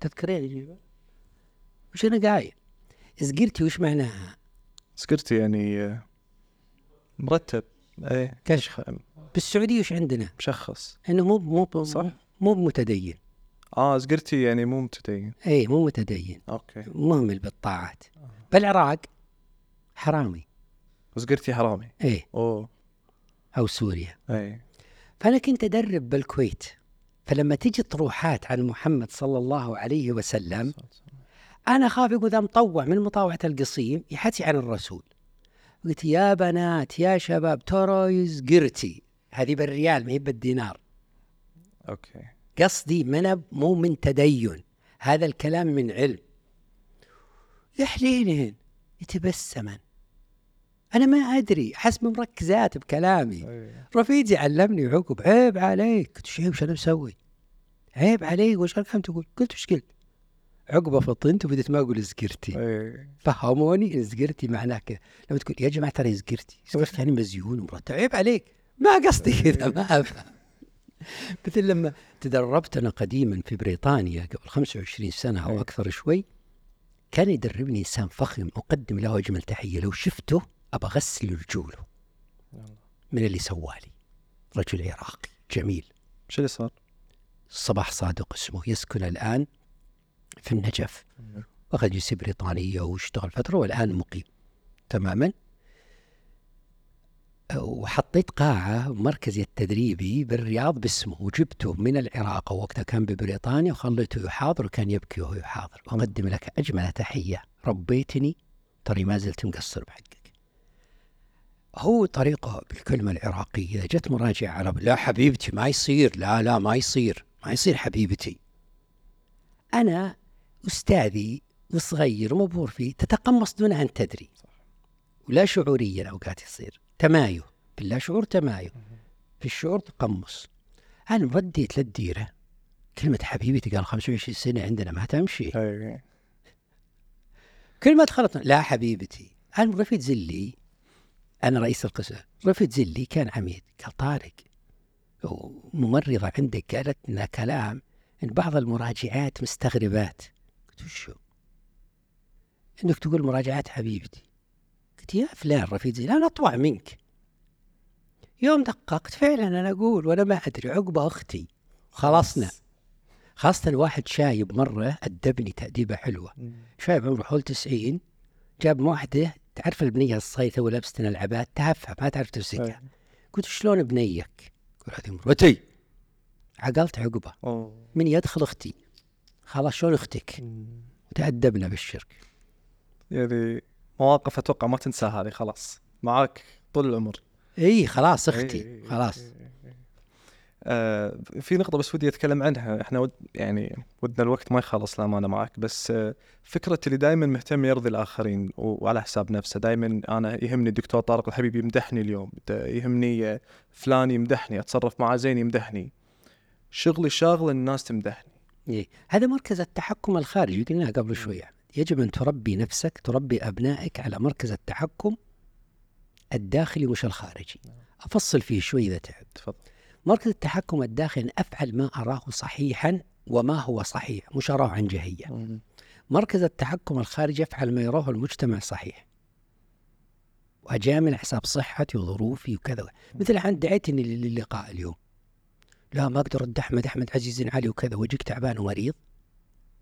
تذكرين؟ وش أنا قايل؟ زقرتي وش معناها؟ سكرتي يعني آه، مرتب اي كشخ. بالسعودية وش عندنا؟ مشخص. أنه مو مو صح. مو متدين آه زقرتي يعني مو متدين. اي مو متدين. أوكي. مهمل بالطاعات. بالعراق حرامي. زقرتي حرامي. اي أوه. أو سوريا. اي فأنا كنت أدرب بالكويت فلما تجي طروحات عن محمد صلى الله عليه وسلم أنا خاف يقول ذا مطوع من مطاوعة القصيم يحكي عن الرسول. قلت يا بنات يا شباب ترى يزقرتي. هذه بالريال ما هي بالدينار. okay. قصدي من مو من تدين. هذا الكلام من علم. يا حليلين يتبسمن. أنا ما أدري حسب مركزات بكلامي. أي. رفيقي علمني عقب عيب عليك. قلت شيء وش أنا مسوي؟ عيب عليك وش كم تقول؟ قلت وش قلت؟ عقبة فطنت وبديت ما أقول زقرتي. اي فهموني زقرتي معناه كذا لما تقول يا جماعة ترى زقرتي. زقرتي يعني مزيون ومرتب. عيب عليك. ما قصدي كذا ما أفهم. مثل لما تدربت أنا قديما في بريطانيا قبل 25 سنة أو أي. أكثر شوي كان يدربني إنسان فخم أقدم له أجمل تحية. لو شفته ابى اغسل رجوله. من اللي سوالي رجل عراقي جميل. شو اللي صار؟ صباح صادق اسمه. يسكن الآن في النجف. أخذ جنسية بريطانية واشتغل فترة والآن مقيم تماما. وحطيت قاعة مركزي التدريبي بالرياض باسمه. وجبته من العراق. وقتها كان ببريطانيا وخليته يحاضر وكان يبكي وهو يحاضر. أقدم لك أجمل تحية. ربيتني. ترى ما زلت مقصر بحقك. هو طريقة بالكلمة العراقية. جت مراجعة عرب لا حبيبتي ما يصير. لا لا ما يصير. ما يصير حبيبتي. أنا أستاذي وصغير ومبهور فيه تتقمص دون أن تدري. ولا شعوريا أوقات يصير. تمايو باللا شعور تمايو في الشعور تقمص. أنا رديت للديرة. كلمة حبيبتي قال 25 سنة عندنا ما تمشي. كل ما دخلت لا حبيبتي. أنا رفيد زلي. أنا رئيس القسم. رفيد زلي كان عميد. قال طارق. وممرضة عندك قالت لنا كلام إن بعض المراجعات مستغربات. قلت وشو إنك تقول مراجعات حبيبتي. قلت يا فلان رفيد زلي أنا أطوع منك. يوم دققت فعلا أنا أقول وأنا ما أدري عقبة أختي. خلصنا. خاصة واحد شايب مرة أدبني تأديبة حلوة. شايب عمره حول 90 جاب واحدة تعرف البنية الصيثة ولابسة العبات تهفها ما تعرف تمسكها. قلت شلون بنيك؟ يقول هذه مرتي عقلت عقبة. من يدخل أختي. خلاص شلون أختك؟ وتأدبنا بالشرك. يعني مواقف أتوقع ما تنساها هذه خلاص. معاك طول العمر. إي خلاص أختي. خلاص. آه في نقطة بس ودي أتكلم عنها. إحنا ود يعني ودنا الوقت ما يخلص الامانة معك بس آه فكرة اللي دائما مهتم يرضي الآخرين و- وعلى حساب نفسه. دائما أنا يهمني الدكتور طارق الحبيب يمدحني اليوم. يهمني آه، فلان يمدحني أتصرف معاه زين يمدحني. شغلي شاغل الناس تمدحني. إيه. هذا مركز التحكم الخارجي قلناها قبل شوي يجب أن تربي نفسك تربي أبنائك على مركز التحكم الداخلي مش الخارجي. أفصل فيه شوي إذا تعب تفضل. مركز التحكم الداخلي أن أفعل ما أراه صحيحا وما هو صحيح مش أراه عن جهية. مركز التحكم الخارجي يفعل ما يراه المجتمع صحيح. وأجامل حساب صحتي وظروفي وكذا. مثل عند دعيتني للقاء اليوم. لا ما أقدر أرد أحمد أحمد عزيز علي وكذا وجهك تعبان ومريض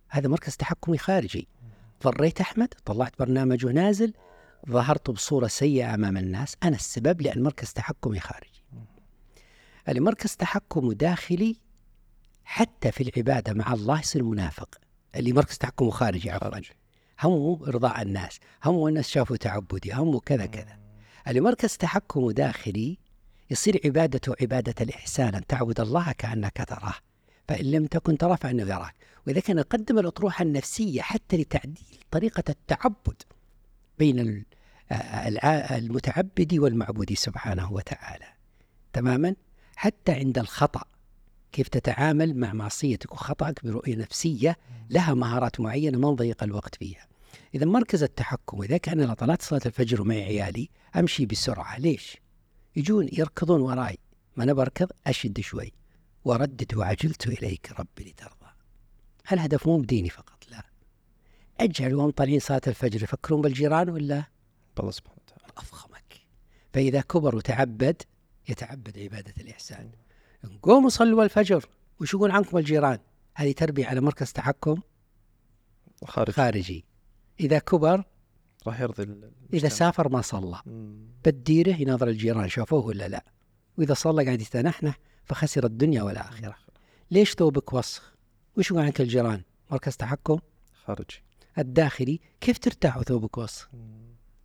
هذا مركز تحكمي خارجي. ضريت أحمد طلعت برنامجه نازل ظهرت بصورة سيئة أمام الناس. أنا السبب لأن مركز تحكمي خارجي. اللي مركز تحكم داخلي حتى في العبادة مع الله يصير منافق. اللي مركز تحكمه خارجي عفوا. همه إرضاء الناس همه الناس شافوا تعبدي همه كذا كذا. اللي مركز تحكمه داخلي يصير عبادته عبادة الإحسان أن تعبد الله كأنك تراه. فإن لم تكن تراه فإنه يراك. وإذا كان يقدم الأطروحة النفسية حتى لتعديل طريقة التعبد بين آه، الع- المتعبد والمعبود سبحانه وتعالى. تماما؟ حتى عند الخطأ. كيف تتعامل مع معصيتك وخطأك برؤية نفسية لها مهارات معينة ما نضيق الوقت فيها. إذا مركز التحكم إذا كان أنا طلعت صلاة الفجر ومعي عيالي أمشي بسرعة. ليش؟ يجون يركضون وراي. ما أنا بركض أشد شوي. وردد وعجلت إليك ربي لترضى. الهدف مو بديني فقط لا. أجعل وهم طالعين صلاة الفجر يفكرون بالجيران ولا؟ الله سبحانه وتعالى. أفخمك فإذا كبر وتعبد يتعبد عبادة الإحسان. قوموا صلوا الفجر. وش يقول عنكم الجيران؟ هذه تربية على مركز تحكم؟ خارج خارجي. إذا كبر راح يرضي المجتمع. سافر ما صلى. بالديرة يناظر الجيران شافوه ولا لا؟ وإذا صلى قاعد يتنحنح فخسر الدنيا والآخرة. ليش ثوبك وسخ؟ وش عنك الجيران؟ مركز تحكم؟ خارجي. الداخلي كيف ترتاح وثوبك وسخ؟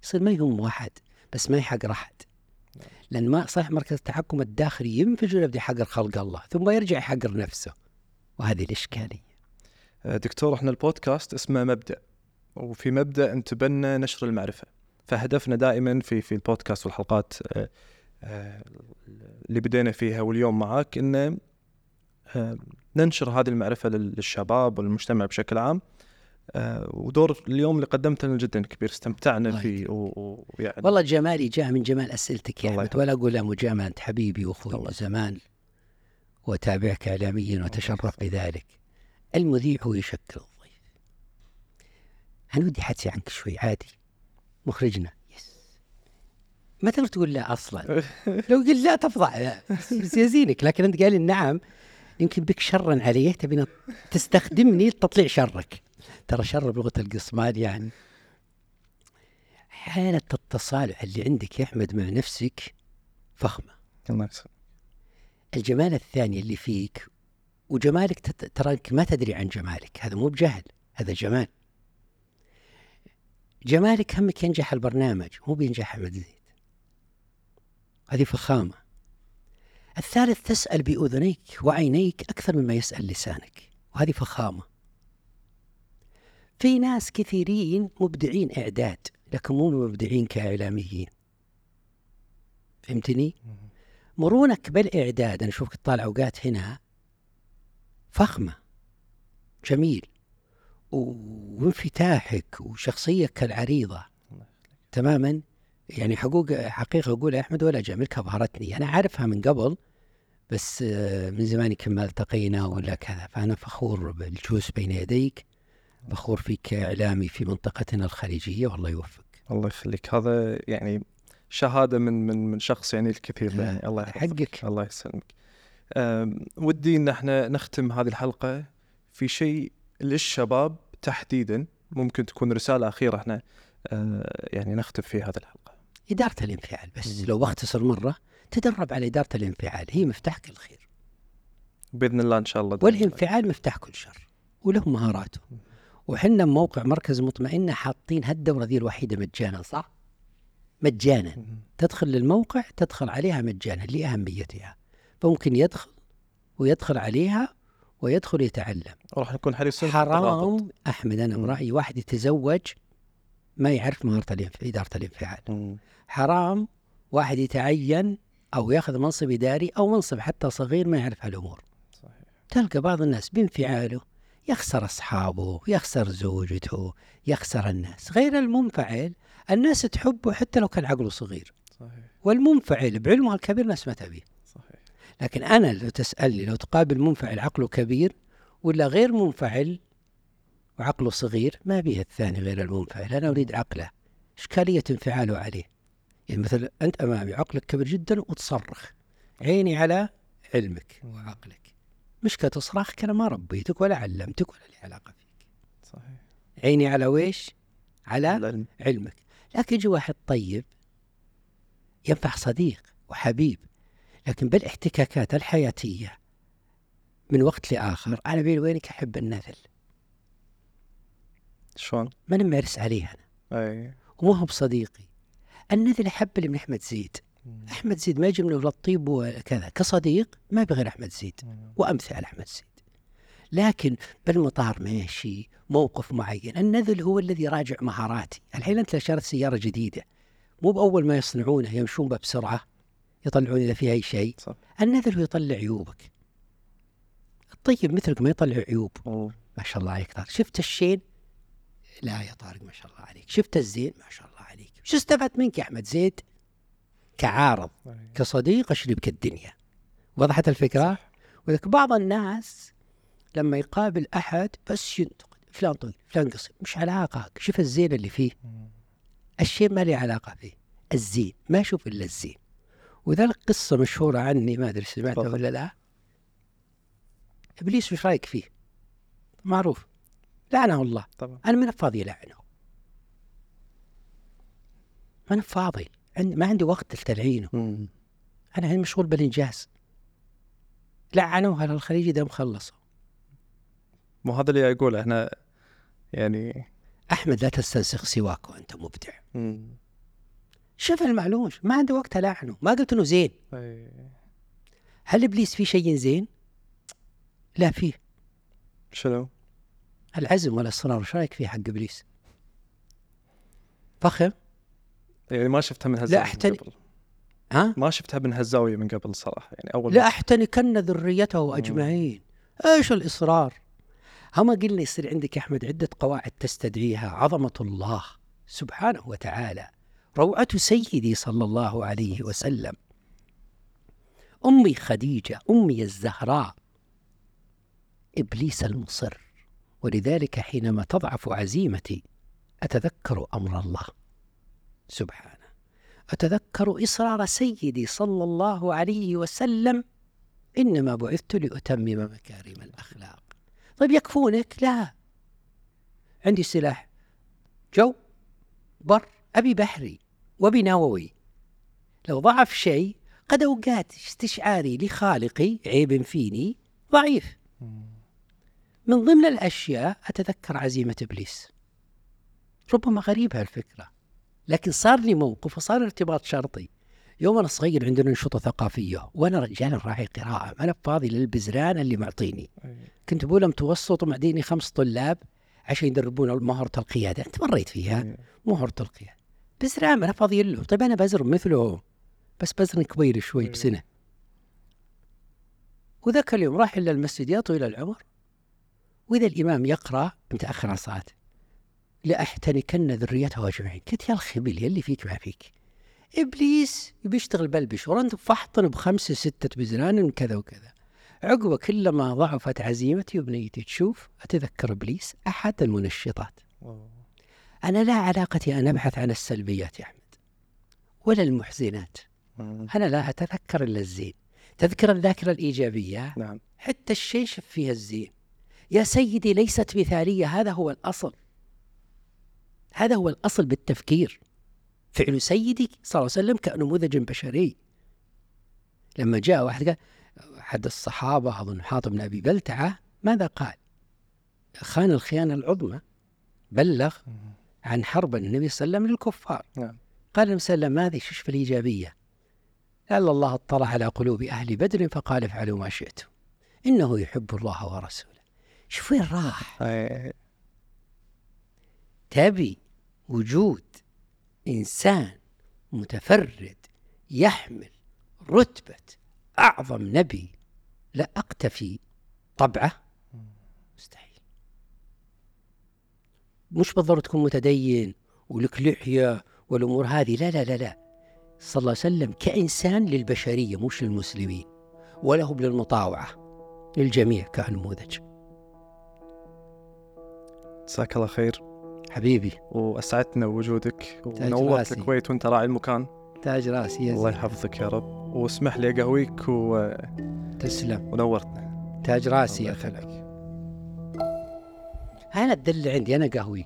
يصير ما يهم واحد بس ما يحقر أحد لأن ما صح مركز التحكم الداخلي ينفجر يبدأ يحقر خلق الله ثم يرجع يحقر نفسه. وهذه الإشكالية. آه، دكتور إحنا البودكاست اسمه مبدأ. وفي مبدأ نتبنى نشر المعرفة. فهدفنا دائما في في البودكاست والحلقات آه، آه، اللي بدينا فيها واليوم معاك انه آه، ننشر هذه المعرفة لل- للشباب والمجتمع بشكل عام. ودور اليوم اللي قدمته لنا جدا كبير استمتعنا فيه ويعني والله جمالي جاء من جمال يا الله أحمد ولا أقول لا مجاملة أنت حبيبي من زمان وأتابعك إعلاميا وأتشرف بذلك. المذيع هو يشكل. الضيف أنا ودي حدثي عنك شوي؟ عادي. مخرجنا. يس ما تقدر تقول لا أصلا؟ لو قلت لا تفضح. لا بس يزينك. لكن أنت قال نعم. يمكن بك شرا عليه. تبي تستخدمني لتطليع شرك. ترى شر بلغة القصمال يعني. حالة التصالح اللي عندك يا أحمد مع نفسك فخمة. الله يسلمك الجمال الثاني اللي فيك وجمالك تراك ما تدري عن جمالك. هذا مو بجهل. هذا جمال. جمالك همك ينجح البرنامج مو بينجح أحمد زيد هذه فخامة. الثالث تسأل بأذنيك وعينيك أكثر مما يسأل لسانك. وهذه فخامة. في ناس كثيرين مبدعين إعداد لكن مو مبدعين كإعلاميين. فهمتني؟ مرونك بالإعداد أنا أشوفك تطالع أوقات هنا فخمة. جميل. وانفتاحك وشخصيتك العريضة. تماما؟ يعني حقوق حقيقة أقول أحمد ولا جميلك أبهرتني أنا عارفها من قبل بس آه، من زمان يمكن ما التقينا ولا كذا. فأنا فخور بالجلوس بين يديك. فخور فيك كإعلامي في منطقتنا الخليجية. والله يوفقك. الله يخليك. هذا يعني شهادة من من من شخص يعني الكثير يعني. الله يحفظك. حقك. الله يسلمك. ودي إن إحنا نختم هذه الحلقة في شيء للشباب تحديدا ممكن تكون رسالة أخيرة إحنا أه، يعني نختم في هذه الحلقة إدارة الانفعال بس. لو بختصر مرة تدرب على إدارة الانفعال هي مفتاح كل خير بإذن الله إن شاء الله. والانفعال مفتاح كل شر وله مهاراته وحنا موقع مركز مطمئنة حاطين هالدورة ذي الوحيدة مجانا صح؟ مجانا. تدخل للموقع تدخل عليها مجانا لأهميتها فممكن يدخل ويدخل عليها ويدخل يتعلم. راح نكون حريصين. حرام أحمد أنا مم. برأيي واحد يتزوج ما يعرف مهارة الانف- إدارة الانفعال. حرام واحد يتعين أو يأخذ منصب إداري أو منصب حتى صغير ما يعرف هالأمور. صحيح. تلقى بعض الناس بانفعاله يخسر أصحابه يخسر زوجته يخسر الناس. غير المنفعل الناس تحبه حتى لو كان عقله صغير. صحيح. والمنفعل بعلمه الكبير ناس ما تبيه. لكن أنا لو تسألني لو تقابل منفعل عقله كبير ولا غير منفعل وعقله صغير ما بيه الثاني غير المنفعل. أنا أريد عقله. إشكالية انفعاله عليه. يعني مثلا أنت أمامي عقلك كبير جدا وتصرخ. عيني على علمك وعقلك. مشكلة تصرخك أنا ما ربيتك ولا علمتك ولا لي علاقة فيك. صحيح. عيني على ويش؟ على العلم علمك. لكن يجي واحد طيب ينفع صديق وحبيب. لكن بالاحتكاكات الحياتية من وقت لآخر أنا بيني وبينك أحب النذل. شلون؟ ما نمارس عليه أنا. أي. ومو هو بصديقي. النذل أحب اللي من أحمد زيد. أحمد زيد ما يجي من ولا الطيب وكذا. كصديق ما بغير أحمد زيد. وأمثال أحمد زيد. لكن بالمطار ماشي موقف معين. النذل هو الذي يراجع مهاراتي. الحين أنت لو شريت سيارة جديدة. مو بأول ما يصنعونها يمشون بها بسرعة. يطلعون إذا فيها أي شيء. صح. النذل هو يطلع عيوبك. الطيب مثلك ما يطلع عيوب. ما شاء الله عليك طارق. شفت الشين؟ لا يا طارق ما شاء الله عليك. شفت الزين؟ ما شاء الله عليك. شو استفدت منك يا أحمد؟ زيد كعارض أي. كصديق أشربك الدنيا. وضحت الفكرة؟ ولك بعض الناس لما يقابل أحد بس ينتقد. فلان طويل فلان قصير مش علاقة. شوف الزين اللي فيه. الشيء ما له علاقة فيه. الزين ما أشوف إلا الزين. وذلك قصة مشهورة عني ما أدري سمعتها. ولا لا. إبليس وش رأيك فيه؟ معروف. لعنه الله. طبعا. أنا من فاضي لعنه. ما أنا فاضي. ما عندي وقت لتلعينه. أنا مشغول بالإنجاز. لعنوها للخليج ده مخلصة مو هذا اللي اقوله إحنا يعني أحمد لا تستنسخ سواك وأنت مبدع. مم. شوف المعلوم ما عنده وقت ألاعنه ما قلت إنه زين إيه. هل إبليس في شيء زين؟ لا فيه شنو؟ العزم والإصرار وش رأيك فيه حق إبليس؟ فخم يعني ما شفتها من هالزاوية من أحترم- قبل ها؟ ما شفتها من هالزاوية من قبل صراحة يعني أول لا مرة. أحتنكن ذريته أجمعين إيش الإصرار هم قلنا يصير عندك يا أحمد عدة قواعد تستدعيها عظمة الله سبحانه وتعالى روعة سيدي صلى الله عليه وسلم. أمي خديجة أمي الزهراء. إبليس المصر. ولذلك حينما تضعف عزيمتي أتذكر أمر الله. سبحانه. أتذكر إصرار سيدي صلى الله عليه وسلم. إنما بعثت لأتمم مكارم الأخلاق. طيب يكفونك؟ لا. عندي سلاح. جو. بر. أبي بحري. وبي نووي لو ضعف شيء قد أوقات استشعاري لخالقي عيب فيني ضعيف. من ضمن الأشياء أتذكر عزيمة إبليس. ربما غريبة الفكرة لكن صار لي موقف وصار ارتباط شرطي. يوم أنا صغير عندنا أنشطة ثقافية وأنا رجال راعي قراءة. ما أنا فاضي للبزران اللي معطيني. إيه. كنت بقول متوسط ومعديني خمس طلاب عشان يدربون مهارة القيادة. أنت مريت فيها؟ إيه. مهارة القيادة. بزران ما أنا فاضي له. طيب أنا بزر مثله. بس بزر كبير شوي. بسنة. وذاك اليوم راح إلى المسجد يا طويل العمر. وإذا الإمام يقرأ متأخر عن الصلاة لأحتنكن ذريته أجمعين. قلت يا الخبيل يا اللي فيك ما فيك. إبليس بيشتغل بلبش. ورنت فحطن بخمسة ستة بزران كذا وكذا. عقبه كلما ضعفت عزيمتي وبنيتي. تشوف أتذكر إبليس أحد المنشطات. أنا لا علاقتي أن أبحث عن السلبيات يا أحمد ولا المحزنات. أنا لا أتذكر إلا الزين. تذكر الذاكرة الإيجابية؟ نعم. حتى الشيء شف فيها الزين. يا سيدي ليست مثالية. هذا هو الأصل. هذا هو الأصل بالتفكير. فعل سيدي صلى الله عليه وسلم كنموذج بشري. لما جاء واحد قال أحد الصحابة أظن حاطب بن أبي بلتعة ماذا قال؟ خان الخيانة العظمى بلغ عن حرب النبي صلى الله عليه وسلم للكفار. نعم. قال النبي صلى الله عليه وسلم هذه شوف في الإيجابية. لعل الله اطلع على قلوب أهل بدر فقال افعلوا ما شئتم إنه يحب الله ورسوله. شوف وين راح. إيه. تبي وجود إنسان متفرد يحمل رتبة أعظم نبي لا أقتفي طبعه. مستحيل. مش بالضرورة تكون متدين ولك لحية والأمور هذه. لا لا لا لا. صلى الله عليه وسلم كإنسان للبشرية مش للمسلمين ولهم للمطاوعة للجميع كنموذج جزاك الله خير. حبيبي. وأسعدتنا بوجودك. ونورت. الكويت وأنت راعي المكان. تاج راسي يا الله. يحفظك يا رب. واسمح لي أقهويك و... تسلم. ونورتنا. تاج راسي يا الله أنا الدل عندي أنا قهوي